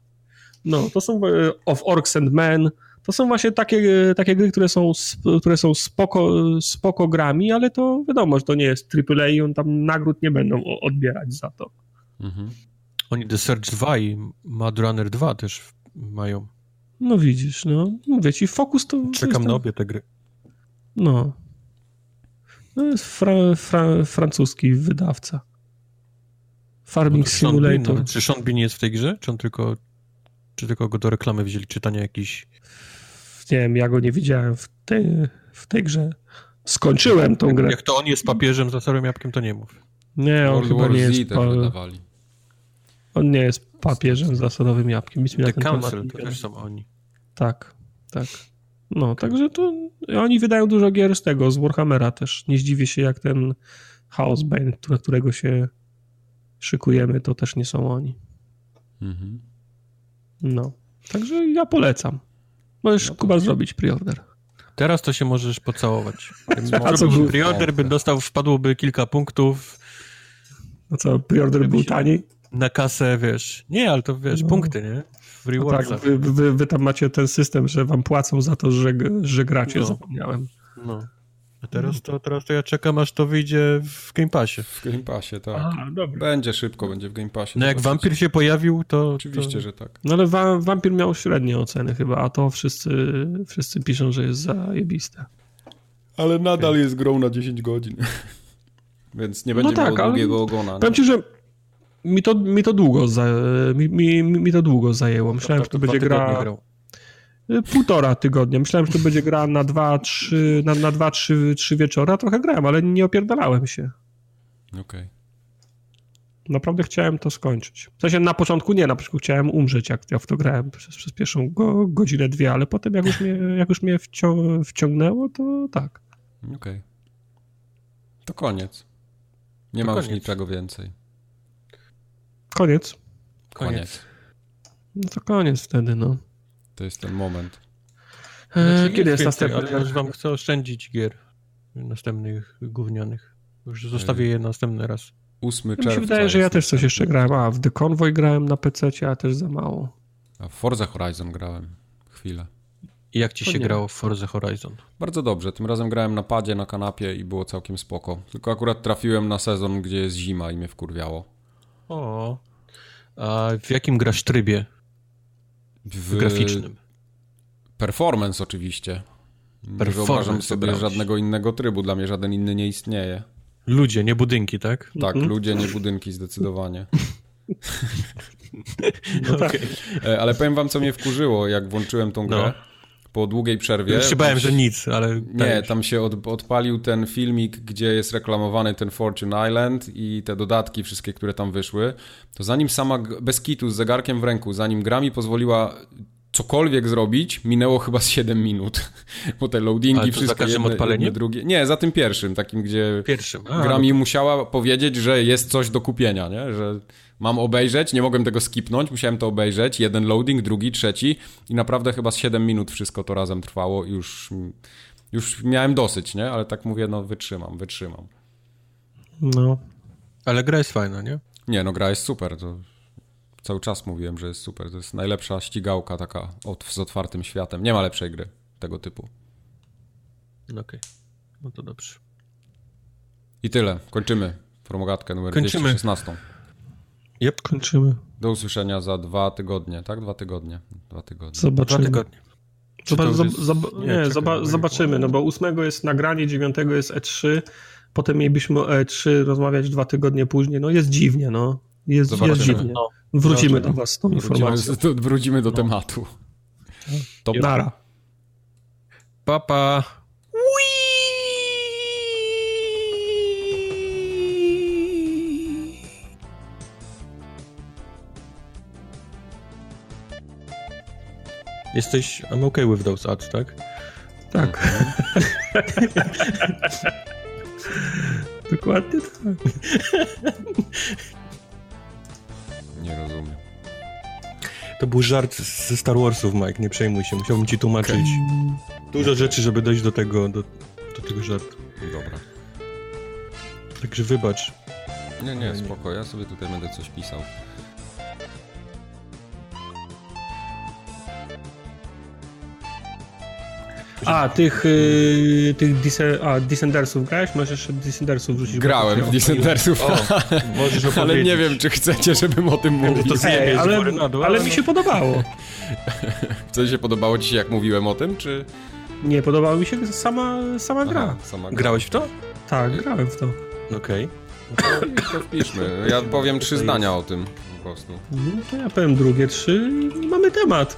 No, to są e, Of Orcs and Men. To są właśnie takie, e, takie gry, które są, które są spoko, spoko grami, ale to wiadomo, że to nie jest AAA i on tam nagród nie będą odbierać za to. Mhm. Oni The Search 2 i Mad Runner 2 też mają. No widzisz, no. Mówię ci, Focus to... Czekam na obie te gry. No. To jest fra, fra, francuski wydawca. Farming No to Sean Bean, Simulator. no. Czy Sean Bean jest w tej grze? Czy on tylko, czy tylko go do reklamy wzięli czytania jakiś... Nie wiem, ja go nie widziałem w tej, w tej grze. Skończyłem tą grę. Jak to on jest papieżem za starym jabłkiem, to nie mów. Nie, on World chyba War nie Z jest, też pa, wydawali. on nie jest papieżem zasadowym jabłkiem. Nic mi na The ten Council to też są oni. Tak, tak. No, także to oni wydają dużo gier z tego, z Warhammera też. Nie zdziwię się, jak ten Chaos Bane, na którego się szykujemy, to też nie są oni. Mhm. No, także ja polecam. Możesz, no Kuba, zrobić preorder. Teraz to się możesz pocałować. A co był preorder, by dostał, wpadłoby kilka punktów. No co, preorder był tani? Na kasę, wiesz. Nie, ale to wiesz, no. punkty, nie? W no tak, wy, wy, wy, tam macie ten system, że wam płacą za to, że, że gracie, no. zapomniałem. No. A teraz to, teraz to ja czekam, aż to wyjdzie w Game Passie. W Game Passie, tak. Aha, będzie szybko, będzie w Game Passie. No jak Vampir się pojawił, to... Oczywiście, to... że tak. No ale wa Vampir miał średnie oceny chyba, a to wszyscy, wszyscy piszą, że jest zajebiste. Ale nadal jest grą na 10 godzin. *laughs* Więc nie będzie no tak, długiego ogona. Powiem ci, że mi to, mi to długo za, mi, mi, mi to długo zajęło. Myślałem, że to, to będzie gra... Grał. Półtora tygodnia. Myślałem, że to będzie gra na dwa, trzy, na, na dwa, trzy, trzy wieczora. Trochę grałem, ale nie opierdalałem się. Okej. Okay. Naprawdę chciałem to skończyć. W sensie na początku nie, na początku chciałem umrzeć, jak ja w to grałem przez, przez pierwszą go, godzinę, dwie, ale potem jak już mnie, jak już mnie wcią, wciągnęło, to tak. Okej. Okay. To koniec. Nie to ma koniec. już niczego więcej. Koniec. Koniec. No to koniec wtedy, no. To jest ten moment. E, znaczy, kiedy jest następny? Ale ja już wam chcę oszczędzić gier następnych gównianych. Już zostawię je następny raz. 8 czerwca. Mi się wydaje, że ja też coś jeszcze grałem. A, w The Convoy grałem na PC, a też za mało. A w Forza Horizon grałem. Chwilę. I jak ci się nie. grało w Forza Horizon? Bardzo dobrze. Tym razem grałem na padzie, na kanapie i było całkiem spoko. Tylko akurat trafiłem na sezon, gdzie jest zima i mnie wkurwiało. O. A w jakim grasz trybie? W graficznym. Performance oczywiście. Performance nie wyobrażam sobie brałeś. żadnego innego trybu. Dla mnie żaden inny nie istnieje. Ludzie, nie budynki, tak? Tak, mhm. ludzie, nie budynki, zdecydowanie. *laughs* no tak. okay. Ale powiem wam, co mnie wkurzyło, jak włączyłem tą grę. No po długiej przerwie. Już się bałem, że nic, ale... Nie, tam się od, odpalił ten filmik, gdzie jest reklamowany ten Fortune Island i te dodatki wszystkie, które tam wyszły. To zanim sama, bez kitu, z zegarkiem w ręku, zanim gra mi pozwoliła cokolwiek zrobić, minęło chyba z 7 minut. *laughs* Bo te loadingi, Ale to wszystko za jedne, jedne, drugie. Nie, za tym pierwszym, takim, gdzie pierwszym. A, gra mi musiała powiedzieć, że jest coś do kupienia, nie? Że mam obejrzeć, nie mogłem tego skipnąć, musiałem to obejrzeć. Jeden loading, drugi, trzeci i naprawdę chyba z 7 minut wszystko to razem trwało i już, już miałem dosyć, nie? Ale tak mówię, no wytrzymam, wytrzymam. No. Ale gra jest fajna, nie? Nie, no gra jest super, to cały czas mówiłem, że jest super. To jest najlepsza ścigałka taka z otwartym światem. Nie ma lepszej gry tego typu. Okej, okay. no to dobrze. I tyle. Kończymy promogatkę numer Kończymy. 216. Yep, kończymy. Do usłyszenia za dwa tygodnie, tak? Dwa tygodnie. Dwa tygodnie. Zobaczymy. Dwa tygodnie. Zob, zob, nie, nie zoba, zobaczymy, no bo ósmego jest nagranie, dziewiątego jest E3, potem mielibyśmy o E3 rozmawiać dwa tygodnie później, no jest dziwnie, no. Jest, jest dziwnie. No. Wrócimy do was z tą wrócimy, informacją. Do, wrócimy do no. tematu. To Nara. Papa. Pa. Jesteś I'm okay with those ads, tak? Tak. *laughs* Dokładnie tak. *laughs* Nie rozumiem. To był żart ze Star Warsów, Mike, nie przejmuj się. Musiałbym ci tłumaczyć okay. dużo rzeczy, żeby dojść do tego, do, do tego żartu. Dobra. Także wybacz. Nie, nie, spoko, ja sobie tutaj będę coś pisał. A, tych, y, tych Dise a, Descendersów grałeś? Możesz jeszcze Descendersów wrzucić. Grałem w Descendersów, *laughs* ale nie wiem, czy chcecie, żebym o tym mówił. To Ej, ale, ale mi się podobało. *laughs* Co się podobało ci się, jak mówiłem o tym, czy... Nie, podobała mi się sama, sama gra. Aha, sama gra. Grałeś w to? Tak, grałem w to. Okej. Okay. No to, to wpiszmy. Ja powiem trzy zdania o tym po prostu. No to ja powiem drugie trzy i mamy temat.